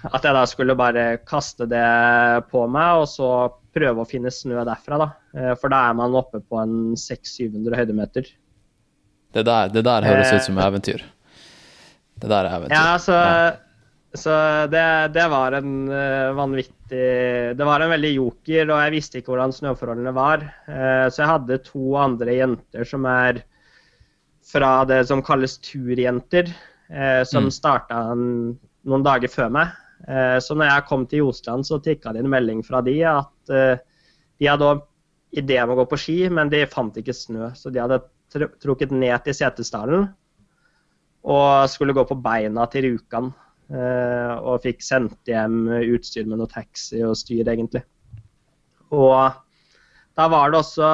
at jeg da skulle bare kaste det på meg og så prøve å finne snø derfra. da. Eh, for da er man oppe på en 600-700 høydemeter. Det der, det der høres ut som eh, eventyr. Det der er eventyr. Ja, så, ja. så det, det, var en uh, vanvittig Det var en veldig joker, og jeg visste ikke hvordan snøforholdene var. Uh, så jeg hadde to andre jenter som er fra det som kalles turjenter, eh, som mm. starta noen dager før meg. Eh, så når jeg kom til Jostland, så tikka det en melding fra de at eh, de hadde idé om å gå på ski, men de fant ikke snø. Så de hadde trukket ned til Setesdalen og skulle gå på beina til Rjukan. Eh, og fikk sendt hjem utstyr med noe taxi og styr, egentlig. Og da var det også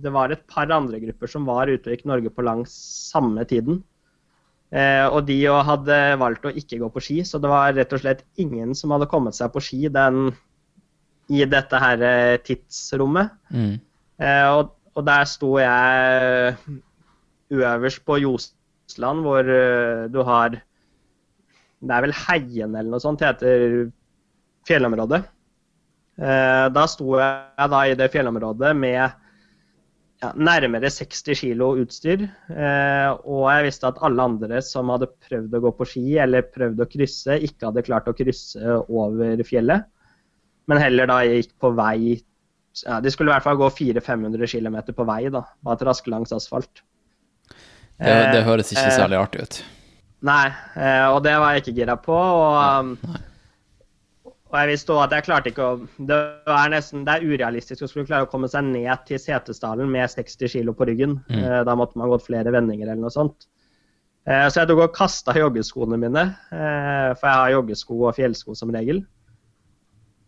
det var et par andre grupper som var ute og gikk Norge på langs samme tiden. Eh, og de hadde valgt å ikke gå på ski, så det var rett og slett ingen som hadde kommet seg på ski den, i dette her eh, tidsrommet. Mm. Og, og, der sto jeg øverst på Josland, hvor uh, du har Det er vel Heien eller noe sånt heter fjellområdet. Eh, da sto jeg da i det fjellområdet med ja, nærmere 60 kg utstyr. Eh, og jeg visste at alle andre som hadde prøvd å gå på ski eller prøvd å krysse, ikke hadde klart å krysse over fjellet, men heller da gikk på vei ja, De skulle i hvert fall gå 400-500 km på vei, da, bare traske langs asfalt. Det, det høres ikke eh, særlig artig ut. Nei, eh, og det var jeg ikke gira på. og... Nei. Og jeg visste også at jeg klarte ikke å Det er nesten, det er urealistisk å skulle klare å komme seg ned til Setesdalen med 60 kg på ryggen. Mm. Eh, da måtte man gått flere vendinger eller noe sånt. Eh, så jeg tok og kasta joggeskoene mine, eh, for jeg har joggesko og fjellsko som regel.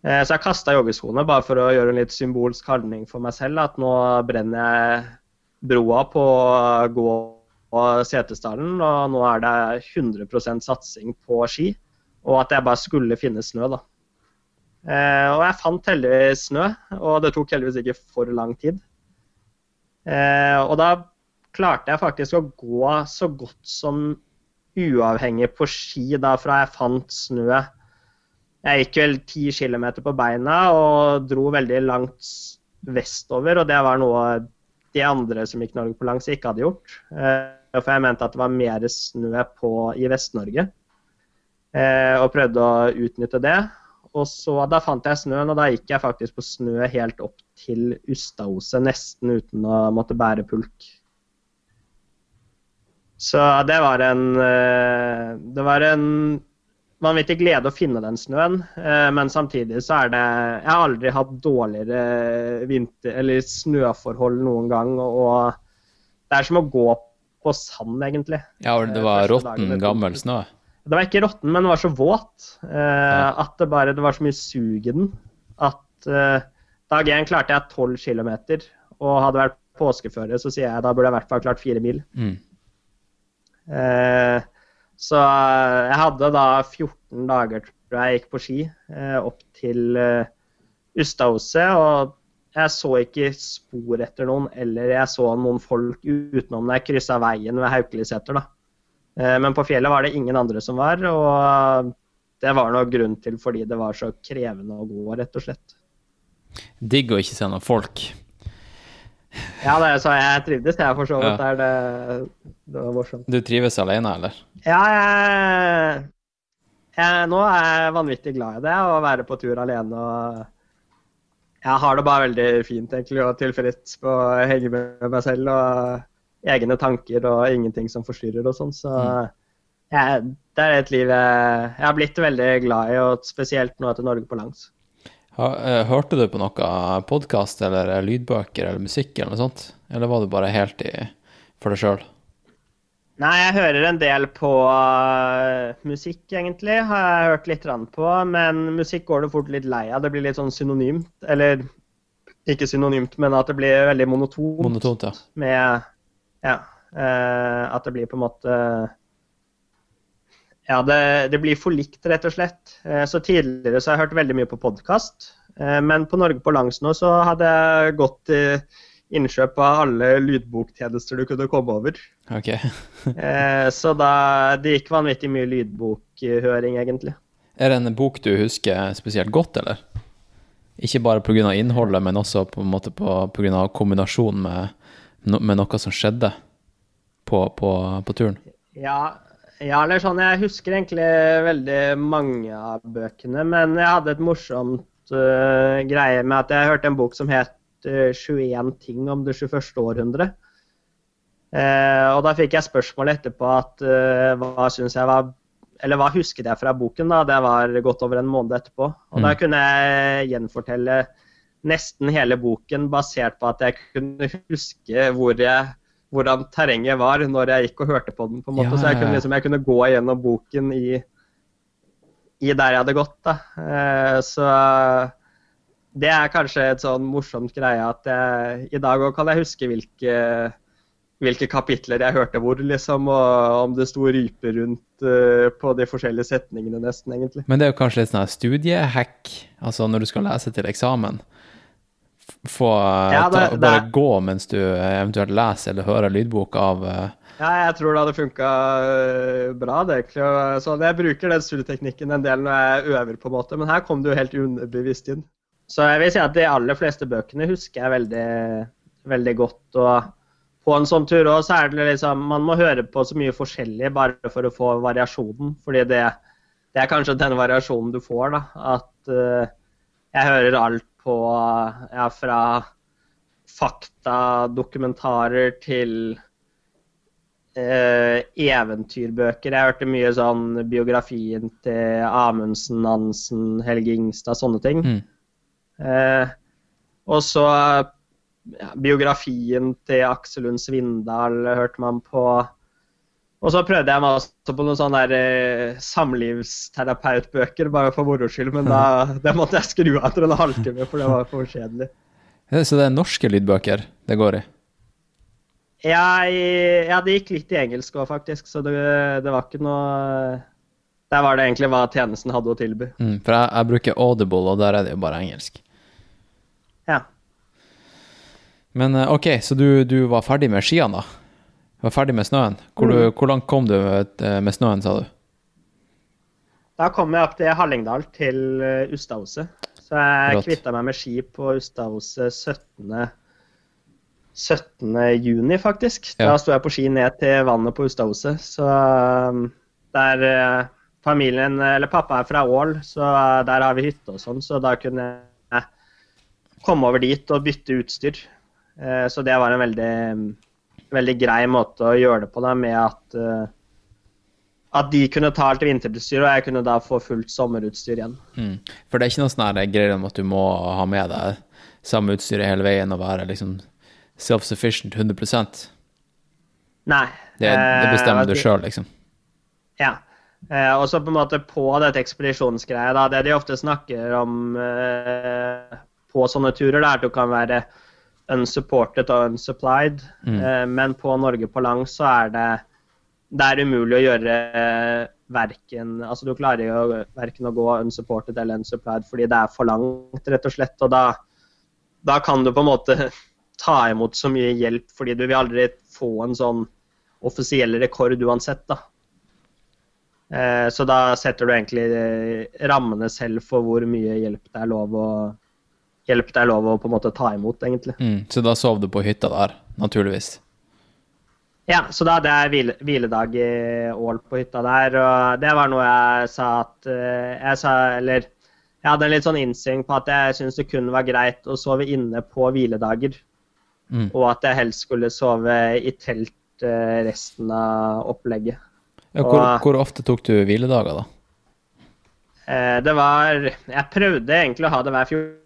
Så jeg kasta joggeskoene bare for å gjøre en litt symbolsk handling for meg selv. At nå brenner jeg broa på å gå Setesdalen, og nå er det 100% satsing på ski. Og at jeg bare skulle finne snø, da. Eh, og jeg fant heldigvis snø, og det tok heldigvis ikke for lang tid. Eh, og da klarte jeg faktisk å gå så godt som uavhengig på ski da fra jeg fant snø. Jeg gikk vel 10 km på beina og dro veldig langt vestover, og det var noe de andre som gikk Norge på langs, ikke hadde gjort. Eh, for jeg mente at det var mer snø på, i Vest-Norge, og prøvde å utnytte det. Og så Da fant jeg snøen, og da gikk jeg faktisk på snø helt opp til Ustaoset, nesten uten å måtte bære pulk. Så det var en eh, Det var en vanvittig glede å finne den snøen, eh, men samtidig så er det Jeg har aldri hatt dårligere vinter, eller snøforhold noen gang, og det er som å gå på sand, egentlig. Ja, det var råtten, gammel snø? Det var ikke råtten, men den var så våt eh, at det bare det var så mye sug i den at eh, dag én klarte jeg 12 km, og hadde vært påskeføre, så sier jeg da burde jeg i hvert fall klart fire mil. Mm. Eh, så jeg hadde da 14 dager tror jeg gikk på ski eh, opp til uh, Ustadhuset, og jeg så ikke spor etter noen, eller jeg så noen folk utenom da jeg kryssa veien ved Haukeliseter, da. Eh, men på fjellet var det ingen andre som var, og det var nok grunn til fordi det var så krevende å gå, rett og slett. Digg å ikke se noen folk. Ja, det, så jeg trivdes, jeg, for så vidt. Ja. Det, det, var morsomt. Du trives alene, eller? Ja, jeg, jeg, Nå er jeg vanvittig glad i det, å være på tur alene og jeg har det bare veldig fint egentlig, og tilfreds på å henge med meg selv og egne tanker og ingenting som forstyrrer og sånn. Så jeg, det er et liv jeg, jeg har blitt veldig glad i, og spesielt nå etter Norge på langs. Eh, Hørte du på noe podkast eller lydbøker eller musikk eller noe sånt? Eller var du bare helt i for deg sjøl? Nei, jeg hører en del på uh, musikk, egentlig. Har jeg hørt litt på. Men musikk går det fort litt lei av. Det blir litt sånn synonymt. Eller ikke synonymt, men at det blir veldig monotont. Monotont, ja. Med Ja. eh, at det blir på en måte Ja, det, det blir for likt, rett og slett. Eh, så tidligere så har jeg hørt veldig mye på podkast. men på Norge på langs nå så hadde jeg gått i innkjøp av alle lydboktjenester du kunne komme over. Ok. Eh, så da det gikk vanvittig mye lydbokhøring, egentlig. Er det en bok du husker spesielt godt, eller? Ikke bare pga. innholdet, men også på en måte på, på grunn av kombinasjonen med, med noe som skjedde på, på, på turen? Ja, ja, eller sånn, jeg husker egentlig veldig mange av bøkene, men jeg hadde et morsomt uh, greie med at jeg hørte en bok som het uh, 21 ting om det 21. århundre. Uh, og da fikk jeg spørsmål etterpå at hva syns jeg var Eller hva husket jeg fra boken? da, Det var godt over en måned etterpå. Og da Mm. kunne jeg gjenfortelle nesten hele boken basert på at jeg kunne huske hvor jeg hvordan terrenget var når jeg gikk og hørte på den. på en måte, Ja, Så jeg kunne, liksom, jeg kunne gå gjennom boken i, i der jeg hadde gått. da. Eh, så det er kanskje et sånn morsomt greie at jeg, i dag òg kan jeg huske hvilke, hvilke kapitler jeg hørte hvor, liksom, og om det sto ryper rundt uh, på de forskjellige setningene, nesten, egentlig. Men det er jo kanskje litt sånn studiehack, altså når du skal lese til eksamen. Få Ja, ta, det- bare det- gå mens du eventuelt leser eller hører lydbok av eh, Ja, jeg tror det hadde funka bra. det egentlig. Så jeg bruker den studieteknikken en del når jeg øver, på en måte, men her kom det jo helt underbevisst inn. Så jeg vil si at de aller fleste bøkene husker jeg veldig, veldig godt. og på en sånn tur også, så er det liksom Man må høre på så mye forskjellig bare for å få variasjonen. fordi det, det er kanskje den variasjonen du får, da. At uh, jeg hører alt på ja, fra fakta, dokumentarer til eh, eventyrbøker. Jeg hørte mye sånn biografien til Amundsen, Nansen, Helge Ingstad, sånne ting. Mm. Eh, og så ja, biografien til Aksel Lund Svindal hørte man på. Og så prøvde jeg meg også på noen sånne der, eh, samlivsterapeutbøker, bare for moro skyld, men da det måtte jeg skru av etter en halvtime, for det var for kjedelig. Så det er norske lydbøker det går i? Jeg, ja, det gikk litt i engelsk òg, faktisk, så det, det var ikke noe Der var det egentlig hva tjenesten hadde å tilby. Mm, for jeg, jeg bruker Audible, og der er det jo bare engelsk. Ja. Men eh, ok, så du, du var ferdig med skiene, da? Var ferdig med snøen? Hvor, du, hvor langt kom du eh, med snøen, sa du? Da kom jeg opp til Hallingdal, til eh, Ustadhuset. Så jeg Rått. kvitta meg med ski på Ustadhuset 17. 17. juni, faktisk. Ja. Da sto jeg på ski ned til vannet på Ustadhuset. Så um, der eh, familien, eller pappa er fra Ål, så der har vi hytte og sånn, så da kunne jeg komme over dit og bytte utstyr. Så det var en veldig, veldig grei måte å gjøre det på, da, med at uh, at de kunne ta alt vinterutstyr, og jeg kunne da få fullt sommerutstyr igjen. Mm. For det er ikke noe sånn greier om at du må ha med deg samme utstyret hele veien og være liksom self-sufficient 100 Nei. Det, det eh, bestemmer du at- sjøl, liksom. Ja. Eh, og så på en måte på dette ekspedisjonsgreia, da, det de ofte snakker om eh, på sånne turer, det er at du kan være unsupported og unsupplied. Mm. Eh, men på Norge på langs så er det det er umulig å gjøre eh, verken Altså du klarer jo verken å gå unsupported eller unsupplied fordi det er for langt, rett og slett. Og da, da kan du på en måte ta imot så mye hjelp, fordi du vil aldri få en sånn offisiell rekord uansett, da. Eh, Så da setter du egentlig eh, rammene selv for hvor mye hjelp det er lov å hjelp det er lov å på en måte ta imot, egentlig. Mm. Så da sov du på hytta der, naturligvis. Ja, så da hadde jeg hvile, hviledag i Ål på hytta der, og det var noe jeg sa at eh, Jeg sa, eller jeg hadde en litt sånn innsyn på at jeg syntes det kun var greit å sove inne på hviledager. Mm. Og at jeg helst skulle sove i telt eh, resten av opplegget. Ja, hvor, Og- hvor ofte tok du hviledager, da? Eh, det var Jeg prøvde egentlig å ha det hver 14.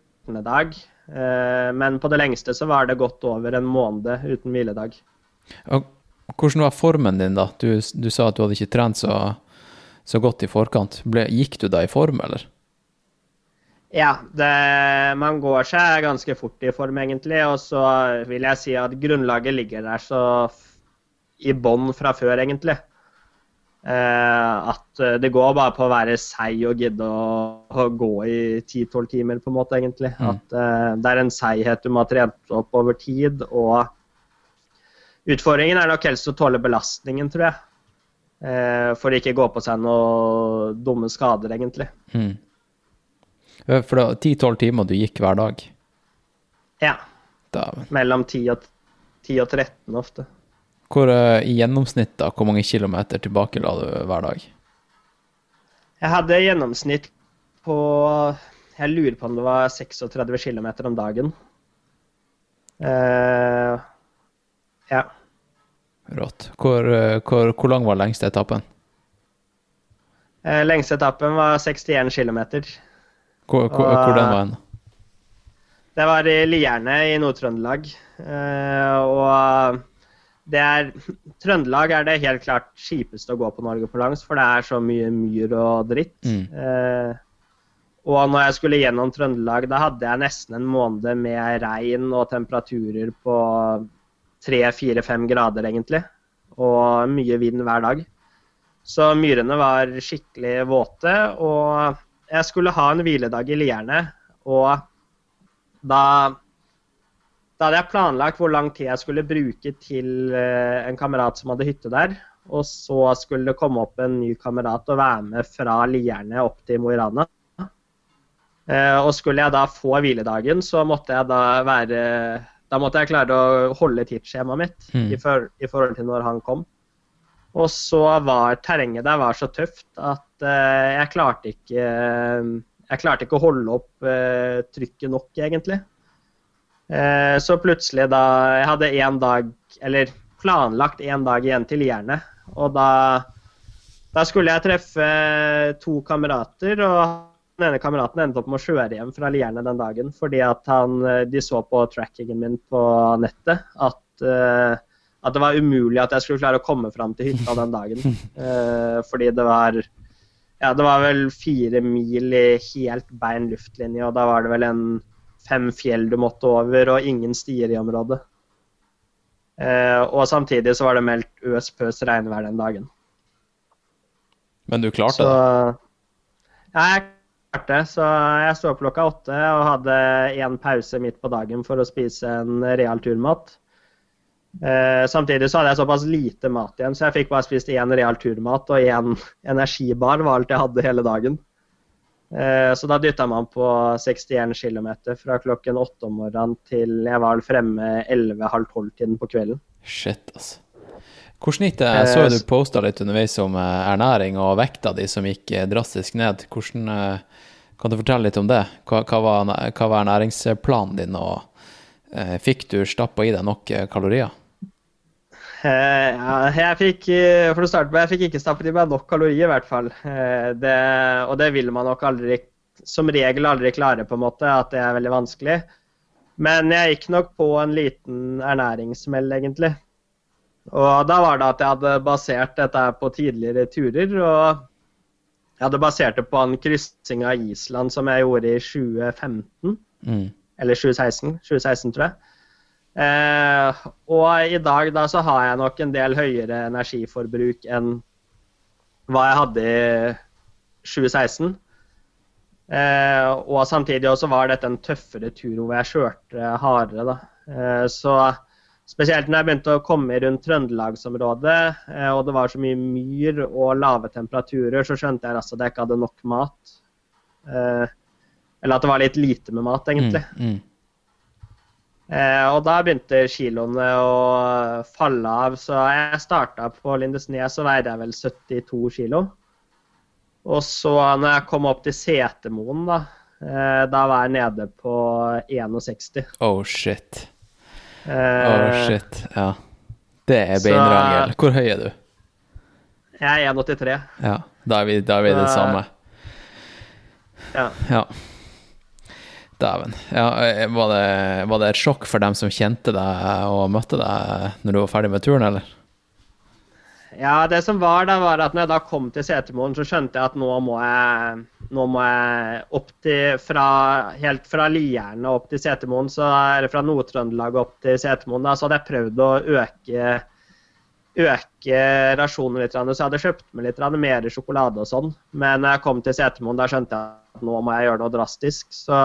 dag, eh, men på det lengste så var det godt over en måned uten hviledag. Og hvordan var formen din, da? Du, du sa at du hadde ikke trent så, så godt i forkant. Ble, gikk du da i form, eller? Ja, det, man går seg ganske fort i form, egentlig. Og så vil jeg si at grunnlaget ligger der så i bånn fra før, egentlig. Eh, at eh, det går bare på å være seig og gidde å, gå i 10-12 timer, på en måte, egentlig. Mm. At eh, det er en seighet du må ha trent opp over tid. Og utfordringen er nok helst å tåle belastningen, tror jeg. Eh, for å ikke gå på seg noen dumme skader, egentlig. Mm. For 10-12 timer du gikk hver dag? Ja. Da. mellom 10 og, 10 og 13 ofte. Hvor eh, i gjennomsnitt, da, hvor mange kilometer tilbake la du hver dag? Jeg hadde gjennomsnitt på Jeg lurer på om det var 36 km om dagen. Uh, ja. Rått. Hvor, eh, hvor, hvor lang var lengste etappen? Uh, lengste etappen var 61 km. Hvor, hvor, hvor den var den? Det var i Lierne i Nord-Trøndelag. Uh, og det er Trøndelag er det helt klart kjipeste å gå på Norge på langs, for det er så mye myr og dritt. Mm. Eh, og når jeg skulle gjennom Trøndelag, da hadde jeg nesten en måned med regn og temperaturer på 3-4-5 grader, egentlig. Og mye vind hver dag. Så myrene var skikkelig våte. Og jeg skulle ha en hviledag i Lierne. Og da, da hadde jeg planlagt hvor lang tid jeg skulle bruke til eh, en kamerat som hadde hytte der. Og så skulle det komme opp en ny kamerat og være med fra Lierne opp til Mo i Rana. Eh, og skulle jeg da få hviledagen, så måtte jeg da være Da måtte jeg klare å holde tidsskjemaet mitt Mm. i, for, i forhold til når han kom. Og så var terrenget der var så tøft at eh, jeg klarte ikke Jeg klarte ikke å holde opp trykket nok, egentlig. Eh, så plutselig da Jeg hadde én dag, eller planlagt én dag igjen til Jernet. Og da, da skulle jeg treffe to kamerater, og den ene kameraten endte opp med å kjøre hjem fra Lierne den dagen fordi at han, eh, de så på trackingen min på nettet at, eh, at det var umulig at jeg skulle klare å komme fram til hytta den dagen. Fordi det var ja, det var vel fire mil i helt bein luftlinje, og da var det vel en fem fjell du måtte over, og ingen stier i området. Eh, og samtidig så var det meldt øs pøs regnvær den dagen. Men du klarte Så det? ja, jeg klarte. Så jeg sto opp klokka åtte og hadde én pause midt på dagen for å spise en real turmat. Eh, samtidig så hadde jeg såpass lite mat igjen, så jeg fikk bare spist én real turmat og én energibar var alt jeg hadde hele dagen. Eh, så da dytta man på 61 km fra klokken åtte om morgenen til jeg var fremme 11-halv tolv-tiden på kvelden. Shit, altså. Hvordan gikk det? Jeg så jo du posta litt underveis om eh, ernæring og vekta di som gikk eh, drastisk ned. Hvordan, eh, kan du fortelle litt om det? Hva, hva, var, hva var ernæringsplanen din, og eh, fikk du stappa i deg nok eh, kalorier? Eh, jeg fikk eh, for å starte med, jeg fikk ikke stappet i meg nok kalorier, i hvert fall. Eh, det, og det vil man nok aldri, som regel aldri klare, på en måte, at det er veldig vanskelig. Men jeg gikk nok på en liten ernæringssmell, egentlig. Og da var det at jeg hadde basert dette på tidligere turer. Og jeg hadde basert det på en kryssing av Island som jeg gjorde i 2015. Mm. Eller 2016. 2016, tror jeg. Eh, og i dag da så har jeg nok en del høyere energiforbruk enn hva jeg hadde i 2016. Eh, og samtidig også var dette en tøffere tur hvor jeg kjørte hardere. da. Eh, så spesielt når jeg begynte å komme rundt Trøndelagsområdet, eh, og det var så mye myr og lave temperaturer, så skjønte jeg altså at jeg ikke hadde nok mat. Eh, eller at det var litt lite med mat, egentlig. Mm. Mm. Eh, og da begynte kiloene å falle av. Så jeg starta på Lindesnes, så veide jeg vel 72 kilo. Og så når jeg kom opp til Setermoen, da, Eh, da var jeg nede på 61. Oh shit. Eh, Oh shit. Ja. Det er beinrangel. Hvor høy er du? Jeg er 1,83. Ja, da er vi, da er vi det samme. Ja. Ja. Dæven. Ja, eh, var, det, var det et sjokk for dem som kjente deg og møtte deg når du var ferdig med turen, eller? Ja, det som var da, var at når jeg da kom til Setermoen, så skjønte jeg at nå må jeg, nå må jeg opp til fra, Helt fra Lierne opp til Setermoen, så eller fra Nord-Trøndelag opp til Setermoen, da, så hadde jeg prøvd å øke øke rasjonen litt, så jeg hadde kjøpt meg litt mer sjokolade og sånn. Men når jeg kom til Setermoen, da skjønte jeg at nå må jeg gjøre noe drastisk. Så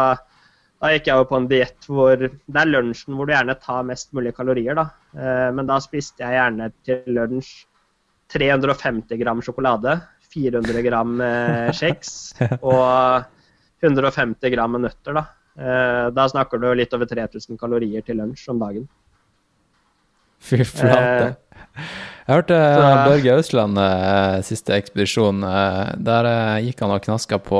da gikk jeg jo på en diett hvor det er lunsjen hvor du gjerne tar mest mulig kalorier, da. Eh, Men da spiste jeg gjerne til lunsj 350 gram sjokolade, 400 gram eh, kjeks og 150 gram nøtter. Da Eh, Da snakker du litt over 3000 kalorier til lunsj om dagen. Fy flate. Jeg hørte Børge Ausland siste ekspedisjon. Der gikk han og knaska på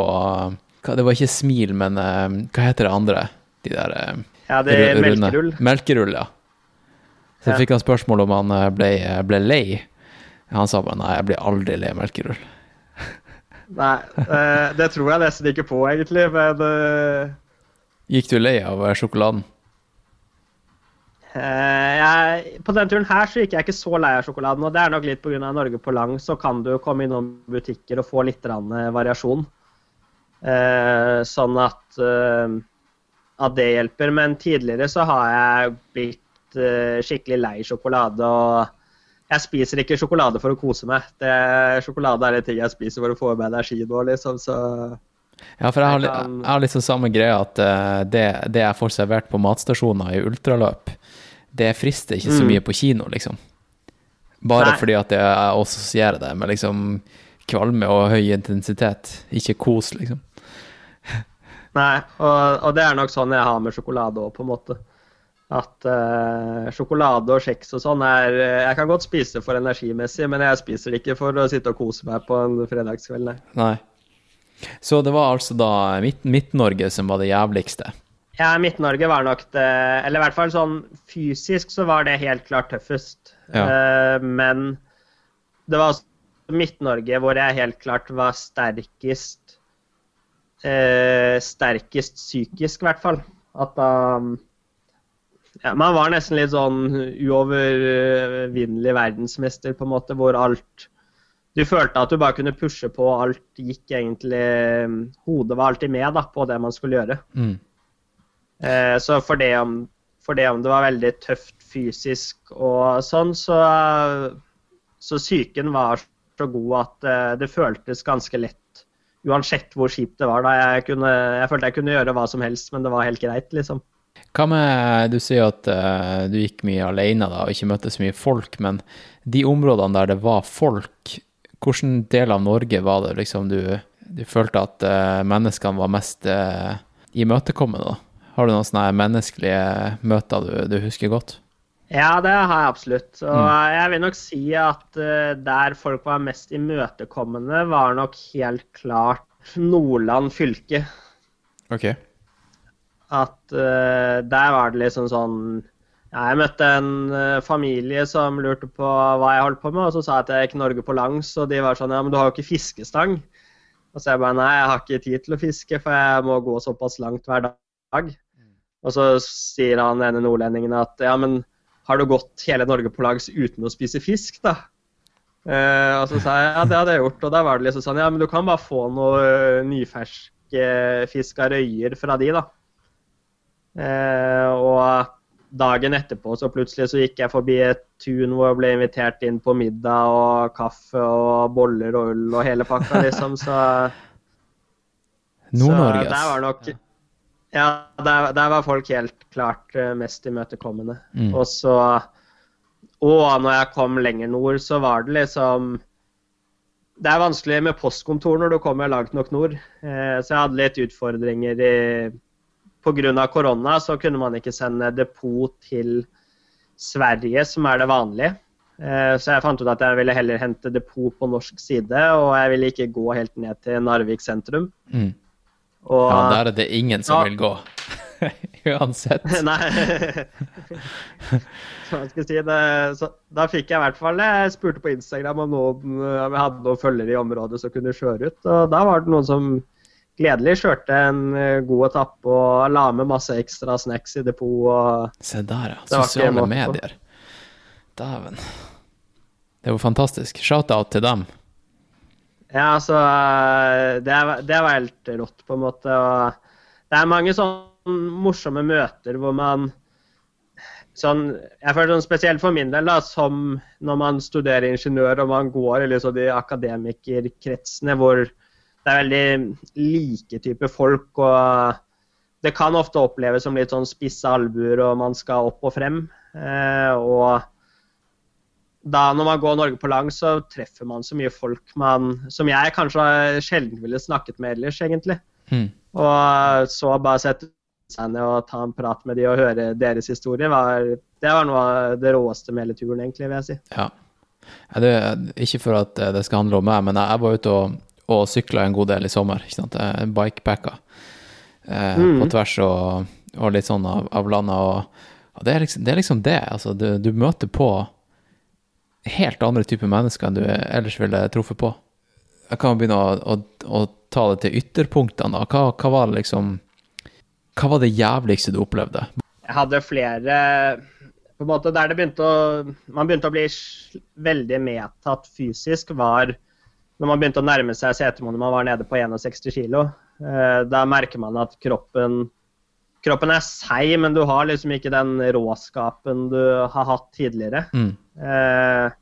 hva, Det var ikke smil, men eh, hva heter det andre? De der eh, Ja, det er runde- melkerull. Melkerull, ja. Så Ja. fikk han spørsmål om han eh, ble, ble lei. Han sa bare nei, jeg blir aldri lei melkerull. Nei, det tror jeg nesten ikke på, egentlig. Men Gikk du lei av sjokoladen? Jeg, på denne turen her så gikk jeg ikke så lei av sjokoladen. og Det er nok litt pga. Norge på lang, så kan du komme innom butikker og få litt variasjon. Eh, sånn at, eh, at det hjelper. Men tidligere så har jeg blitt eh, skikkelig lei sjokolade. og jeg spiser ikke sjokolade for å kose meg. Det, sjokolade er det ting jeg spiser for å få med energi nå, liksom. Så Ja, for jeg har, Jeg jeg har liksom samme greia at det, det jeg får servert på matstasjoner i ultraløp, det frister ikke så Mm. mye på kino, liksom. Bare Nei. fordi at jeg assosierer det med liksom kvalme og høy intensitet. Ikke kos, liksom. Nei, og, og det er nok sånn jeg har med sjokolade òg, på en måte. At uh, sjokolade og kjeks og sånn er Jeg kan godt spise for energimessig, men jeg spiser det ikke for å sitte og kose meg på en fredagskveld, nei. Nei. Så det var altså da Midt- Midt-Norge som var det jævligste. Ja, Midt-Norge var nok det Eller i hvert fall sånn fysisk så var det helt klart tøffest. Ja. Uh, men det var Midt-Norge hvor jeg helt klart var sterkest eh, Sterkest psykisk, i hvert fall. At da ja, Man var nesten litt sånn uovervinnelig verdensmester, på en måte, hvor alt Du følte at du bare kunne pushe på, alt gikk egentlig Hodet var alltid med da, på det man skulle gjøre. Mm. Eh, så for det, om, for det om det var veldig tøft fysisk og sånn, så, så psyken var så god at eh, det føltes ganske lett. Uansett hvor kjipt det var. da jeg, kunne, jeg følte jeg kunne gjøre hva som helst, men det var helt greit, liksom. Hva med Du sier at uh, du gikk mye alene da, og ikke møtte så mye folk, men de områdene der det var folk, hvilken del av Norge var det liksom du, du følte at uh, menneskene var mest uh, imøtekommende? Har du noen sånne menneskelige møter du, du husker godt? Ja, det har jeg absolutt. Og Mm. jeg vil nok si at eh, der folk var mest imøtekommende, var nok helt klart Nordland fylke. Ok. at uh, der var det liksom sånn ja, Jeg møtte en eh, familie som lurte på hva jeg holdt på med, og så sa jeg at jeg gikk Norge på langs, og de var sånn Ja, men du har jo ikke fiskestang. Og så jeg bare Nei, jeg har ikke tid til å fiske, for jeg må gå såpass langt hver dag. Og så sier han ene nordlendingen at ja, men har du gått hele Norge på langs uten å spise fisk, da? Eh, og så sa jeg ja, det hadde jeg gjort. Og da var det liksom sånn ja, men du kan bare få noe uh, av røyer fra de, da. Eh, og dagen etterpå så plutselig så gikk jeg forbi et tun hvor jeg ble invitert inn på middag og kaffe og boller og ull og hele pakka, liksom. Så, Nord-Norge, så der var nok Ja, der, der var folk helt klart eh, mest imøtekommende. Mm. Og så Og når jeg kom lenger nord, så var det liksom Det er vanskelig med postkontor når du kommer langt nok nord. Eh, så jeg hadde litt utfordringer i Pga. korona så kunne man ikke sende depot til Sverige, som er det vanlige. Eh, Så jeg fant ut at jeg ville heller hente depot på norsk side, og jeg ville ikke gå helt ned til Narvik sentrum. Mm. Og Ja, der er det ingen som Ja. vil gå. Uansett. Nei Så hva skal jeg si, det, så, Da fikk jeg i hvert fall Jeg spurte på Instagram om noen om jeg hadde noen følgere i området som kunne kjøre ut. Og da var det noen som gledelig kjørte en eh, god etappe og la med masse ekstra snacks i depot. og Se der, ja. Sosiale medier. Dæven. Det er jo fantastisk. Shout-out til dem. Ja, altså eh, det, det var helt rått, på en måte. Og det er mange sånne morsomme møter hvor man sånn, jeg føler sånn Spesielt for min del, da, som når man studerer ingeniør og man går i liksom de akademikerkretsene hvor det er veldig like type folk. og Det kan ofte oppleves som litt sånn spisse albuer, og man skal opp og frem. Eh, og da når man går Norge på langs, så treffer man så mye folk man, som jeg kanskje sjelden ville snakket med ellers, egentlig. Mm. Og så bare sette seg ned og ta en prat med de og høre deres historie, var, det var noe av det råeste med hele turen, egentlig, vil jeg si. Ja. Det, ikke for at eh, det skal handle om meg, men jeg, var ute og, og sykla en god del i sommer. ikke sant? Bikepacka eh, på tvers og, og litt sånn av, av landet. Og, og det, er liksom, det er liksom det. Altså, du, du møter på helt andre typer mennesker enn du ellers ville truffet på. Jeg kan begynne å, å, å ta det til ytterpunktene. Hva, hva var det liksom Hva var det jævligste du opplevde? Jeg hadde flere på en måte Der det begynte å, man begynte å bli veldig medtatt fysisk, var når man begynte å nærme seg Setermoen når man var nede på 61 kg. Da merker man at kroppen Kroppen er seig, men du har liksom ikke den råskapen du har hatt tidligere. Mm. Eh,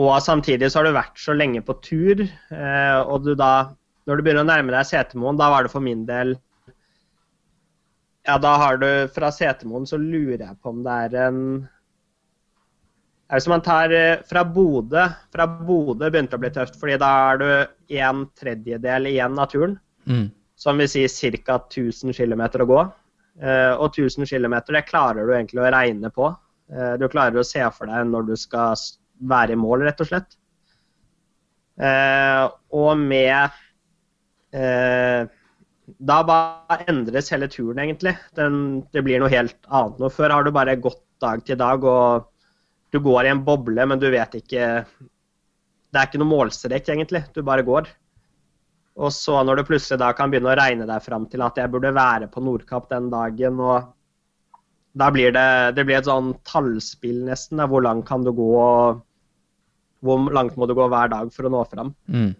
og samtidig så har du vært så lenge på tur, eh, og du da Når du begynner å nærme deg Setermoen, da var det for min del Ja, da har du Fra Setermoen så lurer jeg på om det er en er det som man tar eh, fra Bodø Fra Bodø begynte det å bli tøft, fordi da er du en tredjedel igjen av turen. Mm. Som vil si ca. 1000 km å gå. Eh, og 1000 km det klarer du egentlig å regne på. Eh, du klarer å se for deg når du skal være i mål, rett og slett. Eh, og med Da bare endres hele turen, egentlig. Den, det blir noe helt annet. Nå før har du bare gått dag til dag, og du går i en boble, men du vet ikke Det er ikke noe målstrek, egentlig. Du bare går. Og så når du plutselig da kan begynne å regne deg fram til at jeg burde være på Nordkapp den dagen, og da blir det, det blir et sånn tallspill nesten. Da. Hvor langt kan du gå, og hvor langt må du gå hver dag for å nå fram. Mm.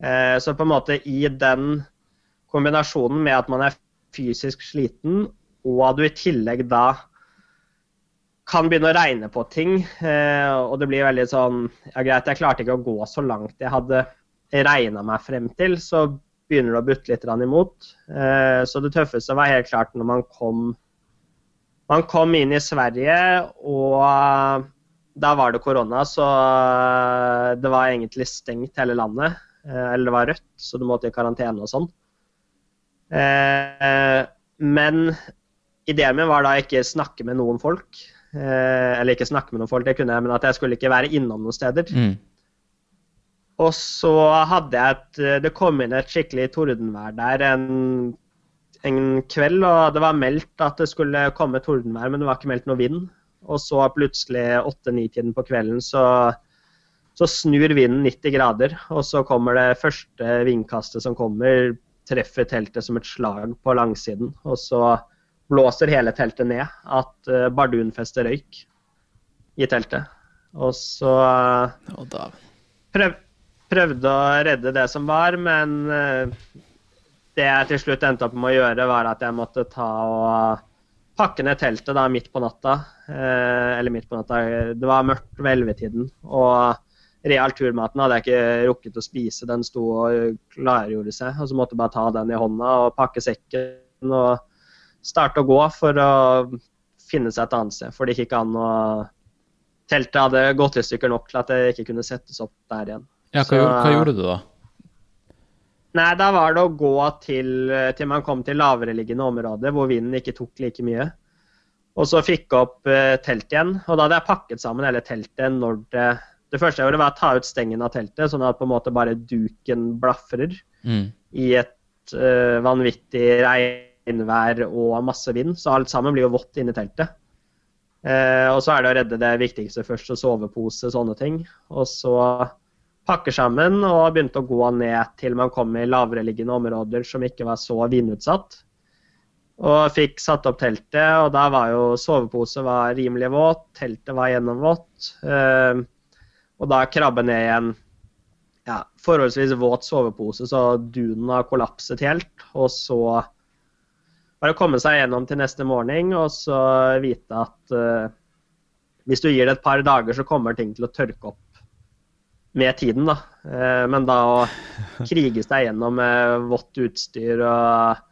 Eh, så på en måte i den kombinasjonen med at man er fysisk sliten, og at du i tillegg da kan begynne å regne på ting, eh, og det blir veldig sånn Ja, greit, jeg klarte ikke å gå så langt jeg hadde regna meg frem til, så begynner det å butte litt imot. Eh, så det tøffeste var helt klart når man kom man kom inn i Sverige, og da var det korona, så det var egentlig stengt hele landet. Eh, Eller det var rødt, så du måtte i karantene og sånn. Eh, Men ideen min var da ikke snakke med noen folk. Eh, Eller ikke snakke med noen folk, det kunne jeg, men at jeg skulle ikke være innom noen steder. Mm. Og så hadde jeg et Det kom inn et skikkelig tordenvær der en, en kveld, og det var meldt at det skulle komme tordenvær, men det var ikke meldt noe vind. Og så plutselig åtte-ni-tiden på kvelden så, så snur vinden 90 grader, og så kommer det første vindkastet som kommer, treffer teltet som et slag på langsiden, og så blåser hele teltet ned. At uh, bardunfestet røyk i teltet. Og så prøv, prøvde å redde det som var, men eh, det jeg til slutt endte opp med å gjøre, var at jeg måtte ta og pakke ned teltet da midt på natta. Eh, eller midt på natta, det var mørkt ved ellevetiden. Og real turmaten hadde jeg ikke rukket å spise, den sto og klargjorde seg. Og så måtte jeg bare ta den i hånda og pakke sekken og starte å gå for å finne seg et annet sted. For det gikk ikke an å Teltet hadde gått i stykker nok til at det ikke kunne settes opp der igjen. Ja, hva, Så- gjorde, hva gjorde du da? Nei, da var det å gå til, til man kom til lavereliggende områder hvor vinden ikke tok like mye. Og så fikk jeg opp uh, teltet igjen. Og da hadde jeg pakket sammen hele teltet når det Det første jeg gjorde, var å ta ut stengen av teltet, sånn at på en måte bare duken blafrer Mm. i et eh, vanvittig regnvær og masse vind, så alt sammen blir jo vått inni teltet. Uh, og så er det å redde det viktigste først, og sovepose, sånne ting. Og så pakker sammen og begynte å gå ned til man kom i lavereliggende områder som ikke var så vindutsatt. Og fikk satt opp teltet, og da var jo sovepose var rimelig våt, teltet var gjennomvått. Eh, og da krabbe ned i en ja, forholdsvis våt sovepose, så dunen har kollapset helt. Og så bare komme seg gjennom til neste morgen og så vite at uh, hvis du gir det et par dager, så kommer ting til å tørke opp med tiden, da. Uh, men da å krige seg gjennom med vått utstyr og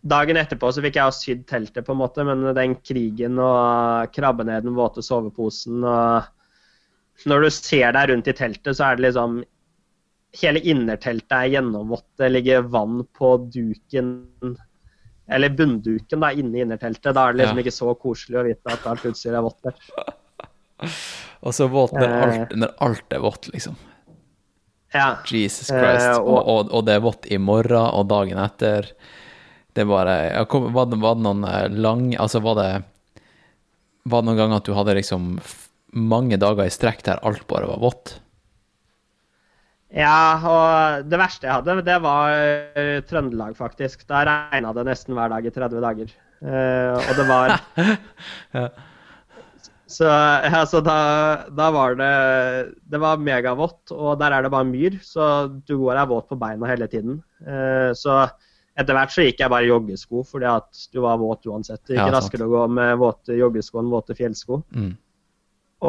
Dagen etterpå så fikk jeg sydd teltet, på en måte, men den krigen og krabbe ned den våte soveposen og Når du ser deg rundt i teltet, så er det liksom Hele innerteltet er gjennomvått. Det ligger vann på duken eller bunnduken da, inne i innerteltet. Da er det liksom ja. ikke så koselig å vite at alt utstyret er vått der. og så våt når alt, når alt er vått, liksom. Ja. Jesus Christ. Eh, og, og, og, det er vått i morgen og dagen etter. Det er bare var, det, var det noen eh, lang Altså, var det Var det noen ganger at du hadde liksom mange dager i strekk der alt bare var vått? Ja, og det verste jeg hadde, det var Trøndelag, faktisk. Da regna det nesten hver dag i 30 dager. Og det var ja. Så, altså, da, da, var det Det var megavått, og der er det bare myr, så du går deg våt på beina hele tiden. Uh, så etter hvert så gikk jeg bare joggesko, fordi at du var våt uansett. Det gikk ja, raskere å gå med våte joggesko enn våte fjellsko. Mm.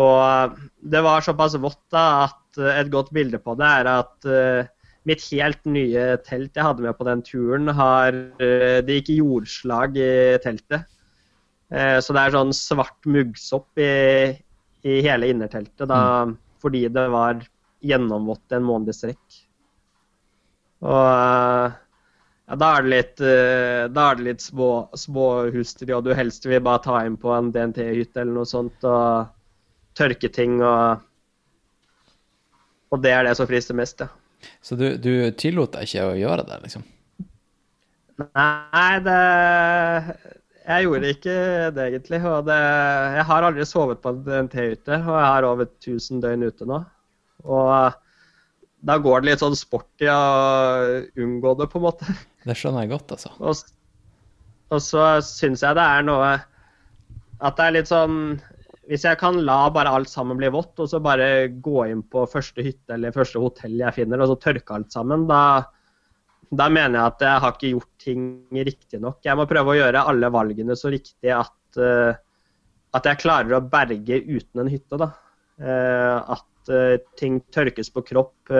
Og det var såpass vått da at eh, et godt bilde på det er at uh, mitt helt nye telt jeg hadde med på den turen, har uh, Det gikk jordslag i teltet. Uh, så det er sånn svart muggsopp i, i hele innerteltet da, mm. fordi det var gjennomvått en måned i strekk. Og ja, da er det litt, da er det litt små, små og du helst vil bare ta inn på en DNT-hytte eller noe sånt. og tørketing og Og det er det som frister mest, ja. Så du, du tillot deg ikke å gjøre det, liksom? Nei, det Jeg gjorde ikke det, egentlig. Og det, jeg har aldri sovet på en T-hytte, og jeg har over 1000 døgn ute nå. Og da går det litt sånn sporty å unngå det, på en måte. Det skjønner jeg godt, altså. Og, og så syns jeg det er noe At det er litt sånn hvis jeg kan la bare alt sammen bli vått, og så bare gå inn på første hytte eller første hotell jeg finner, og så tørke alt sammen, da, da mener jeg at jeg har ikke gjort ting riktig nok. Jeg må prøve å gjøre alle valgene så riktig at, uh, at jeg klarer å berge uten en hytte. da. Uh, at uh, ting tørkes på kropp.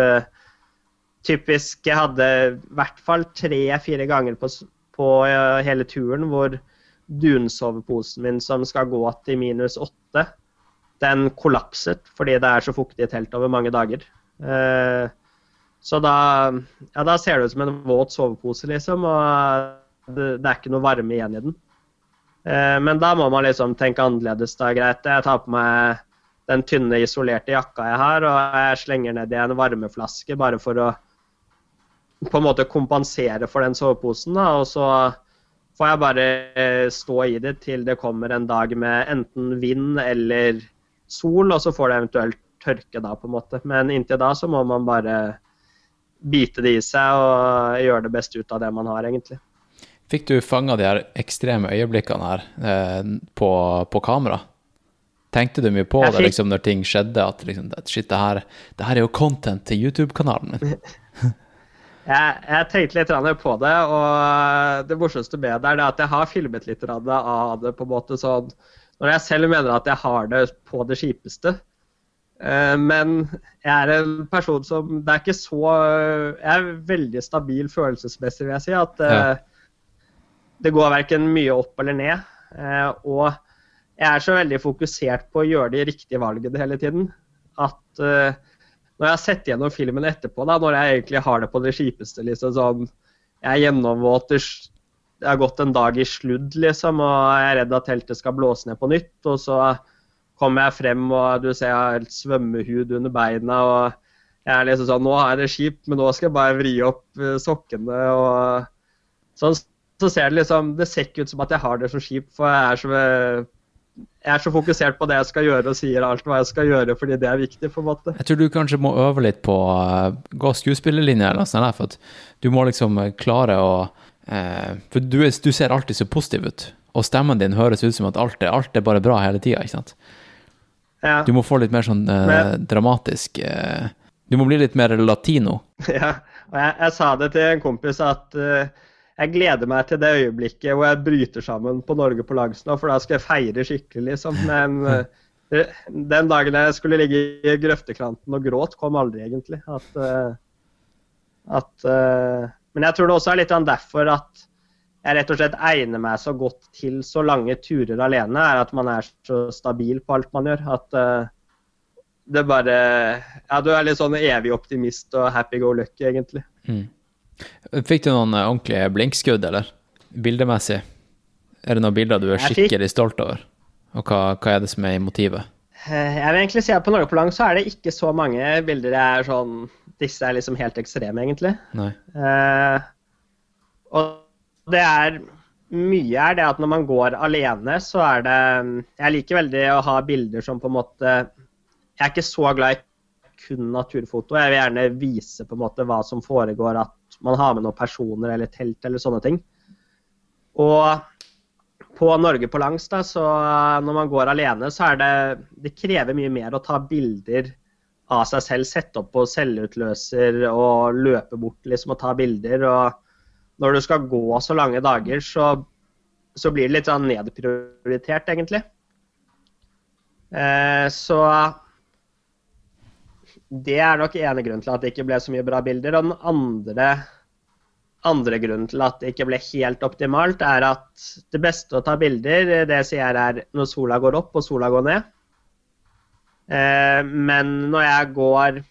typisk Jeg hadde i hvert fall tre-fire ganger på, på hele turen hvor dunsoveposen min som skal gå til minus åtte, den kollapset fordi det er så fuktig i teltet over mange dager. Eh, så da, ja, da ser det ut som en våt sovepose, liksom, og det, det er ikke noe varme igjen i den. Eh, men da må man liksom tenke annerledes. da, greit. Jeg tar på meg den tynne, isolerte jakka jeg har, og jeg slenger ned i en varmeflaske bare for å på en måte kompensere for den soveposen. da, og så får jeg bare eh, stå i det til det kommer en dag med enten vind eller sol, og så får det eventuelt tørke da, på en måte. Men inntil da så må man bare bite det i seg og gjøre det beste ut av det man har, egentlig. Fikk du fanga de her ekstreme øyeblikkene her eh, på, på, kamera? Tenkte du mye på jeg det liksom, når ting skjedde? At liksom, shit, det her, det her er jo content til YouTube-kanalen min. Jeg, jeg, tenkte litt på det, og det morsomste med det er at jeg har filmet litt av det på en måte sånn Når jeg selv mener at jeg har det på det kjipeste. Eh, men jeg er en person som Det er ikke så Jeg er veldig stabil følelsesmessig, vil jeg si. At ja. Eh, det går verken mye opp eller ned. Eh, og jeg er så veldig fokusert på å gjøre de riktige valgene hele tiden. At når jeg har sett gjennom filmen etterpå, da, når jeg egentlig har det på det kjipeste liksom, sånn, Jeg er gjennomvåt, det har gått en dag i sludd, liksom, og jeg er redd at teltet skal blåse ned på nytt. Og så kommer jeg frem, og du ser jeg har helt svømmehud under beina. og jeg er liksom sånn Nå er det skip, men nå skal jeg bare vri opp eh, sokkene og sånn. Så ser det liksom Det ser ikke ut som at jeg har det som skip, for jeg er så, jeg er så fokusert på det jeg skal gjøre og sier alt hva jeg skal gjøre fordi det er viktig, på en måte. Jeg tror du kanskje må øve litt på å gå skuespillerlinja, eller noe sånt, for du må liksom klare å For du, du, ser alltid så positiv ut, og stemmen din høres ut som at alt er, alt er bare bra hele tida, ikke sant? Ja. Du må få litt mer sånn uh, Men, dramatisk Du må bli litt mer latino. Ja, og jeg, jeg sa det til en kompis at jeg gleder meg til det øyeblikket hvor jeg bryter sammen på Norge på langs nå, for da skal jeg feire skikkelig, liksom. Men uh, den dagen jeg skulle ligge i grøftekranten og gråt, kom aldri, egentlig. At, uh, at uh, Men jeg tror det også er litt derfor at jeg rett og slett egner meg så godt til så lange turer alene, er at man er så stabil på alt man gjør. At det bare Ja, du er litt sånn evig optimist og happy go lucky, egentlig. Mm. Fikk du noen ordentlige blinkskudd, eller? Bildemessig? Er det noen bilder du er skikkelig stolt over? Og hva, hva, er det som er i motivet? Eh, jeg vil egentlig si at på Norge på lang så er det ikke så mange bilder jeg er sånn Disse er liksom helt ekstreme, egentlig. Nei. Uh, og det er Mye er det at når man går alene, så er det Jeg liker veldig å ha bilder som på en måte Jeg er ikke så glad i kun naturfoto. Jeg vil gjerne vise på en måte hva som foregår, at man har med noen personer eller telt eller sånne ting. Og på Norge på langs, da, så når man går alene, så er det Det krever mye mer å ta bilder av seg selv, sette opp på selvutløser og løpe bort liksom, og ta bilder. Og når du skal gå så lange dager, så, så blir det litt sånn nedprioritert, egentlig. Eh, så det er nok ene grunnen til at det ikke ble så mye bra bilder. Og den andre, andre grunnen til at det ikke ble helt optimalt, er at det beste å ta bilder, det sier jeg er når sola går opp og sola går ned. Eh, men når jeg går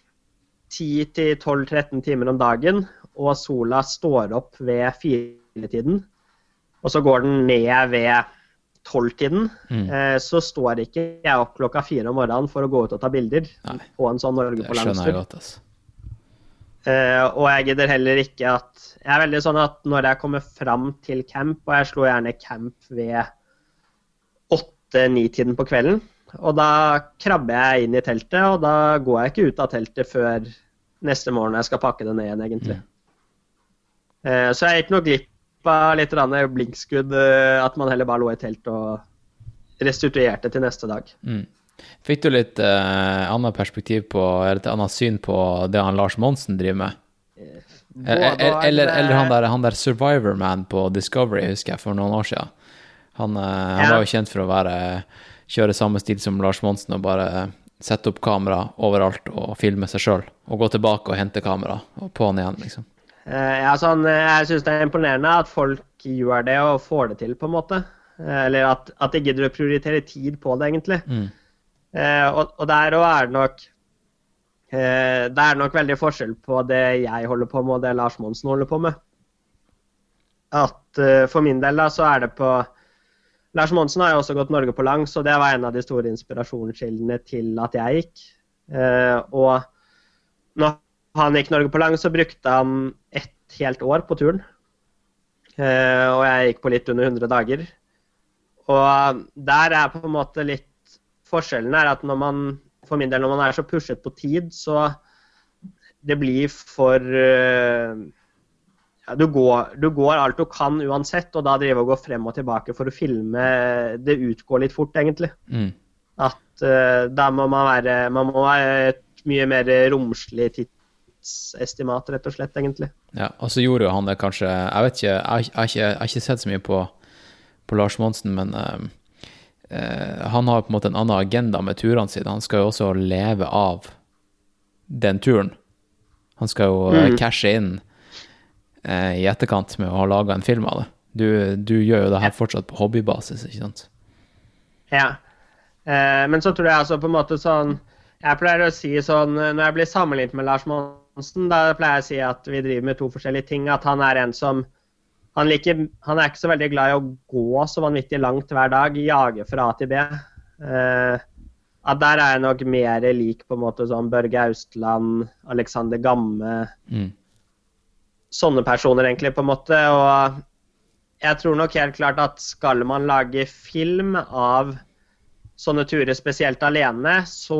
10-12-13 timer om dagen, og sola står opp ved firetiden, og så går den ned ved tolvtiden, mm. eh, så står ikke jeg opp klokka fire om morgenen for å gå ut og ta bilder Nei. på en sånn Norge på landstur. Altså. Eh, og jeg gidder heller ikke at Jeg er veldig sånn at når jeg kommer fram til camp, og jeg slår gjerne camp ved åtte-ni-tiden på kvelden, og da krabber jeg inn i teltet, og da går jeg ikke ut av teltet før neste morgen jeg skal pakke det ned igjen, egentlig. Mm. Eh, så jeg gikk nok glipp av litt blinkskudd, eh, at man heller bare lå i telt og restituerte til neste dag. Mm. Fikk du litt eh, annet perspektiv på, eller et annet syn på det han Lars Monsen driver med? Eller, eller, eller, han der, han der Survivor Man på Discovery, husker jeg, for noen år siden. Han, eh, han ja. var jo kjent for å være, kjøre samme stil som Lars Monsen og bare sette opp kamera overalt og filme seg sjøl. Og gå tilbake og hente kamera og på'n igjen, liksom. Eh, ja, sånn, eh, jeg syns det er imponerende at folk gjør det og får det til, på en måte. Eh, eller at, at de gidder å prioritere tid på det, egentlig. Mm. og, og der òg er det nok Det er nok veldig forskjell på det jeg holder på med, og det Lars Monsen holder på med. At for min del, da, så er det på Lars Monsen har jo også gått Norge på langs, og det var en av de store inspirasjonskildene til at jeg gikk. og når han gikk Norge på lang, så brukte han ett helt år på turen. Uh, og jeg gikk på litt under 100 dager. Og der er på en måte litt Forskjellen er at når man for min del, når man er så pushet på tid, så det blir for uh, ja, du, går, du, går, alt du kan uansett, og da drive og gå frem og tilbake for å filme Det utgår litt fort, egentlig. Mm. At uh, da må man være Man må være et mye mer romslig titt tidsestimat, rett og slett, egentlig. Ja, og så gjorde jo han det kanskje Jeg vet ikke, jeg har ikke, ikke sett så mye på, på Lars Monsen, men uh, uh, han har på en måte en annen agenda med turene sine. Han skal jo også leve av den turen. Han skal jo mm. cashe inn i etterkant med å ha laga en film av det. Du, du, gjør jo det her fortsatt på hobbybasis, ikke sant? Ja. men så tror jeg altså på en måte sånn Jeg pleier å si sånn Når jeg blir sammenlignet med Lars Monsen Hansen, da pleier jeg å si at vi driver med to forskjellige ting. At han er en som han, liker, han er ikke så veldig glad i å gå så vanvittig langt hver dag, jage fra A til B. Uh, at der er jeg nok mer lik på en måte sånn Børge Austland, Alexander Gamme Mm. Sånne personer, egentlig, på en måte. Og jeg tror nok helt klart at skal man lage film av sånne turer, spesielt alene, så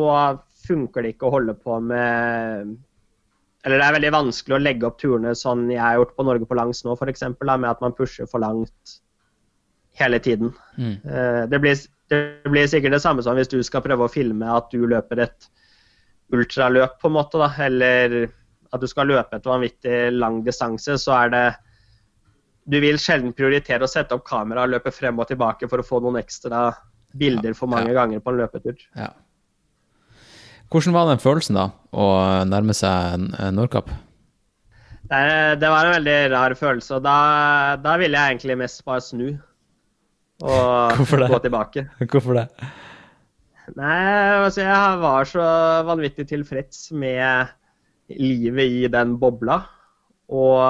funker det ikke å holde på med Eller det er veldig vanskelig å legge opp turene sånn jeg har gjort på Norge på langs nå, f.eks., med at man pusher for langt hele tiden. Mm. Eh, Det blir, det blir sikkert det samme som hvis du skal prøve å filme at du løper et ultraløp, på en måte, da, eller at du skal løpe et vanvittig lang distanse, så er det Du vil sjelden prioritere å sette opp kamera og løpe frem og tilbake for å få noen ekstra bilder for mange Ja. ganger på en løpetur. Ja. Hvordan var den følelsen, da, å nærme seg Nordkapp? Det, det var en veldig rar følelse, og da, da ville jeg egentlig mest bare snu. Og gå tilbake. Hvorfor det? Nei, altså jeg var så vanvittig tilfreds med livet i den bobla. Og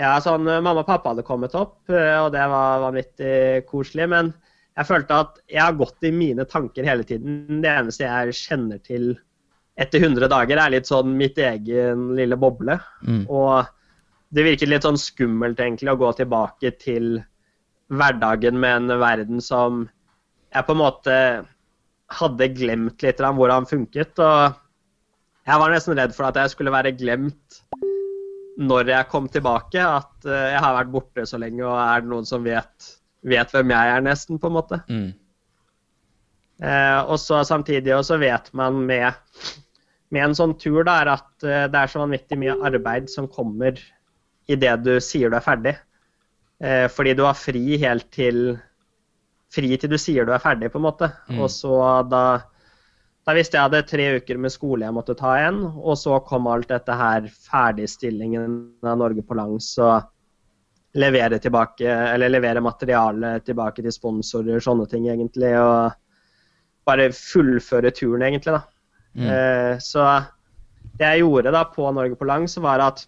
ja, sånn Mamma og pappa hadde kommet opp, eh, og det var vanvittig koselig. Men jeg følte at jeg har gått i mine tanker hele tiden. Det eneste jeg kjenner til etter 100 dager, er litt sånn mitt egen lille boble. Mm. Og det virket litt sånn skummelt egentlig å gå tilbake til hverdagen med en verden som jeg på en måte hadde glemt litt av hvordan funket. Og jeg var nesten redd for at jeg skulle være glemt når jeg kom tilbake. At eh, jeg har vært borte så lenge, og er det noen som vet, vet hvem jeg er, nesten, på en måte. Mm. Eh, og så samtidig også vet man med, med en sånn tur da, at eh, det er så vanvittig mye arbeid som kommer idet du sier du er ferdig. Eh, fordi du har fri helt til fri til du sier du er ferdig, på en måte. Mm. Og så da da visste jeg hadde tre uker med skole jeg måtte ta igjen, og så kom alt dette her ferdigstillingen av Norge på langs og levere tilbake, eller levere materiale tilbake til sponsorer, sånne ting egentlig. Og bare fullføre turen, egentlig, da. Mm. Eh, så det jeg gjorde da på Norge på langs, var at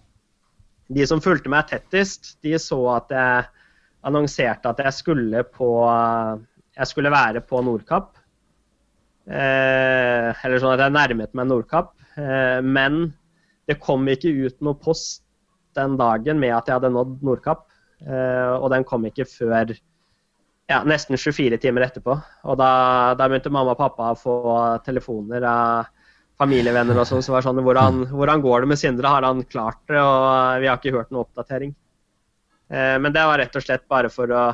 de som fulgte meg tettest, de så at jeg annonserte at jeg skulle på Jeg skulle være på Nordkapp. Eh, eller sånn at jeg nærmet meg Nordkapp. Eh, men det kom ikke ut noe post den dagen med at jeg hadde nådd Nordkapp. Eh, og den kom ikke før ja, nesten 24 timer etterpå. Og da, da begynte mamma og pappa å få telefoner av familievenner og sånn som var sånn hvordan, hvordan går det med Sindre? Har han klart det? Og vi har ikke hørt noen oppdatering. Eh, men det var rett og slett bare for å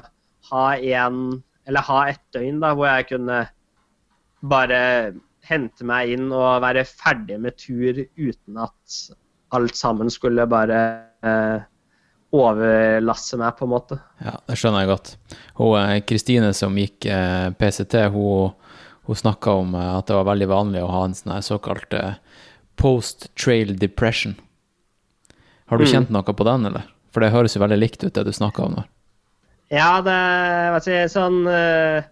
ha en, eller ha et døgn da, hvor jeg kunne bare hente meg inn og være ferdig med tur uten at alt sammen skulle bare eh, overlasse meg, på en måte. Ja, det skjønner jeg godt. Eh, Kristine som gikk eh, PCT, hun, hun snakka om eh, at det var veldig vanlig å ha en sånn såkalt eh, post-trail depression. Har du Mm. kjent noe på den, eller? For det høres jo veldig likt ut, det du snakka om nå. Ja, det hva jeg sånn eh,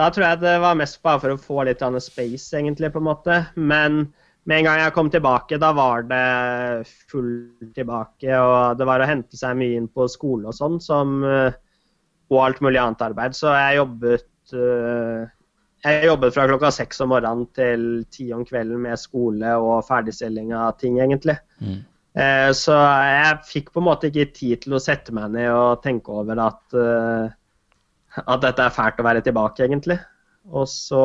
Da tror jeg det var mest bare for å få litt space, egentlig, på en måte. Men med en gang jeg kom tilbake, da var det fullt tilbake. Og det var å hente seg mye inn på skole og sånn, som eh, Og alt mulig annet arbeid. Så jeg jobbet eh, jeg jobbet fra klokka seks om morgenen til ti om kvelden med skole og ferdigstilling av ting, egentlig. Mm. Eh, Så jeg fikk på en måte ikke tid til å sette meg ned og tenke over at, at dette er fælt å være tilbake, egentlig. Og så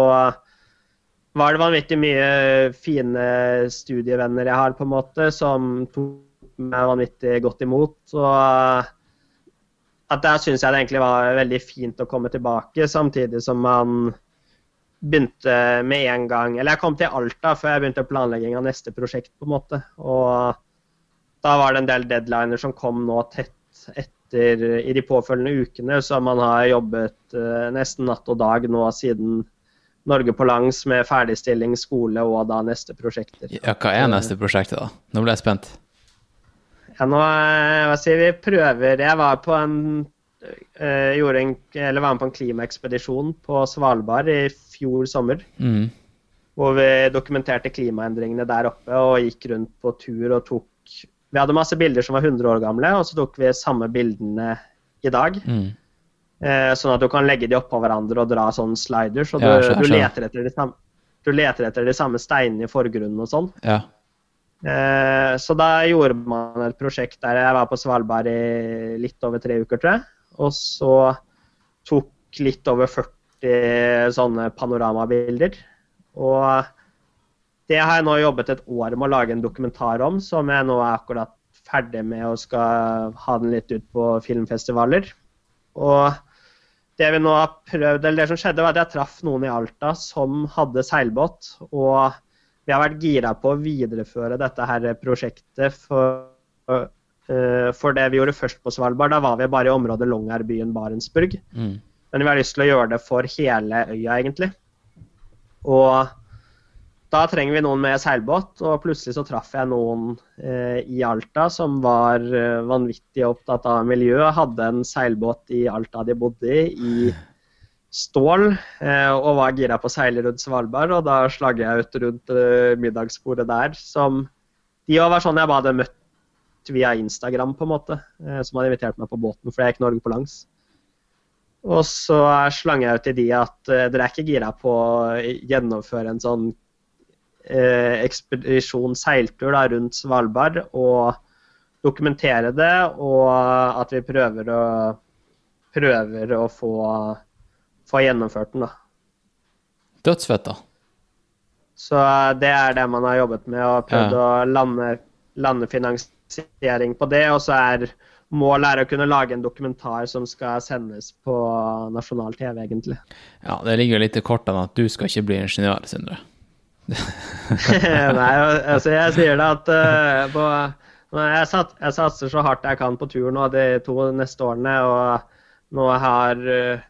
var det vanvittig mye fine studievenner jeg har, på en måte, som tok meg vanvittig godt imot. Og at der syns jeg det egentlig var veldig fint å komme tilbake, samtidig som man begynte med en gang Eller jeg kom til Alta før jeg begynte planlegging av neste prosjekt, på en måte. Og da var det en del deadliner som kom nå tett etter i de påfølgende ukene, så man har jobbet eh, nesten natt og dag nå siden Norge på langs med ferdigstilling, skole og da neste prosjekter. Ja, hva er neste prosjektet, da? Nå ble jeg spent. Ja, nå eh, hva sier vi, prøver Jeg var på en gjorde en, eller var med på en klimaekspedisjon på Svalbard i fjor sommer. Mm. Hvor vi dokumenterte klimaendringene der oppe og gikk rundt på tur og tok Vi hadde masse bilder som var 100 år gamle, og så tok vi samme bildene i dag. Mm. Eh, sånn at du kan legge de oppå hverandre og dra sånn sliders. Og du, Ja, jeg skjønner, du, leter etter de samme, du leter etter de samme steinene i forgrunnen og sånn. Ja. Eh, så da gjorde man et prosjekt der jeg var på Svalbard i litt over tre uker, tror jeg. Og så tok litt over 40 sånne panoramabilder. Og det har jeg nå jobbet et år med å lage en dokumentar om, som jeg nå er akkurat ferdig med og skal ha den litt ut på filmfestivaler. Og det vi nå har prøvd, eller det som skjedde, var at jeg traff noen i Alta som hadde seilbåt. Og vi har vært gira på å videreføre dette her prosjektet for, eh, for det vi gjorde først på Svalbard. Da var vi bare i området Longyearbyen Barentsburg. Mm. Men vi har lyst til å gjøre det for hele øya, egentlig. Og da trenger vi noen med seilbåt, og plutselig så traff jeg noen eh, i Alta som var eh, vanvittig opptatt av miljø. Hadde en seilbåt i Alta de bodde i, i stål, eh, og var gira på å seile rundt Svalbard. Og da slagger jeg ut rundt eh, middagsbordet der, som De òg var sånn jeg bare hadde møtt via Instagram, på en måte. Eh, som hadde invitert meg på båten, for jeg gikk Norge på langs. Og så slang jeg ut til de at eh, dere er ikke gira på å gjennomføre en sånn ekspedisjon, seiltur da, rundt Svalbard, og dokumentere det, og at vi prøver å, prøver å få, få gjennomført den. da. Dødsfett, da. Så eh, det er det man har jobbet med, og prøvd å lande, lande finansiering på det. Og så er målet er å kunne lage en dokumentar som skal sendes på nasjonal TV, egentlig. Ja, det ligger jo litt i kortene at du skal ikke bli ingeniør, Sindre. Nei, altså jeg sier det at uh, på, jeg, sat, jeg satser så hardt jeg kan på tur nå de to neste årene, og nå har uh,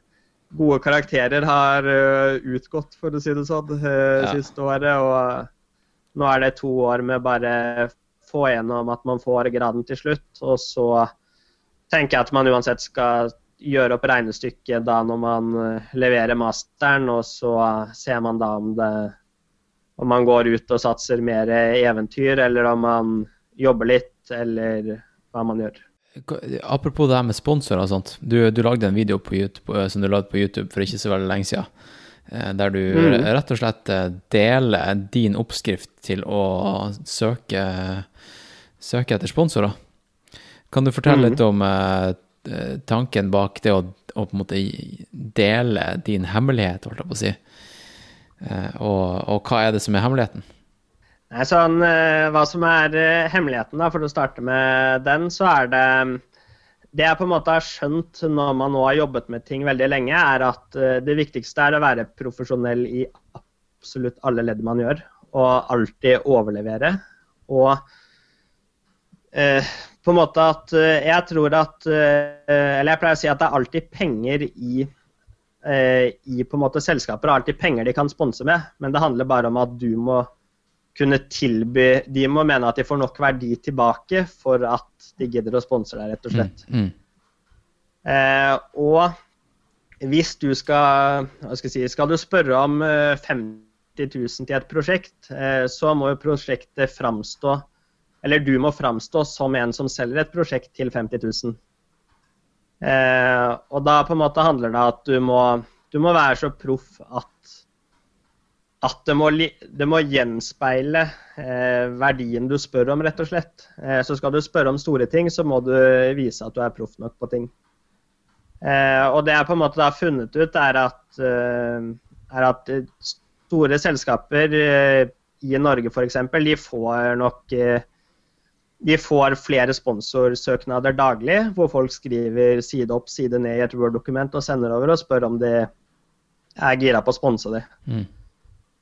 gode karakterer har uh, utgått, for å si det sånn, Ja. siste året. Og nå er det to år med bare få gjennom at man får graden til slutt, og så tenker jeg at man uansett skal gjøre opp regnestykket da når man leverer masteren, og så ser man da om det om man går ut og satser mer eventyr, eller om man jobber litt, eller hva man gjør. Apropos det her med sponsorer og sånt. Du, du lagde en video på YouTube, som du lagde på YouTube for ikke så veldig lenge siden, eh, der du Mm. rett og slett eh, deler din oppskrift til å søke, søke etter sponsorer. Kan du fortelle Mm. litt om eh, tanken bak det å, å på en måte dele din hemmelighet, holdt jeg på å si? Eh, og, og hva er det som er hemmeligheten? Nei, sånn, hva som er eh, hemmeligheten, da, for å starte med den, så er det Det jeg på en måte har skjønt når man nå har jobbet med ting veldig lenge, er at det viktigste er å være profesjonell i absolutt alle ledd man gjør, og alltid overlevere. Og eh, på en måte at jeg tror at Eller jeg pleier å si at det er alltid penger i i på en måte selskaper har alltid penger de kan sponse med, men det handler bare om at du må kunne tilby De må mene at de får nok verdi tilbake for at de gidder å sponse deg, rett og slett. Mm. Eh, og hvis du skal si, skal du spørre om eh, 50 000 til et prosjekt, eh, så må jo prosjektet framstå Eller du må framstå som en som selger et prosjekt til 50 000. Eh, og da på en måte handler det om at du må, du må være så proff at at det må, det må gjenspeile eh, verdien du spør om, rett og slett. Eh, så skal du spørre om store ting, så må du vise at du er proff nok på ting. Eh, og det jeg på en måte har funnet ut, er at, eh, er at store selskaper eh, i Norge f.eks., de får nok eh, de får flere sponsorsøknader daglig, hvor folk skriver side opp, side ned i et Word-dokument og sender over og spør om de er gira på å sponse det. Mm.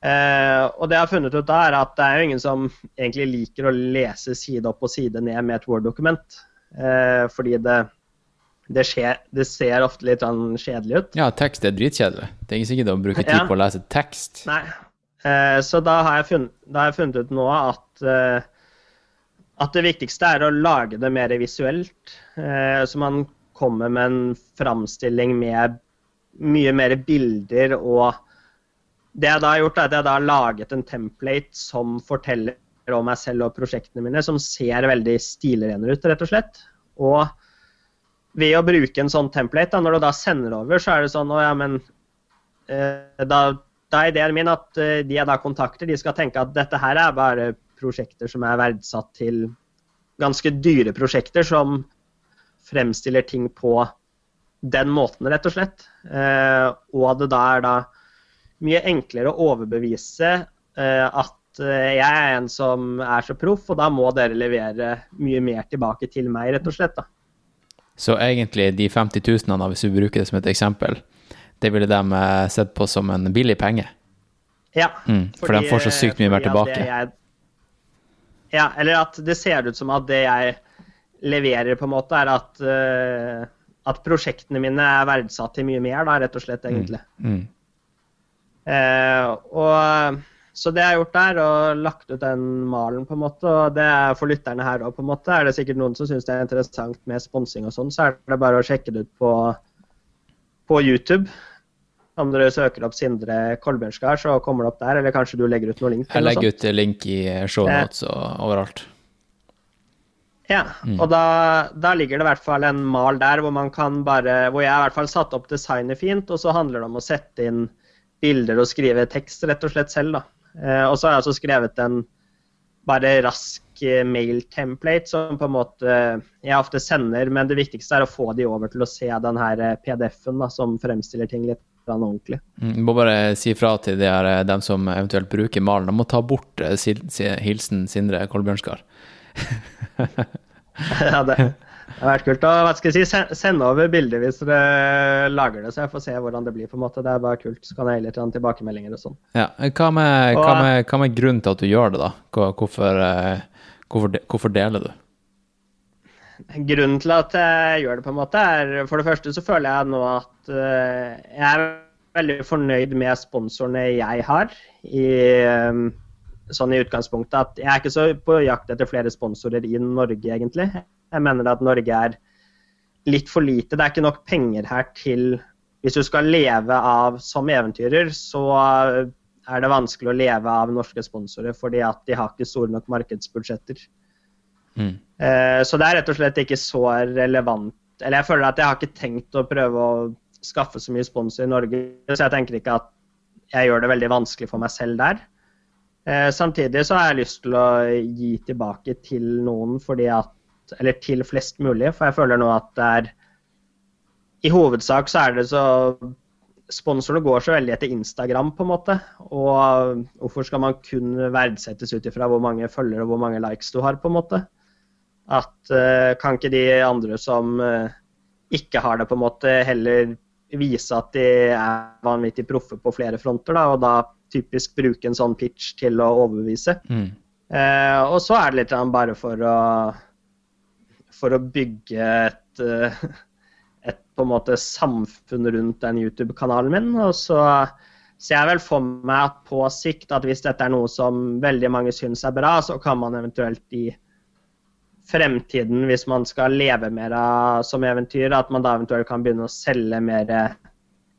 Eh, og det jeg har funnet ut da, er at det er jo ingen som egentlig liker å lese side opp og side ned med et Word-dokument. Eh, fordi det, det, skjer, det ser ofte litt sånn kjedelig ut. Ja, tekst er dritkjedelig. Det er ikke sikkert å bruke tid Ja. på å lese tekst. Nei. Eh, så da har, jeg funnet, da har jeg funnet ut nå at, eh, at det viktigste er å lage det mer visuelt. Eh, så man kommer med en framstilling med mye mer bilder og Det jeg da har gjort, er at jeg da har laget en template som forteller om meg selv og prosjektene mine, som ser veldig stilrenere ut, rett og slett. Og ved å bruke en sånn template, da, når du da sender over, så er det sånn Å ja, men eh, da, da er ideen min at eh, de jeg da kontakter, de skal tenke at dette her er bare prosjekter som er verdsatt til ganske dyre prosjekter som fremstiller ting på den måten, rett og slett. Eh, og det da er da mye enklere å overbevise eh, at eh, jeg er en som er så proff, og da må dere levere mye mer tilbake til meg, rett og slett. da. Så egentlig de 50 000, hvis vi bruker det som et eksempel, det ville de eh, sett på som en billig penge? Ja. Mm, for de får så sykt mye mer tilbake. det. Jeg, ja, eller at det ser ut som at det jeg leverer, på en måte, er at, uh, at prosjektene mine er verdsatt til mye mer, da, rett og slett, egentlig. Mm. Eh, og så det jeg har gjort der, og lagt ut den malen, på en måte, og det er for lytterne her òg, på en måte, er det sikkert noen som syns det er interessant med sponsing og sånn, så er det bare å sjekke det ut på, på YouTube. Om dere søker opp Sindre Kolbjørnskar, så kommer det opp der, eller kanskje du legger ut noe link? Jeg legger ut link i shownotes og overalt. Ja, og da, da ligger det i hvert fall en mal der hvor man kan bare Hvor jeg i hvert fall satt opp designet fint, og så handler det om å sette inn bilder og skrive tekst rett og slett selv, da. Eh, og så har jeg også skrevet en bare rask eh, mail-template som på en måte jeg ofte sender, men det viktigste er å få de over til å se den her eh, PDF-en som fremstiller ting litt grann ordentlig. Mm, må bare si fra til de her, eh, dem som eventuelt bruker malen. De må ta bort si, si- hilsen Sindre Kolbjørnskar. ja, det, det har vært kult. Og hva skal jeg si, send over bilder hvis dere lager det, så jeg får se hvordan det blir. på en måte. Det er bare kult. Så kan jeg gi litt tilbakemeldinger og sånn. Ja, hva med, hva, med, hva med grunnen til at du gjør det, da? Hvorfor, eh, hvorfor, hvorfor deler du? Grunnen til at jeg gjør det, på en måte, er for det første så føler jeg nå at eh, jeg er veldig fornøyd med sponsorene jeg har. I, eh, sånn i utgangspunktet at Jeg er ikke så på jakt etter flere sponsorer i Norge, egentlig. Jeg mener at Norge er litt for lite. Det er ikke nok penger her til Hvis du skal leve av som eventyrer, så er det vanskelig å leve av norske sponsorer, fordi at de har ikke store nok markedsbudsjetter. Mm. Eh, Så det er rett og slett ikke så relevant. Eller jeg føler at jeg har ikke tenkt å prøve å skaffe så mye sponsor i Norge, så jeg tenker ikke at jeg gjør det veldig vanskelig for meg selv der. Eh, Samtidig så har jeg lyst til å gi tilbake til noen fordi at Eller til flest mulig, for jeg føler nå at det er I hovedsak så er det så Sponsorene går så veldig etter Instagram, på en måte. Og hvorfor skal man kun verdsettes ut ifra hvor mange følgere og hvor mange likes du har, på en måte? At eh, kan ikke de andre som eh, ikke har det, på en måte heller vise at de er vanvittig proffe på flere fronter, da, og da typisk bruke en sånn pitch til å overbevise. Mm. Eh, og så er det litt bare for å for å bygge et, eh, et på en måte samfunn rundt den YouTube-kanalen min. Og så ser jeg vel for meg at på sikt at hvis dette er noe som veldig mange syns er bra, så kan man eventuelt i fremtiden, hvis man skal leve mer av som eventyr, at man da eventuelt kan begynne å selge mer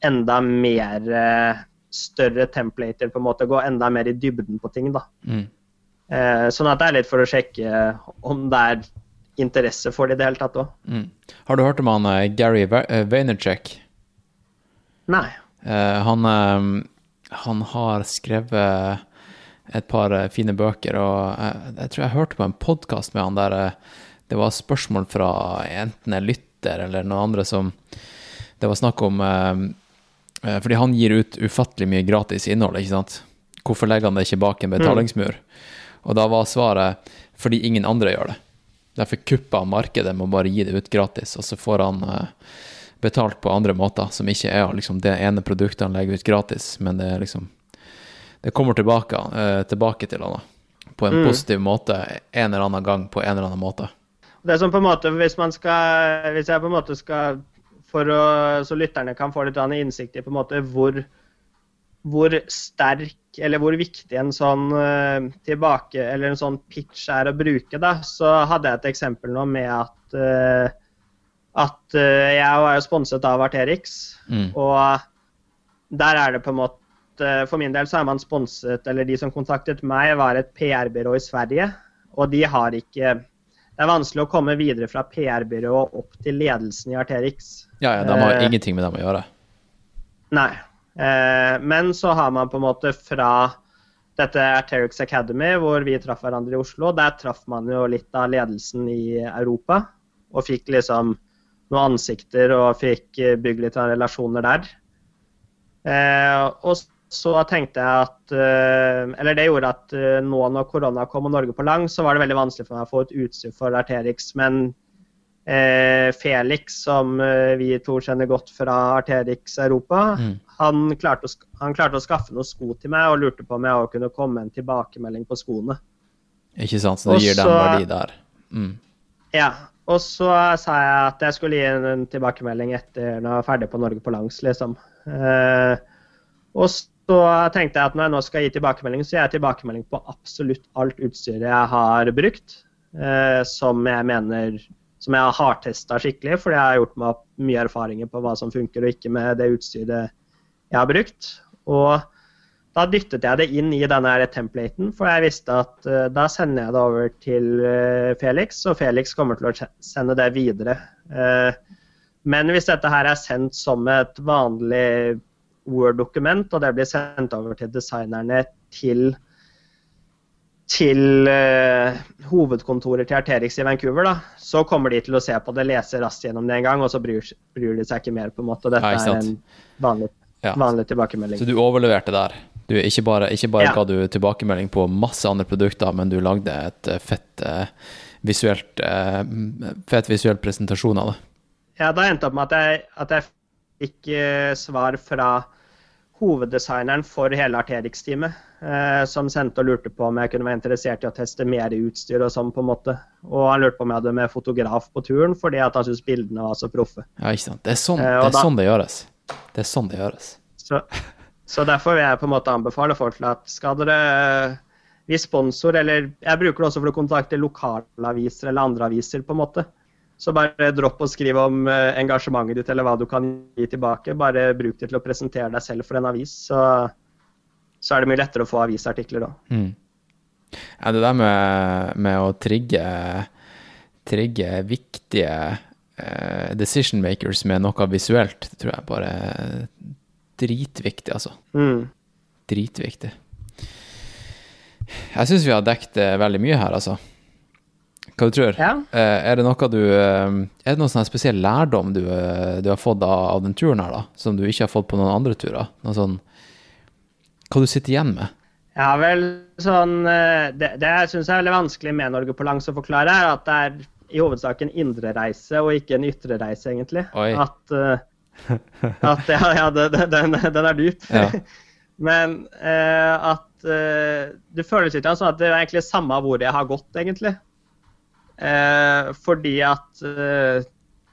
enda mer eh, større templater, på en måte, gå enda mer i dybden på ting, da. Mm. Eh, sånn at det er litt for å sjekke om det er interesse for det i det hele tatt òg. Mm. Har du hørt om han eh, Gary eh, Vaynerchuk? Nei. Eh, han, eh, han har skrevet et par eh, fine bøker, og jeg, jeg tror jeg hørte på en podkast med han der eh, det var spørsmål fra enten en lytter eller noen andre som Det var snakk om eh, eh, Fordi han gir ut ufattelig mye gratis innhold, ikke sant? Hvorfor legger han det ikke bak en betalingsmur? Og da var svaret fordi ingen andre gjør det. Derfor kupper han markedet med å bare gi det ut gratis, og så får han eh, betalt på andre måter, som ikke er liksom det ene produktet han legger ut gratis, men det er liksom Det kommer tilbake, eh, tilbake til han da, på en Mm. positiv måte en eller annen gang på en eller annen måte. Det som på en måte, hvis man skal Hvis jeg på en måte skal for å, Så lytterne kan få litt innsikt i på en måte hvor hvor sterk eller hvor viktig en sånn eh, tilbake eller en sånn pitch er å bruke, da, så hadde jeg et eksempel nå med at eh, at jeg var jo sponset av Arterix, Mm. og der er det på en måte For min del så er man sponset, eller de som kontaktet meg, var et PR-byrå i Sverige, og de har ikke det er vanskelig å komme videre fra PR-byrået opp til ledelsen i Arterix. Ja, ja, de har uh, ingenting med dem å gjøre. Nei. Uh, men så har man på en måte fra dette Arterix Academy, hvor vi traff hverandre i Oslo, der traff man jo litt av ledelsen i Europa. Og fikk liksom noen ansikter og fikk eh, bygd litt av relasjoner der. Eh, og så tenkte jeg at eh, Eller det gjorde at eh, nå når korona kom og Norge på lang, så var det veldig vanskelig for meg å få et utstyr for Arterix. Men eh, Felix, som eh, vi to kjenner godt fra Arterix Europa, Mm. han, klarte å, han klarte å skaffe noen sko til meg og lurte på om jeg kunne komme en tilbakemelding på skoene. Ikke sant? Så det gir dem verdi der. Mm. Ja, og så sa jeg at jeg skulle gi en, en tilbakemelding etter når jeg var ferdig på Norge på langs, liksom. Eh, og så tenkte jeg at når jeg nå skal gi tilbakemelding, så gir jeg tilbakemelding på absolutt alt utstyret jeg har brukt, eh, som jeg mener som jeg har hardtesta skikkelig, fordi jeg har gjort meg mye erfaringer på hva som funker og ikke med det utstyret jeg har brukt. Og da dyttet jeg det inn i denne her templaten, for jeg visste at eh, da sender jeg det over til eh, Felix, og Felix kommer til å sende det videre. Eh, men hvis dette her er sendt som et vanlig Word-dokument, og det blir sendt over til designerne til til uh, hovedkontoret til Arterix i Vancouver, da, så kommer de til å se på det, lese raskt gjennom det en gang, og så bryr, bryr de seg ikke mer. på en måte. Dette Ja, er en vanlig, Ja. vanlig tilbakemelding. Så du overleverte der. Du ikke bare, ikke bare Ja. ga du tilbakemelding på masse andre produkter, men du lagde et eh, fett eh, visuelt eh, fett visuell presentasjon av det. Ja, da endte opp med at jeg, at jeg fikk eh, svar fra hoveddesigneren for hele Arterix-teamet, eh, som sendte og lurte på om jeg kunne være interessert i å teste mer utstyr og sånn, på en måte. Og han lurte på om jeg hadde med fotograf på turen, fordi at han syntes bildene var så proffe. Ja, ikke sant. Det er sånn, Eh, det, er da- sånn det gjøres. Det er sånn det gjøres. Så, så derfor vil jeg på en måte anbefale folk at skal dere bli sponsor, eller jeg bruker det også for å kontakte lokalaviser eller andre aviser, på en måte. Så bare dropp å skrive om eh, engasjementet ditt eller hva du kan gi tilbake. Bare bruk det til å presentere deg selv for en avis, så, så er det mye lettere å få avisartikler da. Mm. Ja, det der med, med å trigge, trigge viktige uh, decision makers med noe visuelt, det tror jeg bare er dritviktig, altså. Mm. Dritviktig. Jeg syns vi har dekket eh, veldig mye her, altså. Hva du tror Ja. Eh, er det noe du eh, Er det noen sånn spesiell lærdom du, eh, du har fått av, den turen her, da? Som du ikke har fått på noen andre turer? Noe sånn Hva du sitter igjen med? Ja, vel, sånn Det, det jeg syns er veldig vanskelig med Norge på langs å forklare, er at det er i hovedsak en indre reise og ikke en ytre reise, egentlig. Oi. At, uh, at Ja, ja det, den, den er dyp. Ja. Men uh, at uh, det føles ikke sånn at det er egentlig samme hvor jeg har gått, egentlig. Eh, fordi at eh,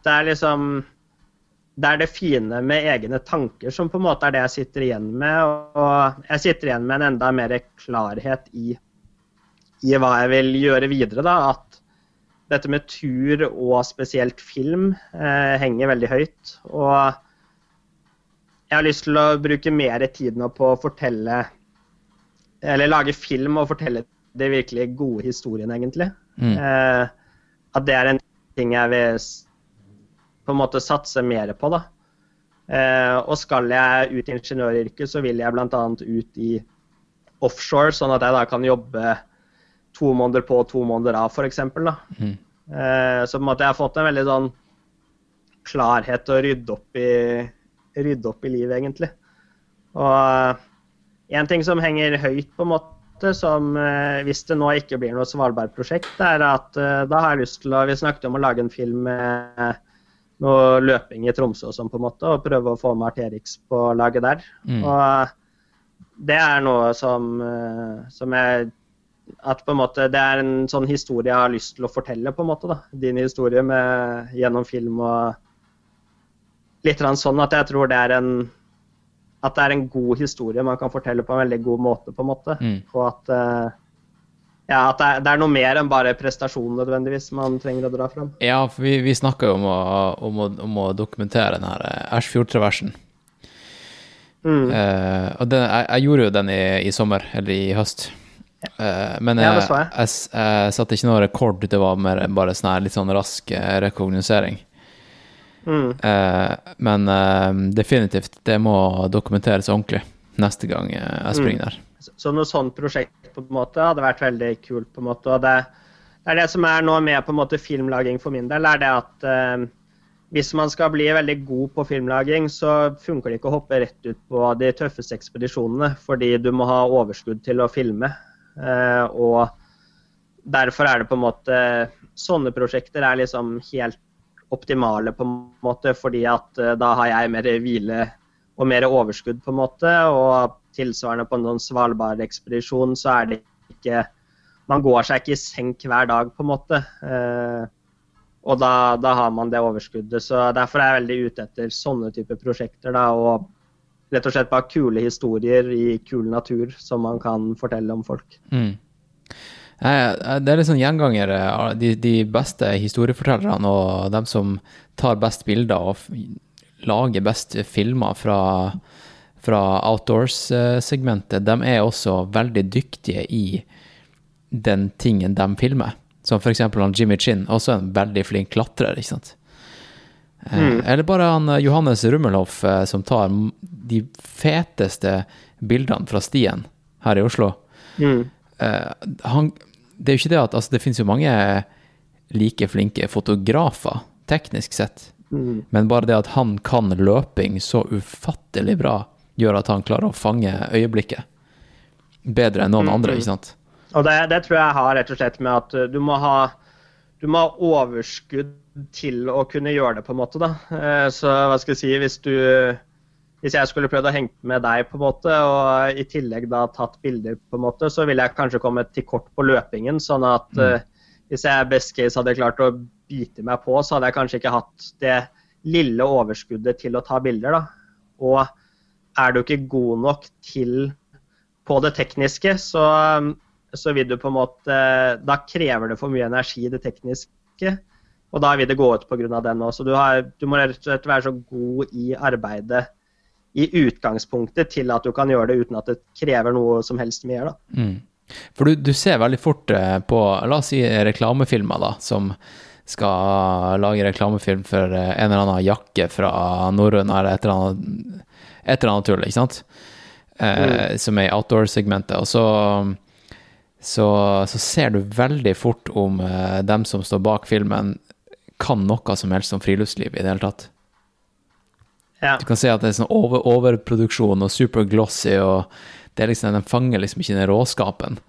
det er liksom det er det fine med egne tanker som på en måte er det jeg sitter igjen med. Og jeg sitter igjen med en enda mer klarhet i, i hva jeg vil gjøre videre. da, At dette med tur og spesielt film eh, henger veldig høyt. Og jeg har lyst til å bruke mer tid nå på å fortelle Eller lage film og fortelle de virkelig gode historiene, egentlig. Mm. Eh, at det er en ting jeg vil på en måte satse mer på, da. Eh, og skal jeg ut i ingeniøryrket, så vil jeg bl.a. ut i offshore, sånn at jeg da kan jobbe to måneder på to måneder av, f.eks. Mm. Eh, så på en måte jeg har fått en veldig sånn klarhet til å rydde opp i, rydde opp i livet, egentlig. Og en ting som henger høyt, på en måte, som eh, hvis det nå ikke blir noe Svalbard-prosjekt, er at eh, da har jeg lyst til å Vi snakket om å lage en film med noe løping i Tromsø og sånn, på en måte, og prøve å få med Arterix på laget der. Mm. Og det er noe som, eh, som jeg At på en måte det er en sånn historie jeg har lyst til å fortelle, på en måte. da, Din historie med, gjennom film og litt sånn at jeg tror det er en at det er en god historie man kan fortelle på en veldig god måte, på en måte. Mm. Og at, eh, ja, at det, er, det er noe mer enn bare prestasjon nødvendigvis man trenger å dra fram. Ja, for vi, vi snakka jo om å, om, å, om å dokumentere den her eh, Ersfjordtraversen. Mm. Uh, og den, jeg, jeg gjorde jo den i, i sommer, eller i høst. Uh, men Ja, jeg, jeg. jeg, satte ikke noe rekord, det var mer bare sånn her litt sånn rask eh, rekognosering. Mm. Eh, men eh, definitivt, det må dokumenteres ordentlig neste gang eh, Mm. jeg springer der. Så- Så noe sånt prosjekt på en måte hadde vært veldig kult. på en måte, og det, det er det som er nå med på en måte filmlaging for min del, er det at eh, hvis man skal bli veldig god på filmlaging, så funker det ikke å hoppe rett ut på de tøffeste ekspedisjonene, fordi du må ha overskudd til å filme. Eh, og derfor er det på en måte Sånne prosjekter er liksom helt optimale, på en måte, fordi at eh, da har jeg mer hvile og mer overskudd, på en måte. Og tilsvarende på en sånn Svalbard-ekspedisjon, så er det ikke Man går seg ikke i senk hver dag, på en måte. Eh, og da, da har man det overskuddet. Så derfor er jeg veldig ute etter sånne typer prosjekter. da, og rett og slett bare kule historier i kul natur som man kan fortelle om folk. Mm. Eh, Det er litt sånn gjengangere. De, de beste historiefortellerne og dem som tar best bilder og lager best filmer fra, fra outdoors-segmentet, de er også veldig dyktige i den tingen de filmer. Som for eksempel han Jimmy Chin, også en veldig flink klatrer, ikke sant. Mm. Eller bare han eh, Johannes Rummelhoff eh, som tar de feteste bildene fra stien her i Oslo Mm. eh, han, det er jo ikke det at altså, det finnes jo mange like flinke fotografer, teknisk sett. Mm. Men bare det at han kan løping så ufattelig bra, gjør at han klarer å fange øyeblikket bedre enn noen andre, ikke sant? Og det, det tror jeg har rett og slett med at uh, du må ha du må ha overskudd til å kunne gjøre det, på en måte. da. Eh, Så hva skal jeg si, hvis du hvis jeg skulle prøvd å henge med deg, på en måte, og i tillegg da tatt bilder, på en måte, så ville jeg kanskje kommet til kort på løpingen. Sånn at eh, hvis jeg best case hadde klart å bite meg på, så hadde jeg kanskje ikke hatt det lille overskuddet til å ta bilder. da. Og er du ikke god nok til på det tekniske, så, så vil du på en måte Da krever det for mye energi, det tekniske. Og da vil det gå ut pga. den òg. Så du, har, du må rett og slett være så god i arbeidet i utgangspunktet til at du kan gjøre det uten at det krever noe som helst mer. da. Mm. For du, du ser veldig fort eh, på, la oss si reklamefilmer, da, som skal lage reklamefilm for eh, en eller annen jakke fra norrøn eller et eller annet, et eller annet tull, ikke sant? Eh, Som er i outdoor-segmentet. Og så, så, så ser du veldig fort om eh, dem som står bak filmen, kan noe som helst om friluftsliv i det hele tatt. Ja. Du kan se at det er sånn over, overproduksjon og super glossy, og det er liksom, den fanger liksom ikke den råskapen.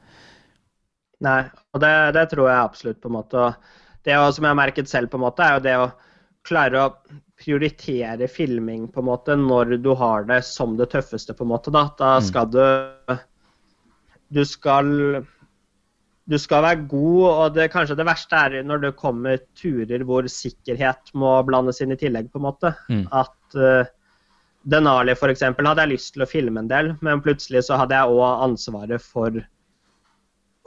Nei, og det, det tror jeg absolutt, på en måte. Og det som jeg har merket selv, på en måte, er jo det å klare å prioritere filming på en måte når du har det som det tøffeste, på en måte. Da, da skal du Du skal du skal være god, og det, kanskje det verste er når det kommer turer hvor sikkerhet må blandes inn i tillegg, på en måte. Mm. At uh, Denali f.eks. hadde jeg lyst til å filme en del, men plutselig så hadde jeg òg ansvaret for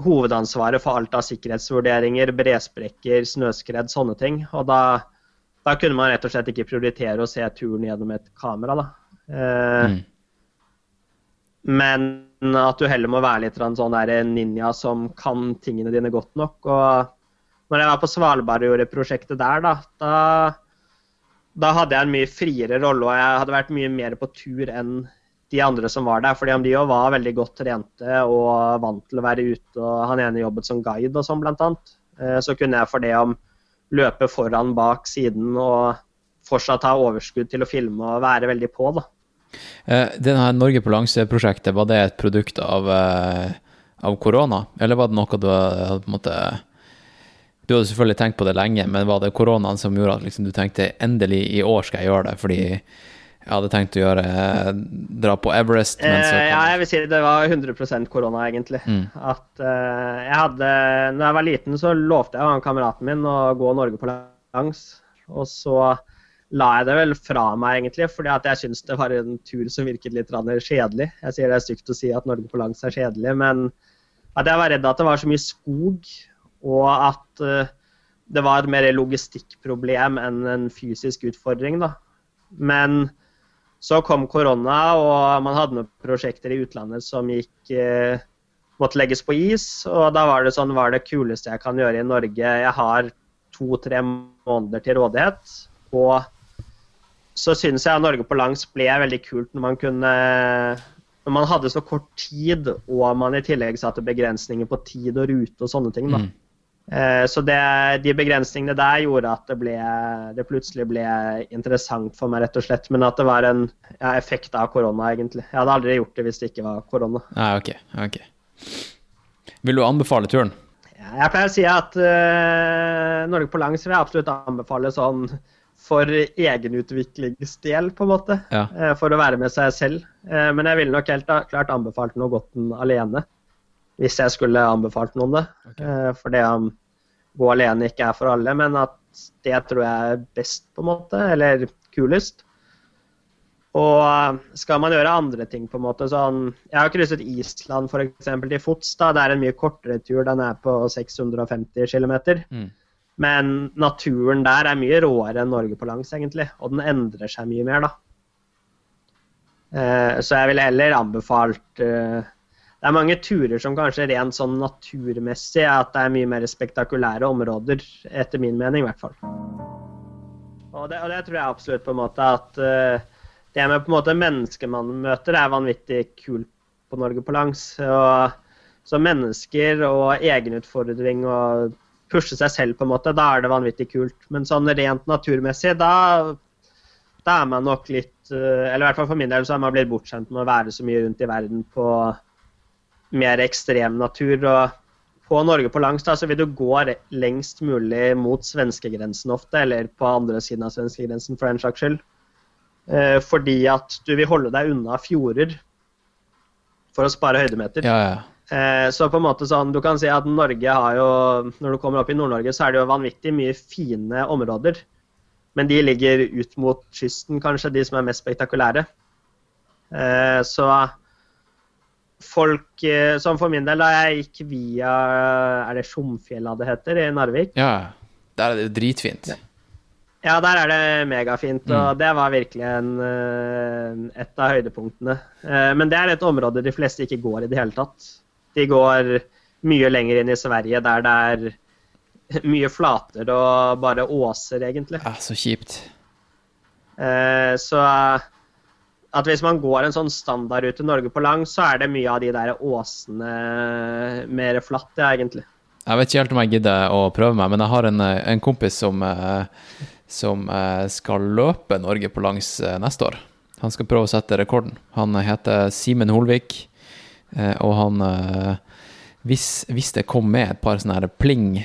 hovedansvaret for alt av sikkerhetsvurderinger, bresprekker, snøskred, sånne ting. Og da, da kunne man rett og slett ikke prioritere å se turen gjennom et kamera, da. Uh, Mm. Men at du heller må være litt sånn der ninja som kan tingene dine godt nok. Og når jeg var på Svalbard og gjorde prosjektet der, da, da, da hadde jeg en mye friere rolle, og jeg hadde vært mye mer på tur enn de andre som var der. Fordi de òg var veldig godt trente og vant til å være ute, og han ene jobbet som guide og sånn, blant annet, eh, så kunne jeg for det om løpe foran, bak, siden og fortsatt ha overskudd til å filme og være veldig på, da. Eh, her Norge på langse-prosjektet, var det et produkt av, eh, av korona? Eller var det noe du hadde på en måte Du hadde selvfølgelig tenkt på det lenge, men var det koronaen som gjorde at liksom, du tenkte endelig i år skal jeg gjøre det? Fordi jeg hadde tenkt å gjøre eh, dra på Everest, men så Eh, ja, jeg vil si det var 100 korona, egentlig. Mm. At uh, jeg hadde Når jeg var liten, så lovte jeg han kameraten min å gå Norge på langs. Og så la jeg det vel fra meg, egentlig, fordi at jeg syns det var en tur som virket litt kjedelig. Jeg sier det er stygt å si at Norge på langs er kjedelig, men at jeg var redd at det var så mye skog, og at eh, det var et mer logistikkproblem enn en fysisk utfordring, da. Men så kom korona, og man hadde noen prosjekter i utlandet som gikk eh, måtte legges på is. Og da var det sånn Hva er det kuleste jeg kan gjøre i Norge? Jeg har to-tre måneder til rådighet. Og så syns jeg Norge på langs ble veldig kult når man kunne Når man hadde så kort tid, og man i tillegg satte begrensninger på tid og rute og sånne ting. da. Mm. Eh, Så det, de begrensningene der gjorde at det, ble, det plutselig ble interessant for meg, rett og slett. Men at det var en ja, effekt av korona, egentlig. Jeg hadde aldri gjort det hvis det ikke var korona. Ah, ok. ok. Vil du anbefale turen? Jeg pleier å si at uh, Norge på langs vil jeg absolutt anbefale sånn for egenutviklingsdel, på en måte. Ja. Uh, For å være med seg selv. Uh, Men jeg ville nok helt klart anbefalt noe godt alene. Hvis jeg skulle anbefalt noen det. Okay. For det å gå alene ikke er for alle, men at det tror jeg er best, på en måte. Eller kulest. Og eh, skal man gjøre andre ting, på en måte sånn Jeg har krysset Island f.eks. til fots. da, Det er en mye kortere tur. Den er på 650 km. Mm. Men naturen der er mye råere enn Norge på langs, egentlig. Og den endrer seg mye mer, da. Eh, så jeg ville heller anbefalt eh, Det er mange turer som kanskje rent sånn naturmessig at det er mye mer spektakulære områder, etter min mening i hvert fall. Og det, og det tror jeg absolutt på en måte at uh, det med på en måte mennesker man møter, er vanvittig kult på Norge på langs. Og, så mennesker og egenutfordring og pushe seg selv, på en måte, da er det vanvittig kult. Men sånn rent naturmessig, da, da er man nok litt eh, Eller i hvert fall for min del så er man blitt bortskjemt med å være så mye rundt i verden på mer ekstrem natur. Og på Norge på langs da, så vil du gå lengst mulig mot svenskegrensen ofte, eller på andre siden av svenskegrensen for den saks skyld. Eh, fordi at du vil holde deg unna fjorder for å spare høydemeter. Ja, ja. Eh, så på en måte sånn, du kan si at Norge har jo Når du kommer opp i Nord-Norge, så er det jo vanvittig mye fine områder. Men de ligger ut mot kysten, kanskje, de som er mest spektakulære. Eh, så folk eh, Som for min del, da jeg gikk via Er det Tjomfjella det heter, i Narvik? ja. Der er det dritfint. Ja, der er det megafint, og det var virkelig en, eh, et av høydepunktene. Eh, Men det er et område de fleste ikke går i det hele tatt. De går mye lenger inn i Sverige, der det er mye flater og bare åser, egentlig. Ja, så kjipt. Eh, Så at hvis man går en sånn standardrute Norge på lang, så er det mye av de der åsene mer flatt, egentlig. Jeg vet ikke helt om jeg gidder å prøve meg, men jeg har en, eh, en kompis som, eh, som eh, skal løpe Norge på langs neste år. Han skal prøve å sette rekorden. Han heter Simen Holvik, og han hvis, hvis det kom med et par sånne her pling,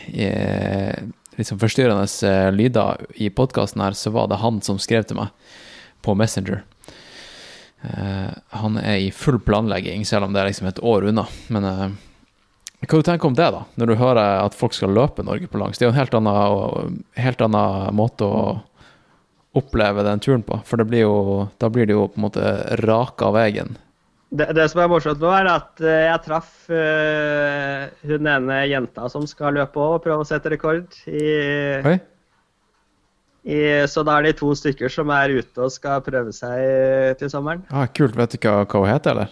liksom forstyrrende lyder i podkasten her, så var det han som skrev til meg på Messenger. Eh, han er i full planlegging, selv om det er liksom et år unna. Men eh, hva du tenker om det, da? Når du hører at folk skal løpe Norge på langs. Det er jo en helt annen, helt annen måte å oppleve den turen på. For det blir jo, da blir det jo på en måte raka av veien. Det, det som er morsomt nå, er at eh, jeg traff uh, hun ene jenta som skal løpe òg og prøve å sette rekord. I, Oi? I, så da er det to stykker som er ute og skal prøve seg til sommeren. Ah, kult. Vet du hva, hva hun heter, eller?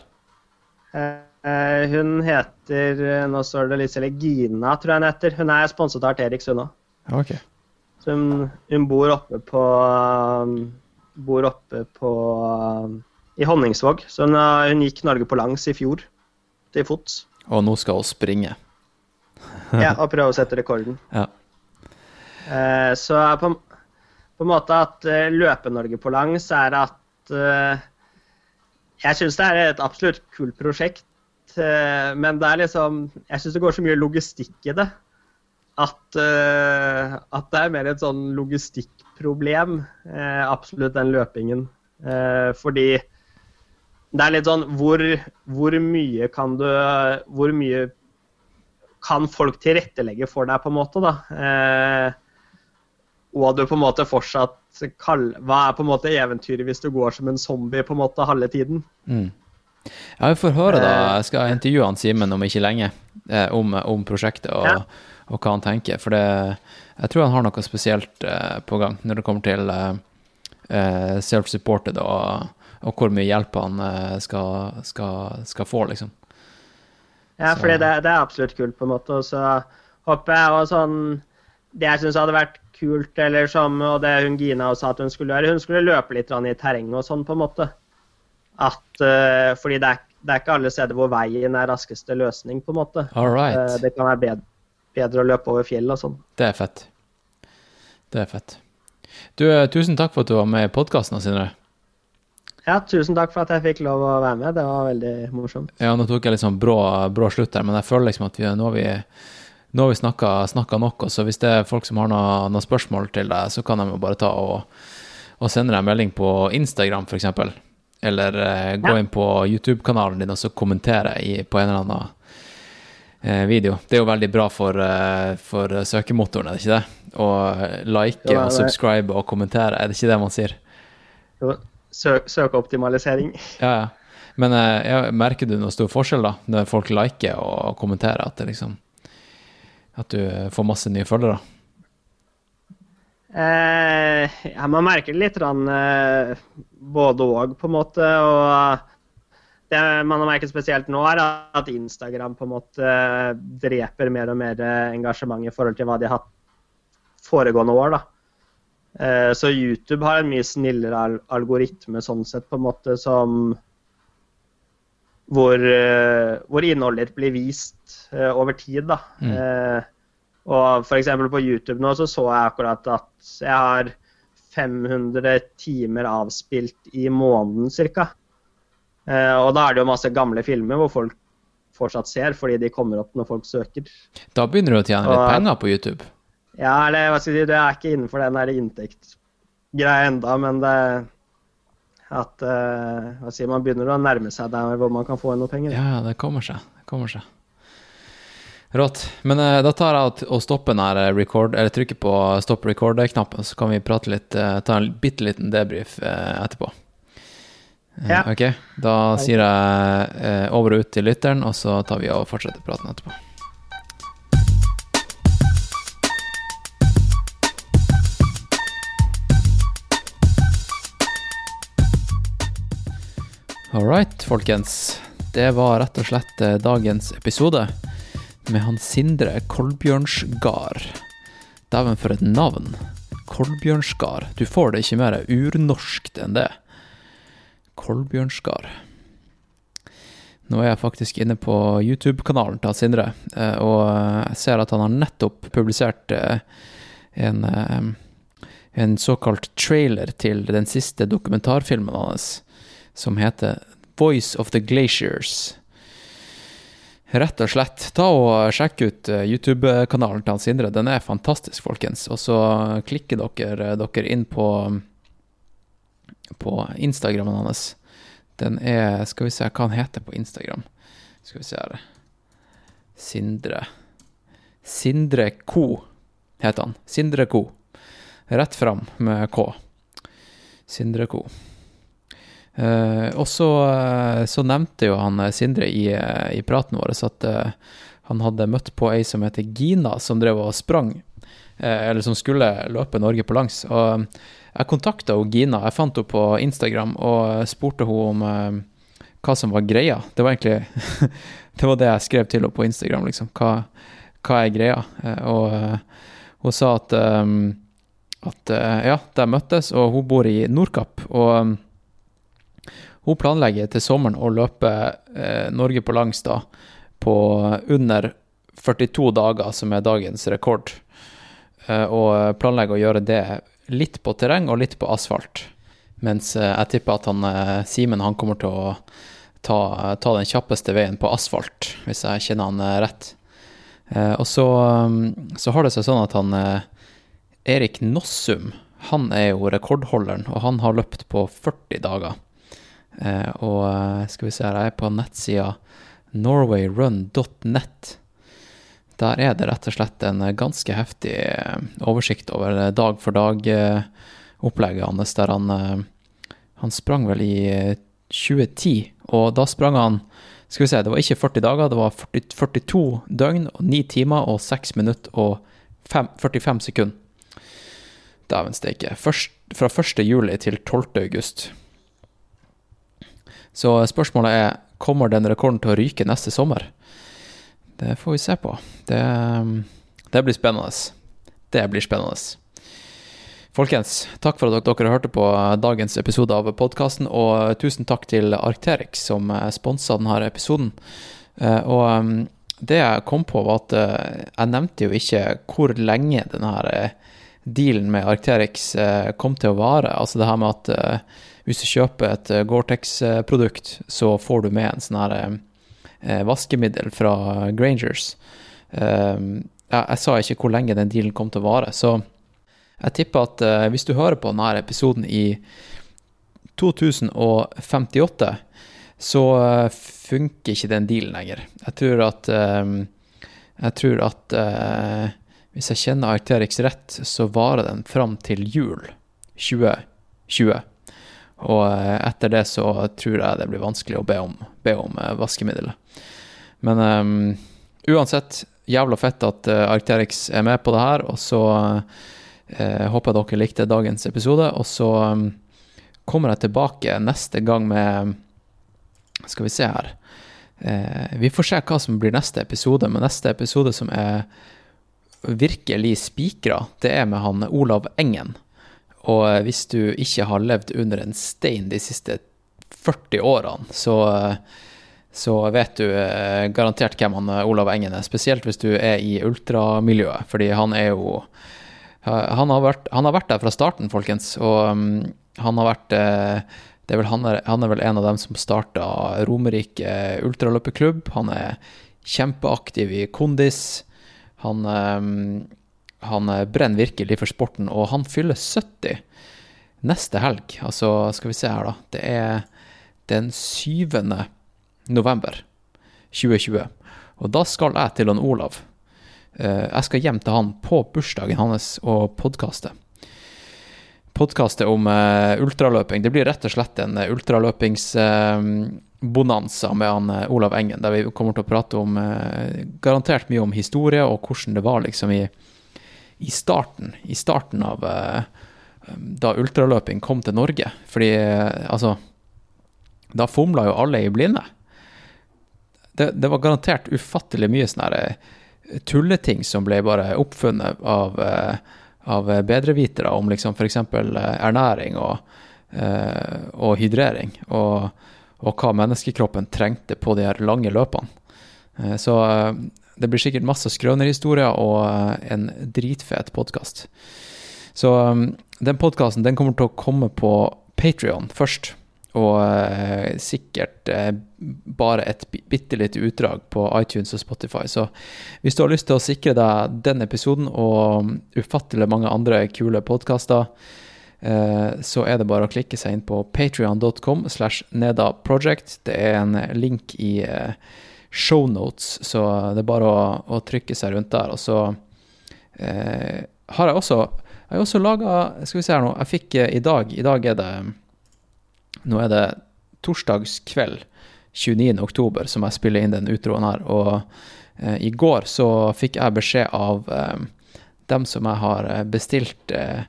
Eh, eh, hun heter eh, Nå står det litt eller Gina, tror jeg hun heter. Hun er sponset av Arterix, hun òg. Okay. Så hun, hun bor oppe på um, Bor oppe på um, I Honningsvåg. Så hun, har- hun gikk Norge på langs i fjor. Til fots. Og nå skal hun springe. Ja, og prøve å sette rekorden. Ja. Eh, så på, på en måte at eh, Løpe-Norge på langs er at eh, Jeg syns det er et absolutt kult prosjekt, eh, men det er liksom Jeg syns det går så mye logistikk i det. At, at det er mer et sånn logistikkproblem, absolutt den løpingen. Fordi det er litt sånn hvor, hvor mye kan du Hvor mye kan folk tilrettelegge for deg, på en måte, da. Eh, og du på en måte fortsatt kall, Hva er på en måte eventyret hvis du går som en zombie på en måte halve tiden? Mm. Ja, vi får høre, da. Jeg skal intervjue han Simen om ikke lenge, eh, om, om prosjektet og, Ja. og hva han tenker. For det, jeg tror han har noe spesielt eh, på gang når det kommer til eh, eh, self-supported og, og hvor mye hjelp han eh, skal, skal, skal få, liksom. Ja, for det, det er absolutt kult, på en måte. Og så håper jeg og sånn Det jeg syns hadde vært kult, eller som og det hun Gina sa at hun skulle gjøre, hun skulle løpe litt i terrenget og sånn, på en måte. At uh, Fordi det er, det er ikke alle steder hvor veien er raskeste løsning, på en måte. All right. Uh, det kan være bedre, bedre å løpe over fjell og sånn. Det er fett. Det er fett. Du, eh, tusen takk for at du var med i podkasten, Sindre. Ja, tusen takk for at jeg fikk lov å være med. Det var veldig morsomt. Ja, nå tok jeg litt sånn brå, brå slutt der, men jeg føler liksom at vi, nå har vi, nå har vi snakka, nok. Så hvis det er folk som har noen noe spørsmål til deg, så kan de jo bare ta og, og sende deg en melding på Instagram, f.eks. Eller eh, gå Ja. inn på YouTube-kanalen din og så kommentere i, på en eller annen eh, video. Det er jo veldig bra for, eh, for søkemotoren, er det ikke det? Å like Jo, er og subscribe og kommentere, er det ikke det man sier? Jo, Sø søkeoptimalisering. Ja, ja. Men eh, merker du noen stor forskjell da, når folk liker og kommenterer, at det liksom At du får masse nye følgere? Eh, man merker det litt rann, eh, både og, på en måte. Og det man har merket spesielt nå, er at Instagram på en måte dreper mer og mer engasjement i forhold til hva de har hatt foregående år. da. Eh, så YouTube har en mye snillere algoritme sånn sett, på en måte, som hvor, eh, hvor innholdet blir vist eh, over tid. da. Mm. Eh, og eksempel på YouTube nå så så jeg akkurat at jeg har 500 timer avspilt i måneden ca. Eh, og da er det jo masse gamle filmer hvor folk fortsatt ser fordi de kommer opp når folk søker. Da begynner du å tjene litt Og- penger på YouTube. Ja, eller hva skal jeg si, det er ikke innenfor den inntektsgreia enda, men det at uh, hva sier man begynner å nærme seg der hvor man kan få inn noe penger. Ja, ja, det kommer seg. Det kommer seg. Rått. Men uh, da tar jeg og- stopper den record, eller trykker på stopp record-knappen, så kan vi prate litt, uh, ta en bitte liten debrief eh, etterpå. Eh, Ja. Ok, da sier jeg eh, over og ut til lytteren, og så tar vi og fortsetter praten etterpå. All right, folkens. Det var rett og slett eh, dagens episode med han Sindre Kolbjørnsgard. Dæven, for et navn. Kolbjørnsgard. Du får det ikke mer urnorskt enn det. Kolbjørnsgard. Nå er jeg faktisk inne på YouTube-kanalen til Sindre, eh, og jeg ser at han har nettopp publisert eh, en, eh, en såkalt trailer til den siste dokumentarfilmen hans, som heter Voice of the Glaciers. Rett og slett, ta og sjekk ut eh, YouTube-kanalen til han Sindre. Den er fantastisk, folkens. Og så klikker dere, dere inn på, på Instagrammen hans. Den er Skal vi se hva han heter på Instagram. Skal vi se her Sindre Sindre Co heter han. Sindre Co. Rett fram med K. Sindre Co. Eh, og så, eh, så nevnte jo han eh, Sindre i, i praten vår at uh, han hadde møtt på ei som heter Gina, som drev og sprang, Uh, eller som skulle løpe Norge på langs. Og jeg kontakta Gina, jeg fant henne på Instagram og spurte henne om hva som var greia. Det var egentlig Det var det jeg skrev til henne på Instagram, liksom. Hva, hva er greia? Og hun sa at, um, at ja, de møttes, og hun bor i Nordkapp. Og eh, hun planlegger til sommeren å løpe eh, Norge på langs da, på under 42 dager, som er dagens rekord. Eh, og planlegger å gjøre det litt på terreng og litt på asfalt. Mens eh, jeg tipper at han eh, Simen han kommer til å ta, ta den kjappeste veien på asfalt, hvis jeg kjenner han eh, rett. Og så, um, så har det seg sånn at han Erik Nossum, han er jo rekordholderen, og han har løpt på 40 dager. Eh, og eh, skal vi se jeg er på nettsida norwayrun.net. Der er det rett og slett en eh, ganske heftig oversikt over dag for dag-opplegget hans, der han, han sprang vel i eh, 2010, og da sprang han skal vi se, det var ikke 40 dager, det var 40, 42 døgn 9 timer og 6 minutter og 5, 45 sekunder. Dæven steike. Fra 1. juli til 12. august. Så spørsmålet er kommer den rekorden til å ryke neste sommer. det får vi se på. Det, det blir spennende. Det blir spennende. Folkens, takk for at dere hørte på dagens episode av podkasten, og tusen takk til Arcterix som sponsa denne episoden. Eh, og det jeg kom på, var at eh, jeg nevnte jo ikke hvor lenge denne eh, dealen med Arcterix kom til å vare. Altså det her med at hvis du kjøper et Gore-Tex-produkt, så får du med en sånn her vaskemiddel fra Grangers. Jeg sa ikke hvor lenge den dealen kom til å vare, så jeg tipper at hvis du hører på denne episoden i 2058, så funker ikke den dealen lenger. Jeg tror at um, Jeg tror at hvis jeg kjenner Arcterix rett, så varer den fram til jul 2020. Og uh, etter det så tror jeg det blir vanskelig å be om, be om uh, vaskemiddelet. Men um, uansett, jævla fett at Arcterix er med på det her, og så håper jeg dere likte dagens episode. Og så um, kommer jeg tilbake neste gang med Skal vi se her. Uh, vi får se hva som blir neste episode, men neste episode som er virkelig spikra, det er med han Olav Engen. Og eh, hvis du ikke har levd under en stein de siste 40 årene, så, så vet du eh, garantert hvem han Olav Engen er. Spesielt hvis du er i ultramiljøet, fordi han er jo han har, vært, han har vært der fra starten, folkens. Og um, han har vært eh, er vel, han, er, han er vel en av dem som starta Romerike ultraløpeklubb. Han er kjempeaktiv i kondis. Han, han brenner virkelig for sporten, og han fyller 70 neste helg. Altså, skal vi se her, da. Det er den 7. november 2020. Og da skal jeg til han Olav. Eh, jeg skal hjem til han på bursdagen hans og podkaste Podkaste om uh, ultraløping. Det blir rett og slett en ultraløpingsbonanza med han Olav Engen, der vi kommer til å prate om garantert mye om historie og hvordan det var liksom i, i starten, i starten av da ultraløping kom til Norge. Fordi altså Da fomla jo alle i blinde. Det, det var garantert ufattelig mye sånne tulleting som ble bare oppfunnet av av bedrevitere om liksom f.eks. Eh, ernæring og, eh, og hydrering, og, og, hva menneskekroppen trengte på de her lange løpene. Eh, så det blir sikkert masse skrønerhistorier og en dritfet podkast. Så den podkasten kommer til å komme på Patrion først og eh, sikkert eh, bare et bitte lite utdrag på iTunes og Spotify. Så hvis du har lyst til å sikre deg den episoden og ufattelig mange andre kule podkaster, eh, så er det bare å klikke seg inn på patrion.com slash nedaproject. Det er en link i eh, shownotes, så det er bare å, å, trykke seg rundt der. Og så eh, har jeg også, jeg også laga Skal vi se her nå. Jeg fikk eh, i dag I dag er det nå er det torsdagskveld 29.10 som jeg spiller inn den utroen her. Og eh, i går så fikk jeg beskjed av eh, dem som jeg har eh, bestilt eh,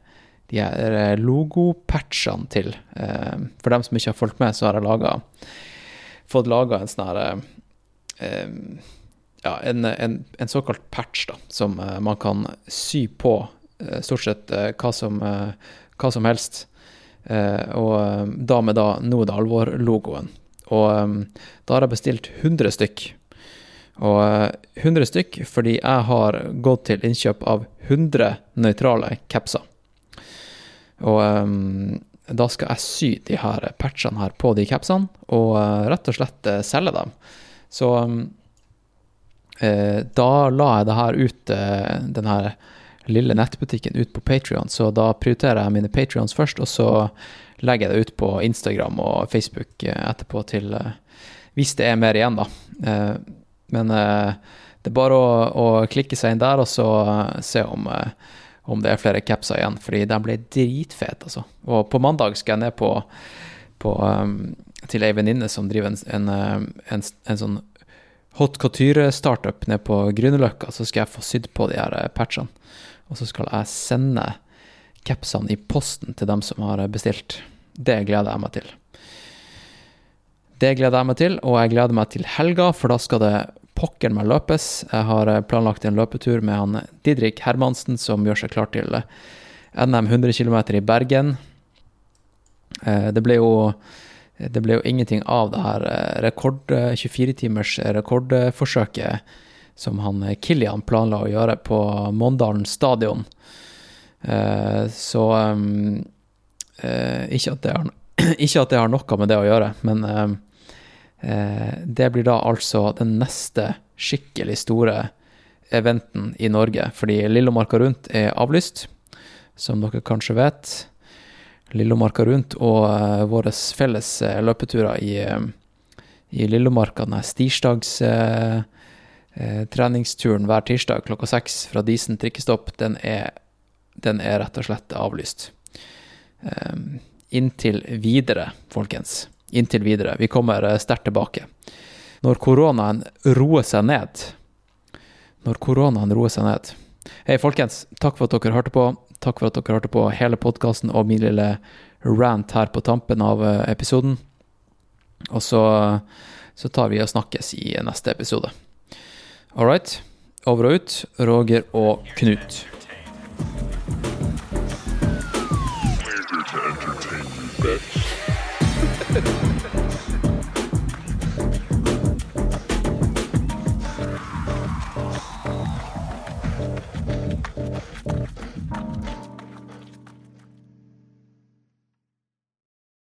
de her eh, logopatchene til. For dem som ikke har fulgt med, så har jeg laget, fått laga en sånn her ja, en, en, en, såkalt patch da, som man kan sy på stort sett hva som, hva som helst. Eh, og eh, da med da Nå er det alvor-logoen. Og eh, da har jeg bestilt 100 stykk. Og 100 stykk fordi jeg har gått til innkjøp av 100 nøytrale capser. Og um, da skal jeg sy de her patchene her på de capsene, og rett og slett selge dem. Så um, uh, da la jeg det her ut, den her lille nettbutikken ut på Patrion, så da prioriterer jeg mine Patrions først, og så legger jeg det ut på Instagram og Facebook eh, etterpå til eh, Hvis det er mer igjen, da. Eh, men det er bare å, å klikke seg inn der og så se om, om det er flere capser igjen, fordi de ble dritfete, altså. Og på mandag skal jeg ned på, på til ei venninne som driver en, en, en, en sånn hot couture-startup nede på Grünerløkka, så skal jeg få sydd på de her patchene. Og så skal jeg sende capsene i posten til dem som har bestilt. Det gleder jeg meg til. Det gleder jeg meg til, og jeg gleder meg til helga, for da skal det pokker meg løpes. Jeg har eh, planlagt en løpetur med han Didrik Hermansen, som gjør seg klar til eh, NM 100 km i Bergen. Eh, Det ble jo det ble jo ingenting av det her eh, rekord, 24-timers rekordforsøket som han eh, Kilian planla å gjøre på Måndalen stadion. Eh, Så eh, ikke, at har, ikke at det har noe med det å gjøre, men eh, eh, det blir da altså den neste skikkelig store eventen i Norge, fordi Lillomarka rundt er avlyst, som dere kanskje vet. Lillomarka rundt og uh, våre felles uh, løpeturer i, uh, i Lillomarka, Denne stirsdags eh, eh, treningsturen hver tirsdag klokka seks fra Disen trikkestopp, den er, den er rett og slett avlyst. Inntil videre, folkens. Inntil videre. Vi kommer sterkt tilbake. Når koronaen roer seg ned Når koronaen roer seg ned Hei, folkens. Takk for at dere hørte på. Takk for at dere hørte på hele podkasten og min lille rant her på tampen av eh, episoden. Og så, så tar vi og snakkes i neste episode. All right. Over og ut. Roger og Knut. We're